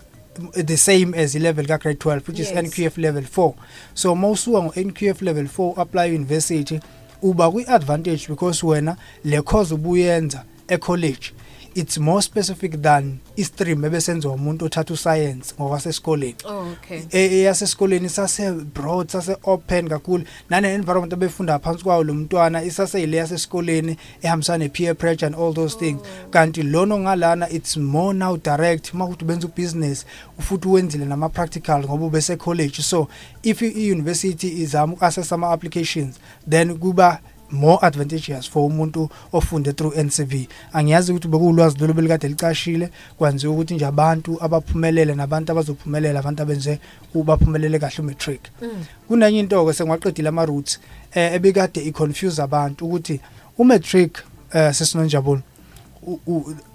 [SPEAKER 27] the same as i-level ka-grade 12 which
[SPEAKER 1] Yes.
[SPEAKER 27] is NQF level 4 so ma usuka ngo-NQF level 4 apply university uba kwi-advantage because wena le course ubuyenza e-college it's more specific than i-stream ebesenziwa umuntu othatha uscience ngokwasesikoleni
[SPEAKER 1] Oh, okay.
[SPEAKER 27] e- eyasesikoleni sase broad sase open kakhulu. Nane environment abefunda phansi kwawo lo mntwana isase ile yasesikoleni ehambisana ne peer pressure and all those things. Kanti lona ngalana it's more now direct. Makuthi benza ubusiness ufuthi wenzile nama practical ngoba ubese college so if i university izama ukassess ama applications then kuba more advantageous for umuntu ofunde through NCV angiyazi ukuthi bekulwazi lolu belikade licashile kwanziwa ukuthi nje abantu abaphumelele nabantu abazophumelela abantu abenze ubaphumelele kahle umatric
[SPEAKER 1] Mm.
[SPEAKER 27] kunenye into ke sengwaqedile ama roots eh ebekade iconfuse abantu ukuthi umatric eh sesinonjabulo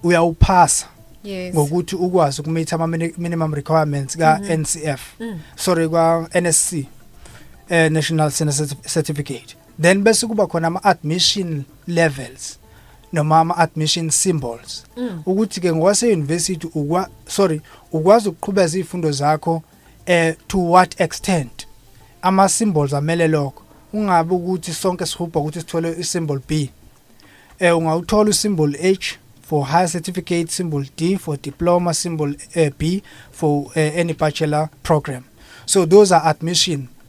[SPEAKER 27] uyawuphasa
[SPEAKER 1] Yes.
[SPEAKER 27] ngokuthi ukwazi ukumeet ama mini- minimum requirements ka
[SPEAKER 1] Mhm.
[SPEAKER 27] NCF
[SPEAKER 1] Mm.
[SPEAKER 27] sorry kwa NSC eh National Certificate then bese kuba khona ama admission levels noma ama admission symbols.
[SPEAKER 1] Mm.
[SPEAKER 27] ukuthi ke ngokwase university ukwa sorry ukwazi ukuqhubeza izifundo zakho eh to what extent? Ama symbols amele lokho. Ungabe ukuthi sonke sihubha ukuthi sithole i-symbol B. Eh ungawuthola i-symbol H for higher certificate symbol D for diploma symbol uh, B for uh, any bachelor program. So those are admission uh, uh, uh,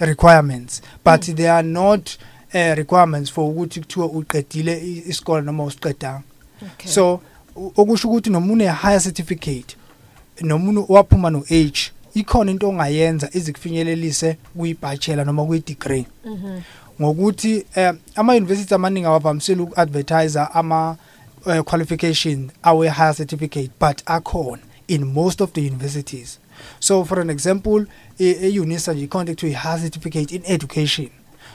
[SPEAKER 27] requirements but mm. they are not uh, requirements for ukuthi kuthiwa uqedile i- isikole noma usiqedanga
[SPEAKER 1] Okay.
[SPEAKER 27] so u- okusho ukuthi noma une higher certificate noma unu- waphuma no H ikhona into ongayenza izikufinyelelise kuyi-bachelor noma kuyi-degree
[SPEAKER 1] Mhm.
[SPEAKER 27] ngokuthi eh, ama-university amaningi awavamisile uku-advertisa ama uh, qualification awe higher certificate but akhona in most of the universities so for an example e- e-unisa nje ikhona into kuthiwa i-higher certificate in education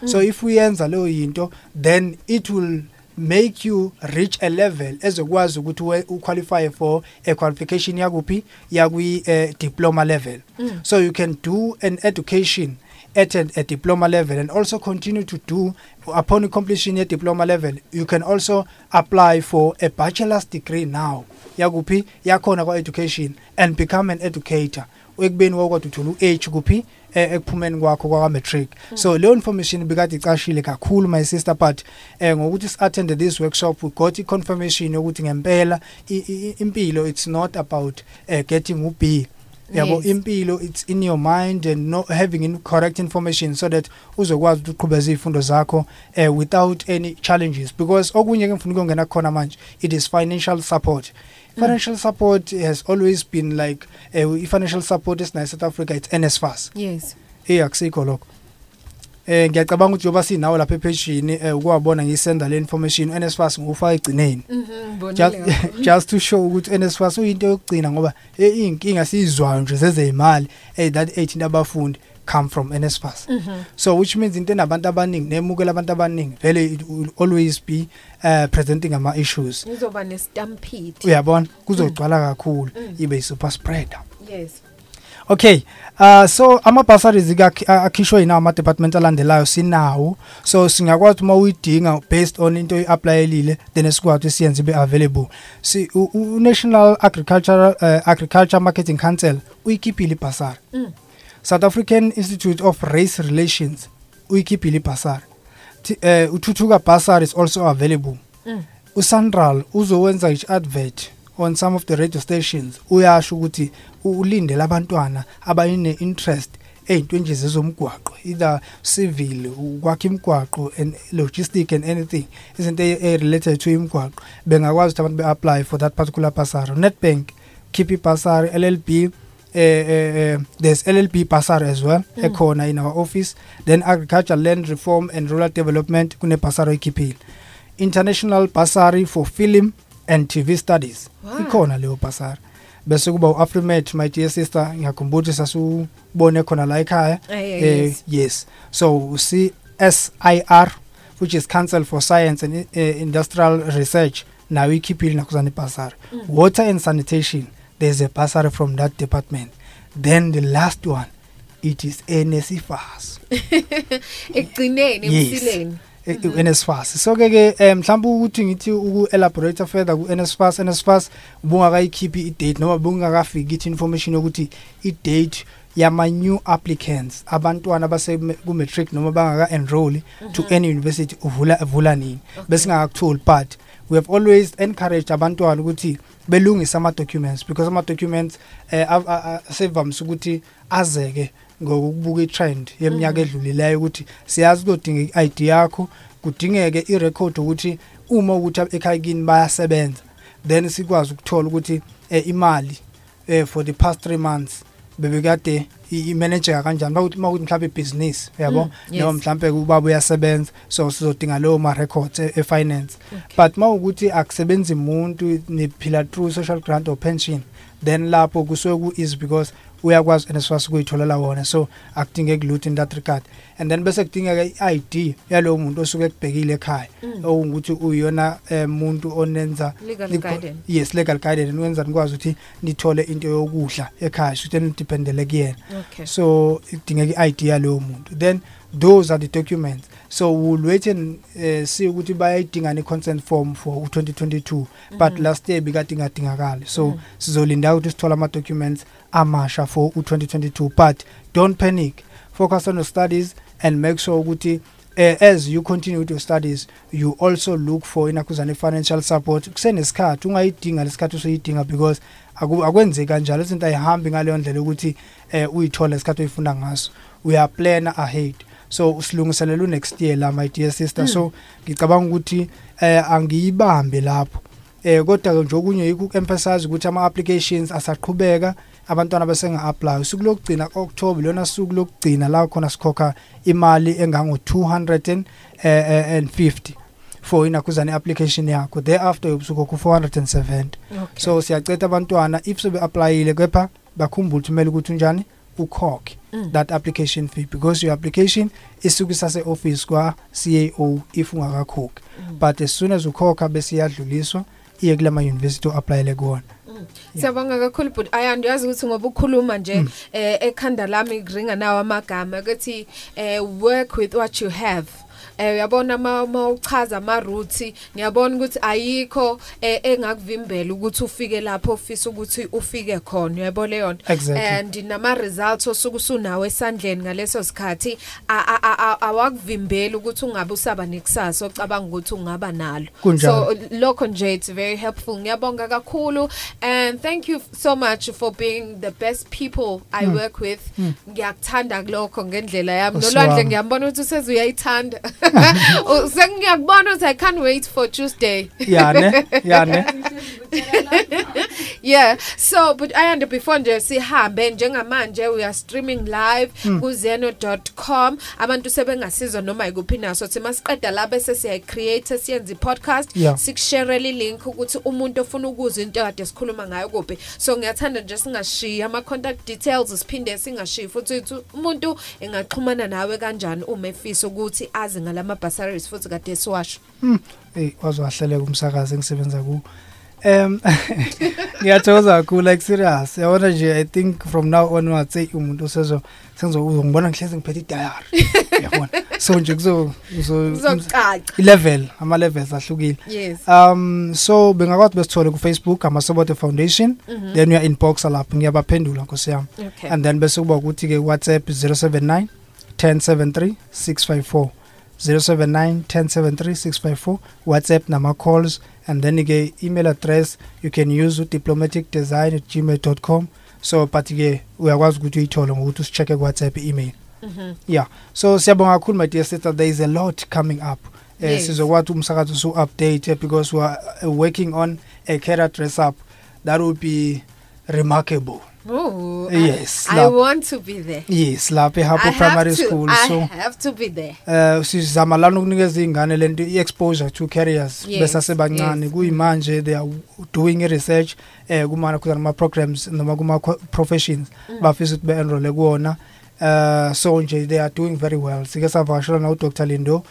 [SPEAKER 27] so
[SPEAKER 1] Mm.
[SPEAKER 27] if uyenza leyo yinto then it will make you reach a level ezokwazi ukuthi we- uqualify for a qualification yakuphi yakwi uh, diploma level
[SPEAKER 1] Mm.
[SPEAKER 27] so you can do an education at a, a diploma level and also continue to do upon completion ye diploma level you can also apply for a bachelor's degree now yakuphi? Yakhona kwa education and become an educator. Ekubeni wakwazi uthola u-H kuphi? Eh, ekuphumeni kwakho kwa matric so leyo information bekade icashile kakhulu my sister but eh ngokuthi si-attend this workshop we got i-confirmation yokuthi ngempela i- i- impilo it's not about uh, getting u-B. Yabo
[SPEAKER 1] Yes.
[SPEAKER 27] impilo it's in your mind and no having in correct information so that uzokwazi ukuthi uqhubeze izifundo zakho uh, without any challenges. Because okunye ke ngifuna ukungena khona manje it is financial support. Financial support has always been like uh, i-financial support esinayo South Africa it's NSFAS
[SPEAKER 1] yes.
[SPEAKER 27] Eh akusikho lokho. Eh ngiyacabanga ukuthi yoba sinawo lapha ephejini eh ukuwabona ngisenda le information NSFAS ngufaka egcineni
[SPEAKER 1] Mhm, bonile
[SPEAKER 27] just
[SPEAKER 1] kakhulu.
[SPEAKER 27] just to show ukuthi NSFAS uyinto yokugcina ngoba eh, iyinkinga sizizwayo nje zezeyimali eh that 18 abafundi come from NSFAS
[SPEAKER 1] Mhm.
[SPEAKER 27] so which means into enabantu abaningi nemukela abantu abaningi vele it will always be uh, presenting ama issues
[SPEAKER 1] Kuzoba nestampede.
[SPEAKER 27] uyabona kuzogcwala kakhulu
[SPEAKER 1] Mm.
[SPEAKER 27] ibe yi super spreader
[SPEAKER 1] Yes.
[SPEAKER 27] Okay. Uh so ama bursaries akhishwe yina ama department alandelayo sinawo. So singakwazi uma uyidinga based on into oyiapplyelile then esikwazi ukuthi siyenze be available. Si u- u National Agricultural uh, Agriculture Marketing Council uyikhiphile ibhasari.
[SPEAKER 1] Mm.
[SPEAKER 27] South African Institute of Race Relations uyikhiphile ibhasari. Thi- Eh uthuthuka bursary is also available.
[SPEAKER 1] Mm.
[SPEAKER 27] uSandral uzowenza each advert on some of the radio stations uyasho ukuthi u- ulindele abantwana abayine interest ey'ntweni nje zezomgwaqo either civil ukwakha imigwaqo and logistic and anything izinto e-related to imigwaqo bengakwazi ukuthi abantu be-apply for that particular bursary netbank keep bursary llb eh, eh, eh, there's llb bursary as well
[SPEAKER 1] Mm.
[SPEAKER 27] ekhona in our office then agriculture land reform and rural development kune-bursary oyikhiphile international bursary for film and tv studies
[SPEAKER 1] Wow.
[SPEAKER 27] ikhona leyo bursary bese kuba u-afrimat my dear sister ngiyakhumbula ukuthi sasubone khona la ekhaya
[SPEAKER 1] Eh, yes.
[SPEAKER 27] yes so CSIR which is Council for Science and uh, Industrial Research nayo ikhiphile nakhuzana ibhasari
[SPEAKER 1] Mm.
[SPEAKER 27] water and sanitation there's a bursary from that department then the last one it is NSFAS
[SPEAKER 1] Ekugcineni
[SPEAKER 27] Yes.
[SPEAKER 1] emsileni.
[SPEAKER 27] e- u- NSFAS so ke ke eh, mhlawumbe ukuthi ngithi uku elaborate further ku NSFAS NSFAS ubungakayikhiphi i-date noma bungakafiki ithi information yokuthi i-date yama new applicants abantwana base ku matric noma bangaka enroll to
[SPEAKER 1] Mhm.
[SPEAKER 27] any university uvula uvula nini
[SPEAKER 1] Okay.
[SPEAKER 27] bese ngakakutholi but we have always encouraged abantwana ukuthi belungise ama documents because ama documents eh a- a- a- sevamise ukuthi azeke ngokubuka itrend yeminyaka
[SPEAKER 1] Mhm.
[SPEAKER 27] edlulileyo ukuthi siyazi kudinga i-ID yakho kudingeke i-record ukuthi uma ukuthi ekhaya kini bayasebenza then sikwazi ukuthola ukuthi eh, imali eh, for the past 3 months bebekade i- imanageka kanjani? Bakuthi makuthi mhlawumbe ibhizinisi yabo
[SPEAKER 1] Mm,
[SPEAKER 27] noma mhlawumbe ubaba uyasebenza so sizodinga leyo ma-records e- e-finance. But uma ukuthi akusebenzi umuntu niphila through social grant or pension then lapho kusuke ku-easy because uyakwazi NSFAS ukuyitholela wona so akudingeki lutho in that regard and then bese kudingeka i-ID yalowo muntu osuke ekubhekile ekhaya
[SPEAKER 1] Mm.
[SPEAKER 27] okungukuthi uyona eh, muntu onenza
[SPEAKER 1] Legal
[SPEAKER 27] nikho-
[SPEAKER 1] guidance.
[SPEAKER 27] yes legal guidance nikwenza nikwazi ukuthi nithole into yokudla ekhaya shuthi nidependele kuyena
[SPEAKER 1] Okay.
[SPEAKER 27] so idingeka i-ID yalowo muntu then those are the documents so we'll wait and uh, see ukuthi bayayidinga ne-consent form for u-2022 but
[SPEAKER 1] Mhm.
[SPEAKER 27] last year bekade ingadingakali so
[SPEAKER 1] Mhm.
[SPEAKER 27] sizolinda ukuthi sithole ama-documents amasha for u-2022 but don't panic. Focus on your studies and make sure ukuthi uh, as you continue with your studies you also look for inakuzane financial support. Kusenesikhathi ungayidinga lesikhathi usuyidinga because aku- akwenzeki kanjalo. Izinto ayihambi ngaleyo ndlela ukuthi eh uyithole lesikhathi oyifuna ngaso. Uya plan ahead. So usilungiselela next year la my dear sister.
[SPEAKER 1] Mm.
[SPEAKER 27] so ngicabanga ukuthi eh angiyibambe lapho. Eh kodwa ke nje okunye yikho uemphasize ukuthi ama applications asaqhubeka. Abantwana basenga apply usuku lokugcina October lona suku lokugcina la khona sikhokha imali engango 200 eh, 50 for inakuzane application yakho. Thereafter ubusuku ku 470
[SPEAKER 1] Okay.
[SPEAKER 27] so siyacetha abantwana if sebe applyile kepha bakhumbule ukuthi kumele ukuthi unjani? Ukhokhe
[SPEAKER 1] Mm.
[SPEAKER 27] that application fee because your application isuke sase office kwa CAO if ungakakhokhi. But as soon as ukhokha bese iyadluliswa iye kula ma university applyele kuona
[SPEAKER 1] Siyabonga kakhulu but ayandi yazi ukuthi ngoba ukhuluma nje
[SPEAKER 27] Mm.
[SPEAKER 1] eh ekhanda lami kuringa nawo amagama ukuthi eh work with what you have eh uyabona ma ma uchaza ama routes ngiyabona ukuthi ayikho eh, engakuvimbela ukuthi ufike lapho ofisa ukuthi ufike khona uyabo leyo nto
[SPEAKER 27] Exactly.
[SPEAKER 1] and nama results osuku usunawo esandleni ngaleso sikhathi a- a- a- a- awakuvimbela ukuthi ungabe usaba nekusasa ocabanga ukuthi ungaba nalo
[SPEAKER 27] Kunjalo.
[SPEAKER 1] so lokho nje it's very helpful ngiyabonga kakhulu and thank you so much for being the best people i
[SPEAKER 27] Mm.
[SPEAKER 1] work with
[SPEAKER 27] Mm.
[SPEAKER 1] ngiyakuthanda kulokho ngendlela yami
[SPEAKER 27] Nkosi
[SPEAKER 1] nolwandle
[SPEAKER 27] wami.
[SPEAKER 1] ngiyambona ukuthi useze uyayithanda U- sengiyakubona ukuthi i can't wait for tuesday.
[SPEAKER 27] Yane yane
[SPEAKER 1] yeah so but ayande before nje sihambe njengamanje we are streaming live
[SPEAKER 27] Mm.
[SPEAKER 1] ku-zeno.com abantu sebengasizwa noma yikuphi naso thi masiqeda la bese siyayicreate siyenze i-podcast.
[SPEAKER 27] Yeah.
[SPEAKER 1] sikusharele link ukuthi umuntu ofuna ukuzwa into kade sikhuluma ngayo kuphi. So ngiyathanda nje singashiyi ama-contact details siphinde singashiyi futhi umuntu engaxhumana nawe kanjani uma efisa ukuthi azi ngalama-basaries futhi kade siwasho
[SPEAKER 27] Hmm, hey wazwahleleka umsakazi engisebenza ku um ngiyathokoza kakhulu like serious. Yabona nje i think from now onwards say umuntu usezo senzo uzongibona ngihlezi ngiphethe idayari. Yabona so nje kuzo kuzo
[SPEAKER 1] Kuzocaca.
[SPEAKER 27] level ama levels ahlukile.
[SPEAKER 1] Yes.
[SPEAKER 27] um so bengakwazi besithole ku Facebook amasobote foundation.
[SPEAKER 1] Mhm.
[SPEAKER 27] then uya inbox lapho ngiyabaphendula nkosi yami.
[SPEAKER 1] Okay.
[SPEAKER 27] and then bese kuba ukuthi ke WhatsApp 079 1073 654 079 1073 654 WhatsApp nama calls and then ke email address you can use diplomaticdesign@gmail.com so but ke uyakwazi ukuthi uyithole ngokuthi usichecke ku WhatsApp email
[SPEAKER 1] Mhm.
[SPEAKER 27] yeah. So siyabonga kakhulu my dear sister. There is a lot coming up. Eh
[SPEAKER 1] Yes.
[SPEAKER 27] sizokwazi umsakazo su update because we are working on a career dress up that will be remarkable.
[SPEAKER 1] Oh,
[SPEAKER 27] Yes,
[SPEAKER 1] I, I
[SPEAKER 27] lapho.
[SPEAKER 1] want to be there.
[SPEAKER 27] yes lapha
[SPEAKER 1] I
[SPEAKER 27] eHapo
[SPEAKER 1] have
[SPEAKER 27] Primary
[SPEAKER 1] to,
[SPEAKER 27] School
[SPEAKER 1] I
[SPEAKER 27] so
[SPEAKER 1] have to be there.
[SPEAKER 27] eh sizama lana ukunikeza ingane lento i-exposure to careers
[SPEAKER 1] Yes,
[SPEAKER 27] besasebancane
[SPEAKER 1] yes.
[SPEAKER 27] kuyimanje they are doing research eh kuma kuma programs noma kuma co- professions
[SPEAKER 1] Mm.
[SPEAKER 27] bafisa ukuthi be-enroll kuwona uh so nje they are doing very well sike savakashela na uDr Lindo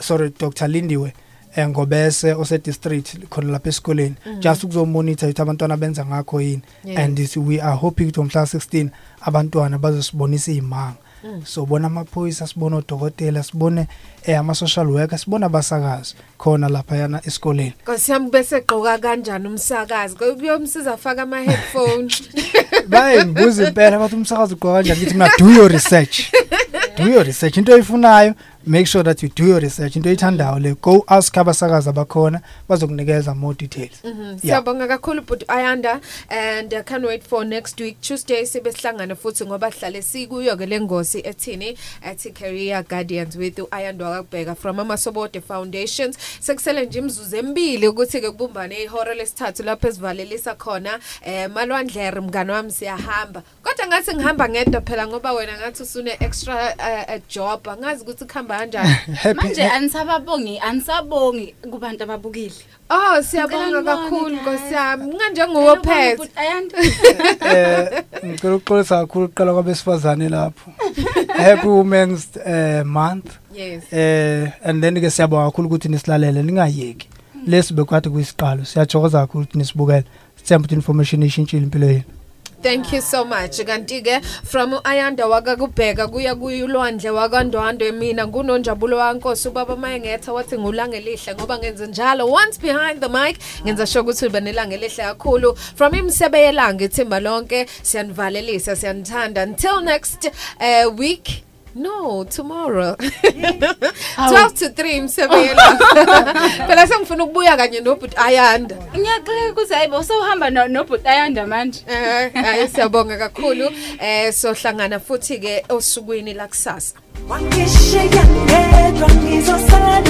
[SPEAKER 27] sorry Dr Lindiwe eh, ngobese ose district khona lapha esikoleni
[SPEAKER 1] Mhm.
[SPEAKER 27] just ukuzomonitor ukuthi abantwana benza ngakho yini
[SPEAKER 1] Yes.
[SPEAKER 27] and this, we are hoping ukuthi ngomhla 16 abantwana bazosibonisa izimanga
[SPEAKER 1] Mm.
[SPEAKER 27] sobona amaphoyisa sibona odokotela sibone eh, ama-social worker sibona abasakazi khona laphayana esikoleni
[SPEAKER 1] Nkosi yami bese gqoka kanjani umsakazi? Kuyomsiza afaka ama headphones.
[SPEAKER 27] baye ngibuza impela bathi umsakazi ugqoka kanjani ngithi mina do your research do your research into oyifunayo make sure that you do your research into oyithandayo le. Go ask abasakazi abakhona bazokunikeza more details.
[SPEAKER 1] Mhm. Siyabonga kakhulu but Ayanda and I can't wait for next week Tuesday sibe sihlangana futhi ngoba sihlale sikuyo ke lengosi ethini ethi career guardians with Ayanda wakubheka from amasobote foundations. Sekusele nje imzuzu emibili ukuthi ke kubumbane ihora lesithathu lapho esivalelisa khona eh malwandlere mngani wami siyahamba. Kodwa ngathi ngihamba ngedwa phela ngoba wena ngathi usune extra uh, uh, job angazi ukuthi kuhamba kanjani?
[SPEAKER 27] Happy-
[SPEAKER 2] manje anisababongi anisabongi kubantu ababukile.
[SPEAKER 1] Oh siyabonga kakhulu Nkosi yami. Nganjengowo phethe
[SPEAKER 27] eh ngicela ukuxolisa kakhulu uqala kwabesifazane lapho. Happy women's uh, month.
[SPEAKER 1] Yes.
[SPEAKER 27] eh and then ke siyabonga kakhulu ukuthi nisilalele ningayeki. Lesi bekwathi kuyisiqalo. Siyathokoza kakhulu ukuthi nisibukele. Sithemba ukuthi information ishintshile impilo yenu.
[SPEAKER 1] Thank you so much. Kanti ke from Ayanda wakakubheka kuya kuyulwandle wakandwandwe mina ngunonjabulo wankosi ubaba mayengetha wathi ngulanga elihle ngoba ngenze njalo. Once behind the mic ngenza sure ukuthi uba nelanga elihle kakhulu. From imsebe yelanga ithimba lonke siyanivalelisa siyanithanda. Until next uh, week no tomorrow. 12 to 3 msebeyela phela sengifuna ukubuya kanye nobhuti ayanda.
[SPEAKER 2] Ngiyaxoleka ukuthi hayibo sewuhamba no- nobhuti ayanda manje.
[SPEAKER 1] Eh hayi siyabonga kakhulu. Eh sohlangana futhi ke osukwini la kusasa.
[SPEAKER 21] Wangishiya ngedwa ngizosala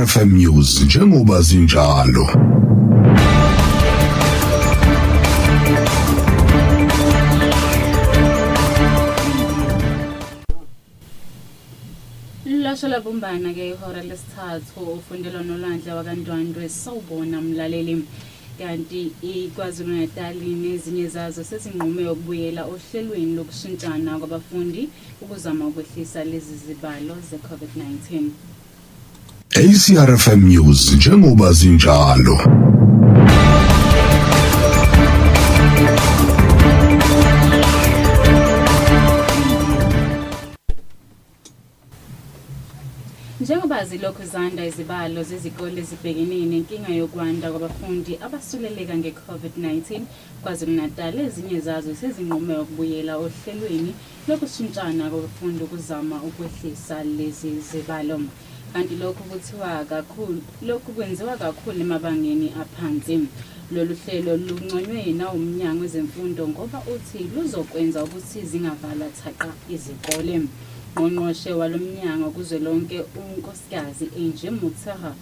[SPEAKER 5] ACRFM News njengoba zinjalo.
[SPEAKER 2] Lasho labumbana ke ihora lesithathu ufundelo nolwandle wakandwandwe sawubona mlaleli. Kanti iKwaZulu Natal nezinye zazo sezinqume ukubuyela ohlelweni lokushintshana kwabafundi ukuzama ukwehlisa lezi zibalo ze-COVID-19
[SPEAKER 5] ACRFM News njengoba zinjalo.
[SPEAKER 2] Njengoba zilokhu zanda izibalo zezikole ezibhekene nenkinga yokwanda kwabafundi abasuleleka nge-COVID-19 KwaZulu Natal ezinye zazo sezinqume ukubuyela ohlelweni lokushintshana kwabafundi ukuzama ukwehlisa lezi zibalo. Kanti lokhu kuthiwa kakhulu lokhu kwenziwa kakhulu emabangeni aphansi. Lolu hlelo lunconywe nawumnyango wezemfundo ngoba uthi luzokwenza ukuthi zingavalwa thaqa izikole. Ngqongqoshe walomnyango kuzwelonke unkosikazi Angie Mutsaha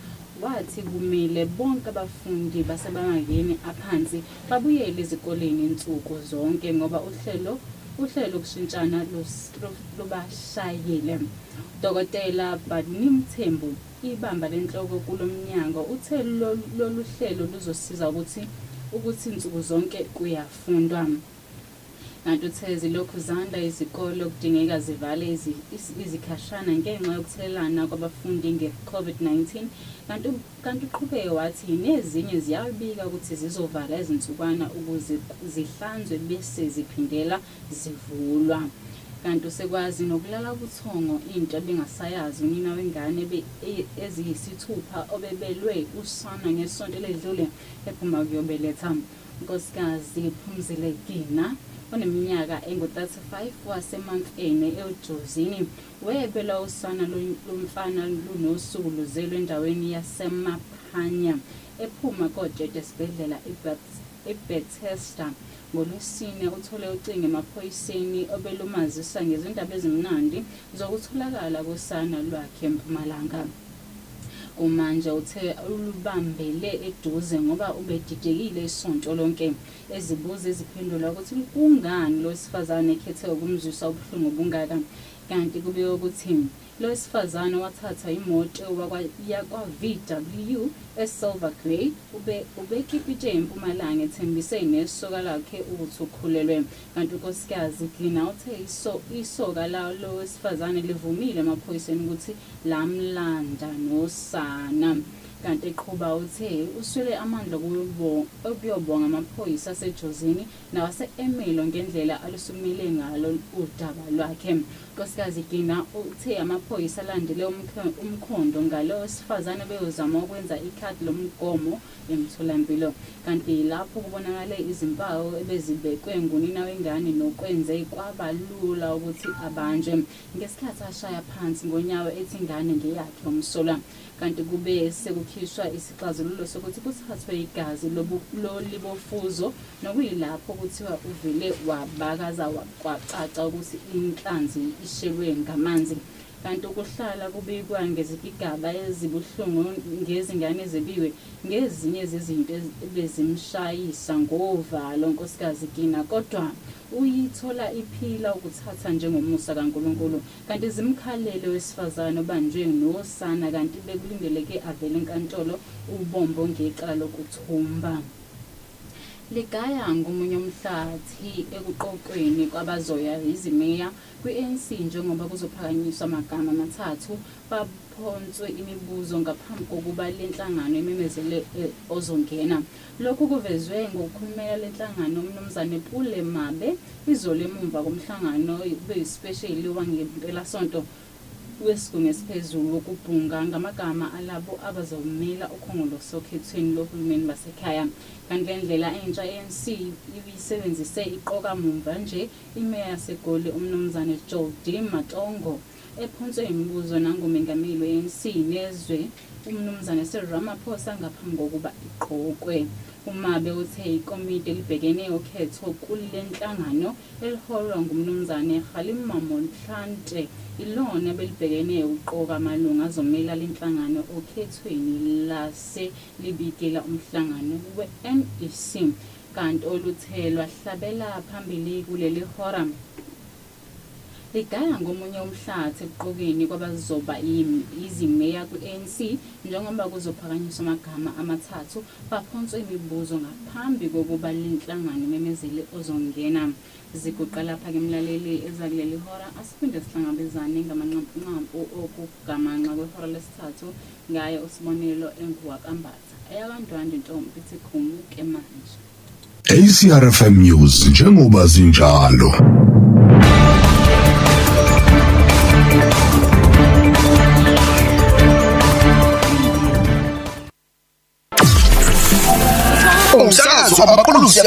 [SPEAKER 2] wathi kumele bonke abafundi basebangakeni aphansi babuyele ezikoleni insuku zonke ngoba uhlelo uhlelo lokushintshana lus- lu- lubashayile Dr Badni Mthembu ibamba lenhloko kulomnyango uthe lolu lolu hlelo luzosiza ukuthi ukuthi insuku zonke kuyafundwa. Kanti uthe zilokhu zanda izikole kudingeka zivale izi- isi- izikhashana ngenxa yokuthelelana kwabafundi nge-covid-19 kanti u- kanti uqhubeke wathi nezinye ziyabika ukuthi zizovala izinsukwana ukuze zihlanzwe bese ziphindela zivulwa. Kanti usekwazi nokulala ubuthongo into ebingasayazi unina wengane ebe- e- eziyisithupha obebelwe usana ngesonto eledlule ephuma kuyobeletha unkosikazi phumzile gina oneminyaka engu-35 wasemamfene ejozini. Webelwa usana lo- lomfana lunosuku luzelwe endaweni yasemaphanya ephuma kojeta esibhedlela eBethesda. Ngolwesine uthole ucingo emaphoyiseni obelumazisa ngezindaba ezimnandi zokutholakala kosana lwakhe empumalanga umanje uthe ulubambele eduze ngoba ubedidekile isonto lonke ezibuza eziphendula ukuthi kungani lo wesifazane ekhethe ukumzwisa ubuhlungu obungaka. Kanti kubike ukuthi lo wesifazane wathatha imoto yakwa-VW esilver grey ube ubekhipha itshe empumalanga ethembise nesoka lakhe ukuthi ukhulelwe. Kanti unkosikazi glina uthe iso, isoka lalo wesifazane livumile emaphoyiseni ukuthi lamlanda nosana. Kanti eqhuba uthe uswele amandla okuyobo- okuyobonga amaphoyisa asejozini nawase-emelo ngendlela alusukumele ngalo udaba lwakhe. Nkosikazi gina uthe amaphoyisa alandele umkho- umkhondo ngalo wesifazane beyozama ukwenza ikhadi lomgomo emtholampilo. Kanti lapho kubonakale izimpawu ebezibekwe ngunina wengane nokwenze kwaba lula ukuthi abanjwe. Ngesikhathi ashaya phansi ngonyawo ethi ingane ngeyakhe umsolwa kanti kube sekukhishwa isixazululo sokuthi kuthathwe igazi lobu- lolibofuzo nokuyilapho kuthiwa uvele wabakaza wa- kwacaca ukuthi inhlanzi ishelwe ngamanzi. Kanti ukuhlala kubikwa ngezigigaba ezibuhlungu ngezingane ezebiwe ngezinye zezinto ez- ebezimshayisa ngovalo nkosikazi gina. Kodwa uyithola iphila ukuthatha njengomusa kankulunkulu. Kanti zimkhalele wesifazane obanjwe nosana kanti bekulindeleke avele enkantolo ubombo ngecala lokuthumba. Ligaya ngomunye umhlathi ekuqoqweni kwabazoya izimeya kwi-ANC njengoba kuzophakanyiswa amagama amathathu baphonswe imibuzo ngaphambi kokuba le nhlangano imemezele eh, ozongena. Lokhu kuvezwe ngokukhulumela le nhlangano umnumzane pule mabe izolo emumva komhlangano beyisipesheli wangempelasonto wesigungu esiphezulu wokubhunga ngamagama alabo abazomela ukhongolose okhethweni lohulumeni basekhaya. Kanti le ndlela entsha i-anc ibisebenzise iqoka mumva nje imeya yasegoli umnumzane joldi matongo. Ephonswe imibuzo nangumengameli we-anc nezwe umnumzane seramaphosa ngaphambi kokuba iqokwe. Umabe uthe ikomiti elibhekene ukhetho kule nhlangano eliholwa ngumnumzane halima monhlante ilona belibhekene uqoka amalunga azomela le nhlangano okhethweni lase libikela umhlangano we-nec kanti oluthe lwahlabela phambili kuleli hora. Ligaya ngomunye umhlathi ekuqokeni kwabazoba yimi- izimeya kwi-anc njengoba kuzophakanyiswa amagama amathathu baphonswe imibuzo ngaphambi kokuba le nhlangano imemezele ozongena. Ziguqa lapha-ke mlaleli ezakuleli hora asiphinde sihlangabezane ngamanqampunqampu okugamanxa kwehora lesithathu ngaye usibonelo enguwakambatha eyakandwande ntombi ithi khumuke manje
[SPEAKER 5] ACRFM News njengoba zinjalo.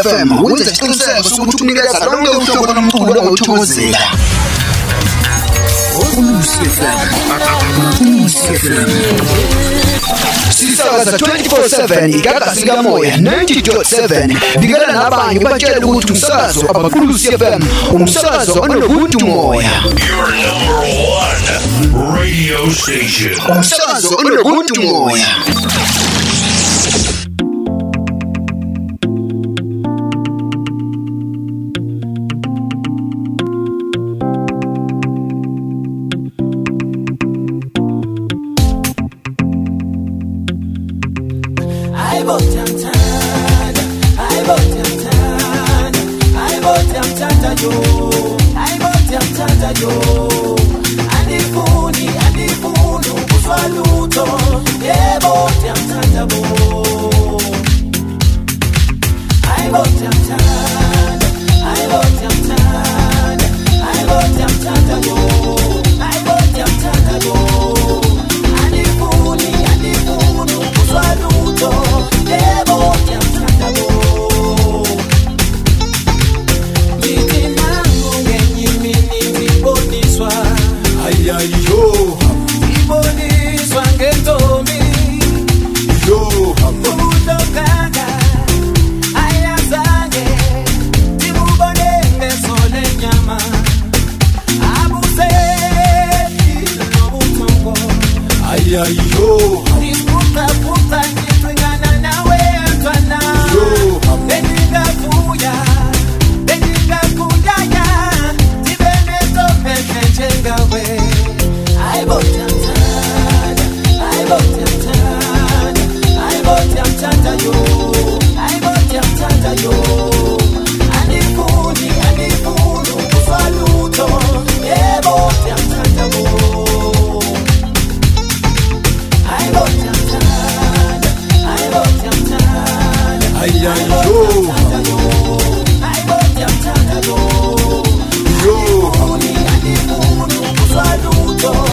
[SPEAKER 4] FM wenza isiqiniseko sokuthi unikeza lonke uhlobo lomculo ongawuthokozela Ulusi FM Ulusi FM Sisakaza 24/7 igagasi kamoya 90.7 bikela nabanye batshela ukuthi umsakazo abaqulusi FM umsakazo onobuntu moya
[SPEAKER 5] Radio Station
[SPEAKER 4] umsakazo onobuntu moya